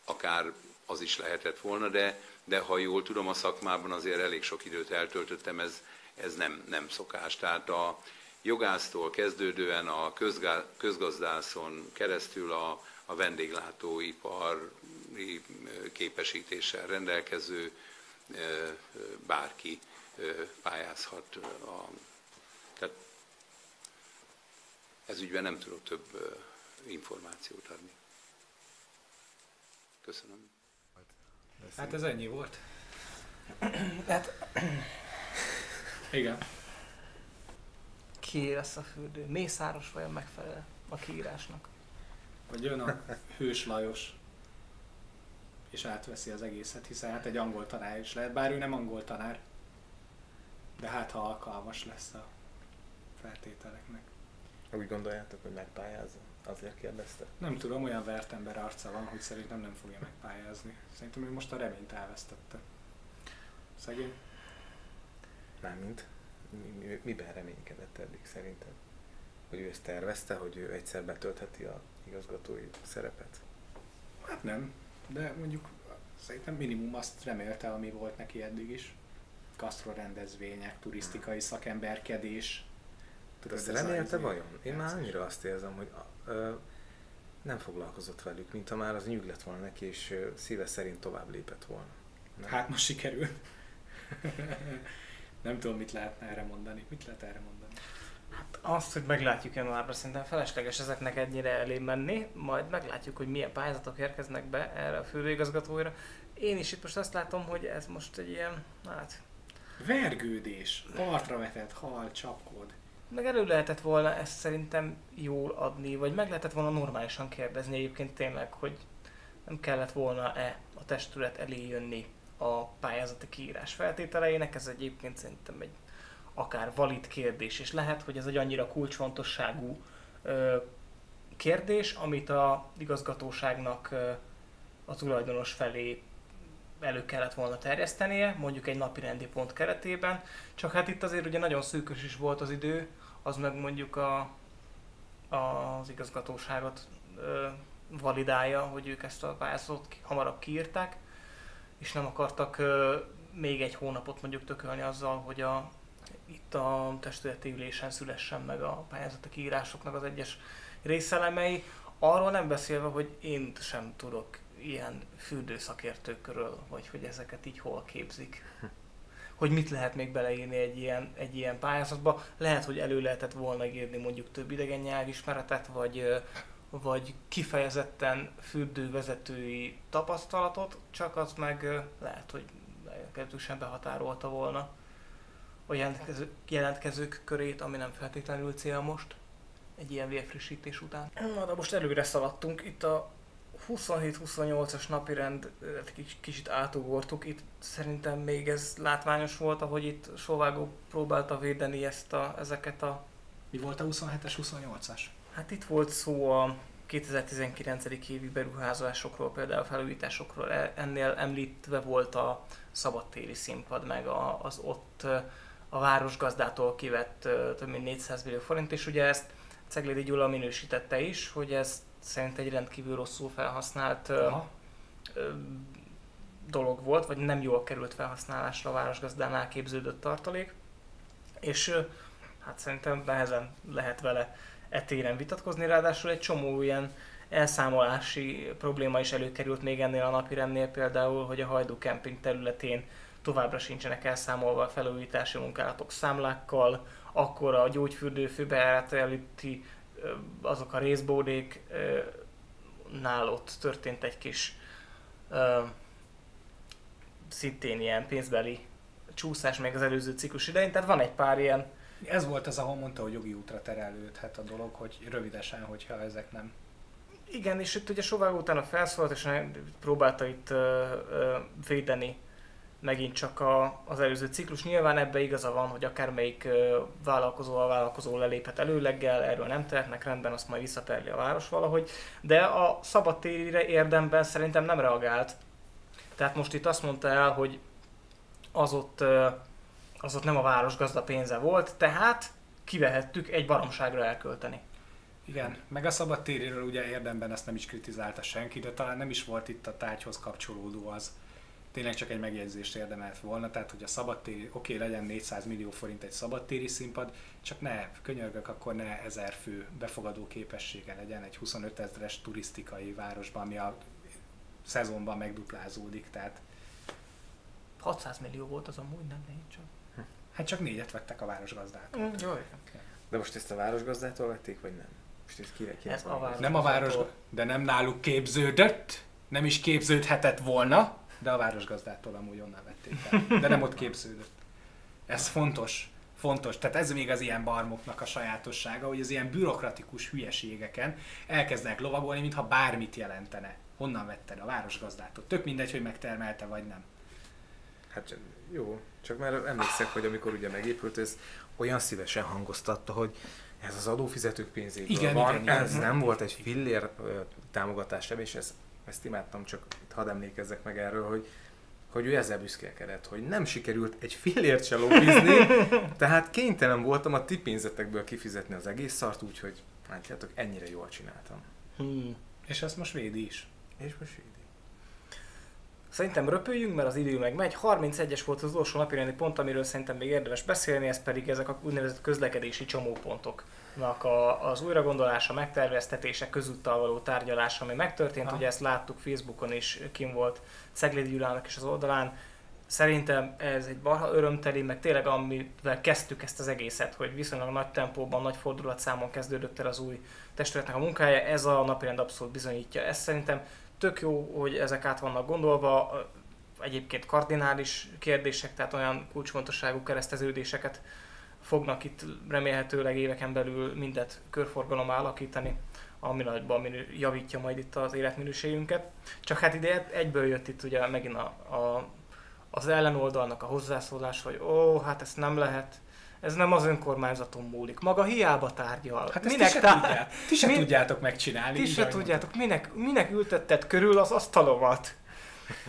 akár az is lehetett volna, de, de ha jól tudom, a szakmában azért elég sok időt eltöltöttem, ez, ez nem, nem szokás. Tehát a jogásztól kezdődően a közgazdászon keresztül a, a vendéglátóipari képesítéssel rendelkező bárki pályázhat. A, tehát ez ügyben nem tudok több információt adni. Köszönöm. Hát ez ennyi volt. Hát, Igen. ki lesz a fürdő? Mészáros vajon megfelel a kiírásnak? Vagy jön a hős Lajos, és átveszi az egészet, hiszen hát egy angol tanár is lehet, bár ő nem angol tanár, de hát ha alkalmas lesz a feltételeknek. Úgy gondoljátok, hogy megpályázza? Azért kérdezte. Nem tudom, olyan vert ember arca van, hogy szerintem nem fogja megpályázni. Szerintem ő most a reményt elvesztette. Szegény. Mármint, mi, mi, miben reménykedett eddig szerintem? Hogy ő ezt tervezte, hogy ő egyszer betöltheti a igazgatói szerepet? Hát nem, de mondjuk szerintem minimum azt remélte, ami volt neki eddig is. Gasztrorendezvények, turisztikai szakemberkedés. Tudod, ezt ez a- remélte izé- vajon? Én már annyira azt érzem, hogy ö, nem foglalkozott velük, mint ha már az nyűg lett volna neki, és szíve szerint tovább lépett volna. Nem? Hát most sikerült. nem tudom, mit lehetne erre mondani. Mit lehet erre mondani? Azt, hogy meglátjuk januárban, szerintem felesleges ezeknek ennyire elé menni, majd meglátjuk, hogy milyen pályázatok érkeznek be erre a főigazgatóira. Én is itt most azt látom, hogy ez most egy ilyen, hát, Vergődés, partra vetett hal, csapkod. meg elő lehetett volna ezt szerintem jól adni, vagy meg lehetett volna normálisan kérdezni egyébként tényleg, hogy nem kellett volna-e a testület elé jönni a pályázati kiírás feltételeinek, ez egyébként szerintem egy akár valid kérdés, és lehet, hogy ez egy annyira kulcsfontosságú ö, kérdés, amit a igazgatóságnak ö, a tulajdonos felé elő kellett volna terjesztenie, mondjuk egy napi rendi pont keretében, csak hát itt azért ugye nagyon szűkös is volt az idő, az meg mondjuk a, az igazgatóságot ö, validálja, hogy ők ezt a pályázatot hamarabb kiírták, és nem akartak ö, még egy hónapot mondjuk tökölni azzal, hogy a, itt a testületi ülésen szülessen meg a pályázati kiírásoknak az egyes részelemei. Arról nem beszélve, hogy én sem tudok ilyen fürdőszakértőkről, vagy hogy ezeket így hol képzik. Hogy mit lehet még beleírni egy ilyen, egy ilyen pályázatba. Lehet, hogy elő lehetett volna írni mondjuk több idegen nyelvismeretet, vagy, vagy kifejezetten fürdővezetői tapasztalatot, csak az meg lehet, hogy meglehetősen behatárolta volna a jelentkező, jelentkezők körét, ami nem feltétlenül cél most, egy ilyen vérfrissítés után. Na, de most előre szaladtunk, itt a 27-28-as napirend kicsit átugortuk, itt szerintem még ez látványos volt, ahogy itt Sovágó próbálta védeni ezt a, ezeket a... Mi volt a 27-es, 28-as? Hát itt volt szó a 2019. évi beruházásokról, például felújításokról, E- ennél említve volt a szabadtéri színpad, meg a, az ott a városgazdától kivett több mint 400 millió forint, és ugye ezt Ceglédi Gyula minősítette is, hogy ez szerint egy rendkívül rosszul felhasznált Aha. dolog volt, vagy nem jól került felhasználásra a városgazdánál képződött tartalék, és hát szerintem nehezen lehet vele e téren vitatkozni, ráadásul egy csomó ilyen elszámolási probléma is előkerült még ennél a napirendnél, például, hogy a Hajdú Camping területén továbbra sincsenek elszámolva a felújítási munkálatok számlákkal, akkor a gyógyfürdő főbejárat előtti azok a részbódék ö, nál ott történt egy kis szintén ilyen pénzbeli csúszás még az előző ciklus idején, tehát van egy pár ilyen Ez volt az, ahol mondta, hogy jogi útra terelődhet a dolog, hogy rövidesen, hogyha ezek nem. Igen, és itt ugye Sovágó utána felszólalt, és próbálta itt ö, ö, védeni megint csak a, az előző ciklus. Nyilván ebbe igaza van, hogy akármelyik vállalkozó a vállalkozó leléphet előleggel, erről nem tehetnek rendben, azt majd visszaterli a város valahogy. De a szabadtérire érdemben szerintem nem reagált. Tehát most itt azt mondta el, hogy az ott, az ott nem a város gazda pénze volt, tehát kivehettük egy baromságra elkölteni. Igen, meg a szabadtéréről ugye érdemben ezt nem is kritizálta senki, de talán nem is volt itt a tárgyhoz kapcsolódó az. Tényleg csak egy megjegyzést érdemelt volna, tehát hogy a szabadtéri, oké, legyen 400 millió forint egy szabadtéri színpad, csak ne, könyörgök, akkor ne ezer fő befogadó képessége legyen egy 25 ezeres turisztikai városban, ami a szezonban megduplázódik, tehát 600 millió volt az amúgy, nem négy csak. hát csak négyet vettek a városgazdától. Mm, jó, De most ezt a városgazdától vették, vagy nem? Most ezt kire, kire Ez a város- Nem a város, de nem náluk képződött, nem is képződhetett volna, de a városgazdától amúgy onnan vették el. De nem ott képződött. Ez fontos. Fontos. Tehát ez még az ilyen barmoknak a sajátossága, hogy az ilyen bürokratikus hülyeségeken elkezdenek lovagolni, mintha bármit jelentene. Honnan vetted a városgazdától? Tök mindegy, hogy megtermelte vagy nem. Hát jó, csak már emlékszek, hogy amikor ugye megépült, ez olyan szívesen hangoztatta, hogy ez az adófizetők pénzéből Igen, van, igen, igen. ez nem volt egy fillér támogatás sem, és ez, ezt imádtam, csak itt hadd emlékezzek meg erről, hogy hogy ő ezzel büszkélkedett, hogy nem sikerült egy fillért se lobbizni, tehát kénytelen voltam a ti pénzetekből kifizetni az egész szart, úgyhogy látjátok, ennyire jól csináltam. Hmm. És ezt most védi is. És most így. Szerintem röpüljünk, mert az idő meg megy. 31-es volt az utolsó napirendi pont, amiről szerintem még érdemes beszélni, ez pedig ezek a úgynevezett közlekedési csomópontoknak a, az újragondolása, megterveztetése, közúttal való tárgyalása, ami megtörtént. Aha. Ugye ezt láttuk Facebookon is, kim volt Ceglédi Gyulának is az oldalán. Szerintem ez egy barha örömteli, meg tényleg amivel kezdtük ezt az egészet, hogy viszonylag nagy tempóban, nagy fordulatszámon kezdődött el az új testületnek a munkája, ez a napirend abszolút bizonyítja. Ez szerintem tök jó, hogy ezek át vannak gondolva, egyébként kardinális kérdések, tehát olyan kulcsfontosságú kereszteződéseket fognak itt remélhetőleg éveken belül mindet körforgalomá alakítani, ami nagyban javítja majd itt az életminőségünket. Csak hát ide egyből jött itt ugye megint a, a, az ellenoldalnak a hozzászólás, hogy ó, hát ezt nem lehet, ez nem az önkormányzaton múlik. Maga hiába tárgyal. Hát ezt ti se, tá- tudját, ti se Mi- tudjátok megcsinálni. ti se tudjátok, minek, minek ültetted körül az asztalomat?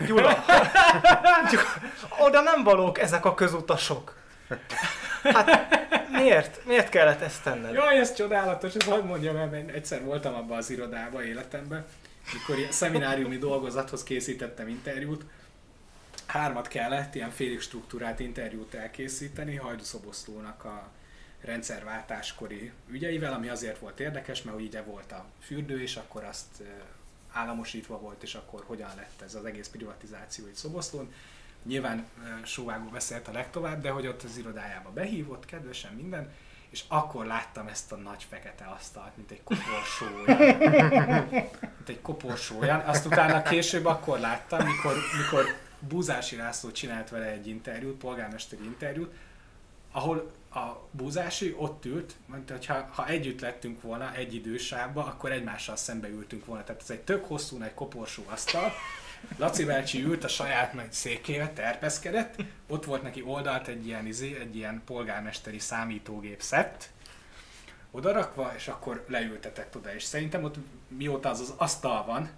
Gyula. Oda nem valók ezek a közutasok. Hát miért? Miért kellett ezt tenned? Jaj, ez csodálatos, ez hogy mondjam el, mert egyszer voltam abban az irodában életemben, mikor ilyen szemináriumi dolgozathoz készítettem interjút, hármat kellett, ilyen félig struktúrált interjút elkészíteni, Hajdu Szoboszlónak a rendszerváltáskori ügyeivel, ami azért volt érdekes, mert ugye volt a fürdő, és akkor azt államosítva volt, és akkor hogyan lett ez az egész privatizáció itt Szoboszlón. Nyilván Sóvágó beszélt a legtovább, de hogy ott az irodájába behívott, kedvesen minden, és akkor láttam ezt a nagy fekete asztalt, mint egy koporsója. mint egy koporsója. Azt utána később akkor láttam, mikor, mikor Búzási László csinált vele egy interjút, polgármesteri interjút, ahol a Búzási ott ült, mondta, hogy ha, ha együtt lettünk volna egy idősávba, akkor egymással szembe ültünk volna. Tehát ez egy tök hosszú, nagy koporsó asztal. Laci bácsi ült a saját nagy székébe, terpeszkedett, ott volt neki oldalt egy ilyen, izé, egy ilyen polgármesteri számítógép szett, odarakva, és akkor leültetett oda. És szerintem ott mióta az az asztal van,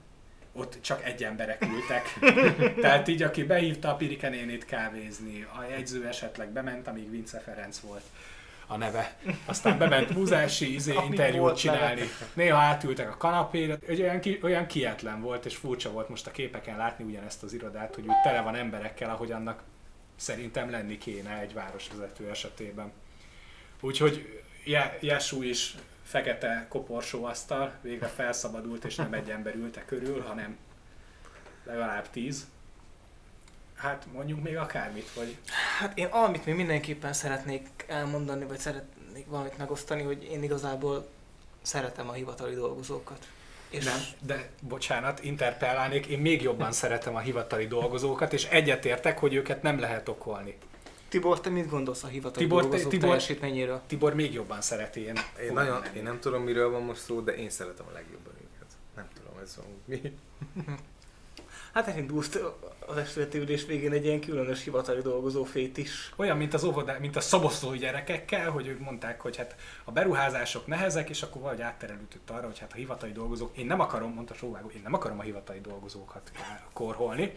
ott csak egy emberek ültek. Tehát így, aki behívta a Pirike nénit kávézni, a jegyző esetleg bement, amíg Vince Ferenc volt a neve. Aztán bement Muzási izé, interjút csinálni. neve. Néha átültek a kanapéra. Egy olyan, ki, olyan kietlen volt, és furcsa volt most a képeken látni ugyanezt az irodát, hogy úgy tele van emberekkel, ahogy annak szerintem lenni kéne egy városvezető esetében. Úgyhogy Jesú is fekete koporsó asztal, végre felszabadult, és nem egy ember ülte körül, hanem legalább tíz. Hát mondjuk még akármit, vagy Hát én amit még mindenképpen szeretnék elmondani, vagy szeretnék valamit megosztani, hogy én igazából szeretem a hivatali dolgozókat. És nem, de bocsánat, interpellálnék, én még jobban szeretem a hivatali dolgozókat, és egyetértek, hogy őket nem lehet okolni. Tibor, te mit gondolsz a hivatali Tibor, te- dolgozók Tibor- teljesítményéről? Tibor még jobban szereti én. Én, nagyon, lenni. én nem tudom, miről van most szó, de én szeretem a legjobban őket. Nem tudom, ez van mi. Hát elindult az estületi ülés végén egy ilyen különös hivatali dolgozó fét is. Olyan, mint az óvodá, mint a szoboszlói gyerekekkel, hogy ők mondták, hogy hát a beruházások nehezek, és akkor valahogy átterelődött arra, hogy hát a hivatali dolgozók, én nem akarom, mondta Sóvágó, én nem akarom a hivatali dolgozókat korholni.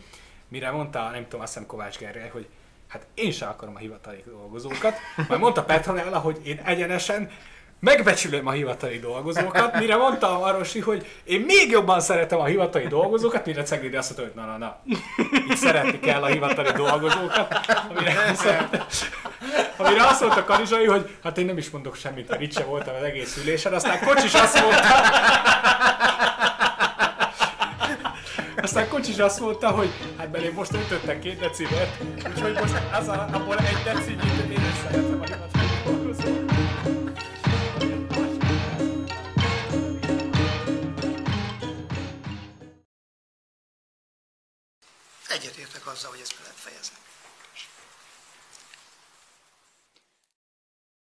Mire mondta, nem tudom, azt hiszem Kovács Gergely, hogy hát én sem akarom a hivatali dolgozókat. Majd mondta Petronella, hogy én egyenesen megbecsülöm a hivatali dolgozókat, mire mondta a Marosi, hogy én még jobban szeretem a hivatali dolgozókat, mire Ceglidi azt mondta, hogy na, na, na, így szeretni kell a hivatali dolgozókat, amire azt mondta, amire azt mondta Kanizsai, hogy hát én nem is mondok semmit, mert itt sem voltam az egész ülésen, aztán Kocsis azt mondta, aztán Kocsis azt mondta, hogy hát belé most öntöttek két decimet, úgyhogy most az a, abból egy decimit én is szeretem a hivatali Egyetértek azzal, hogy ezt be lehet fejezni.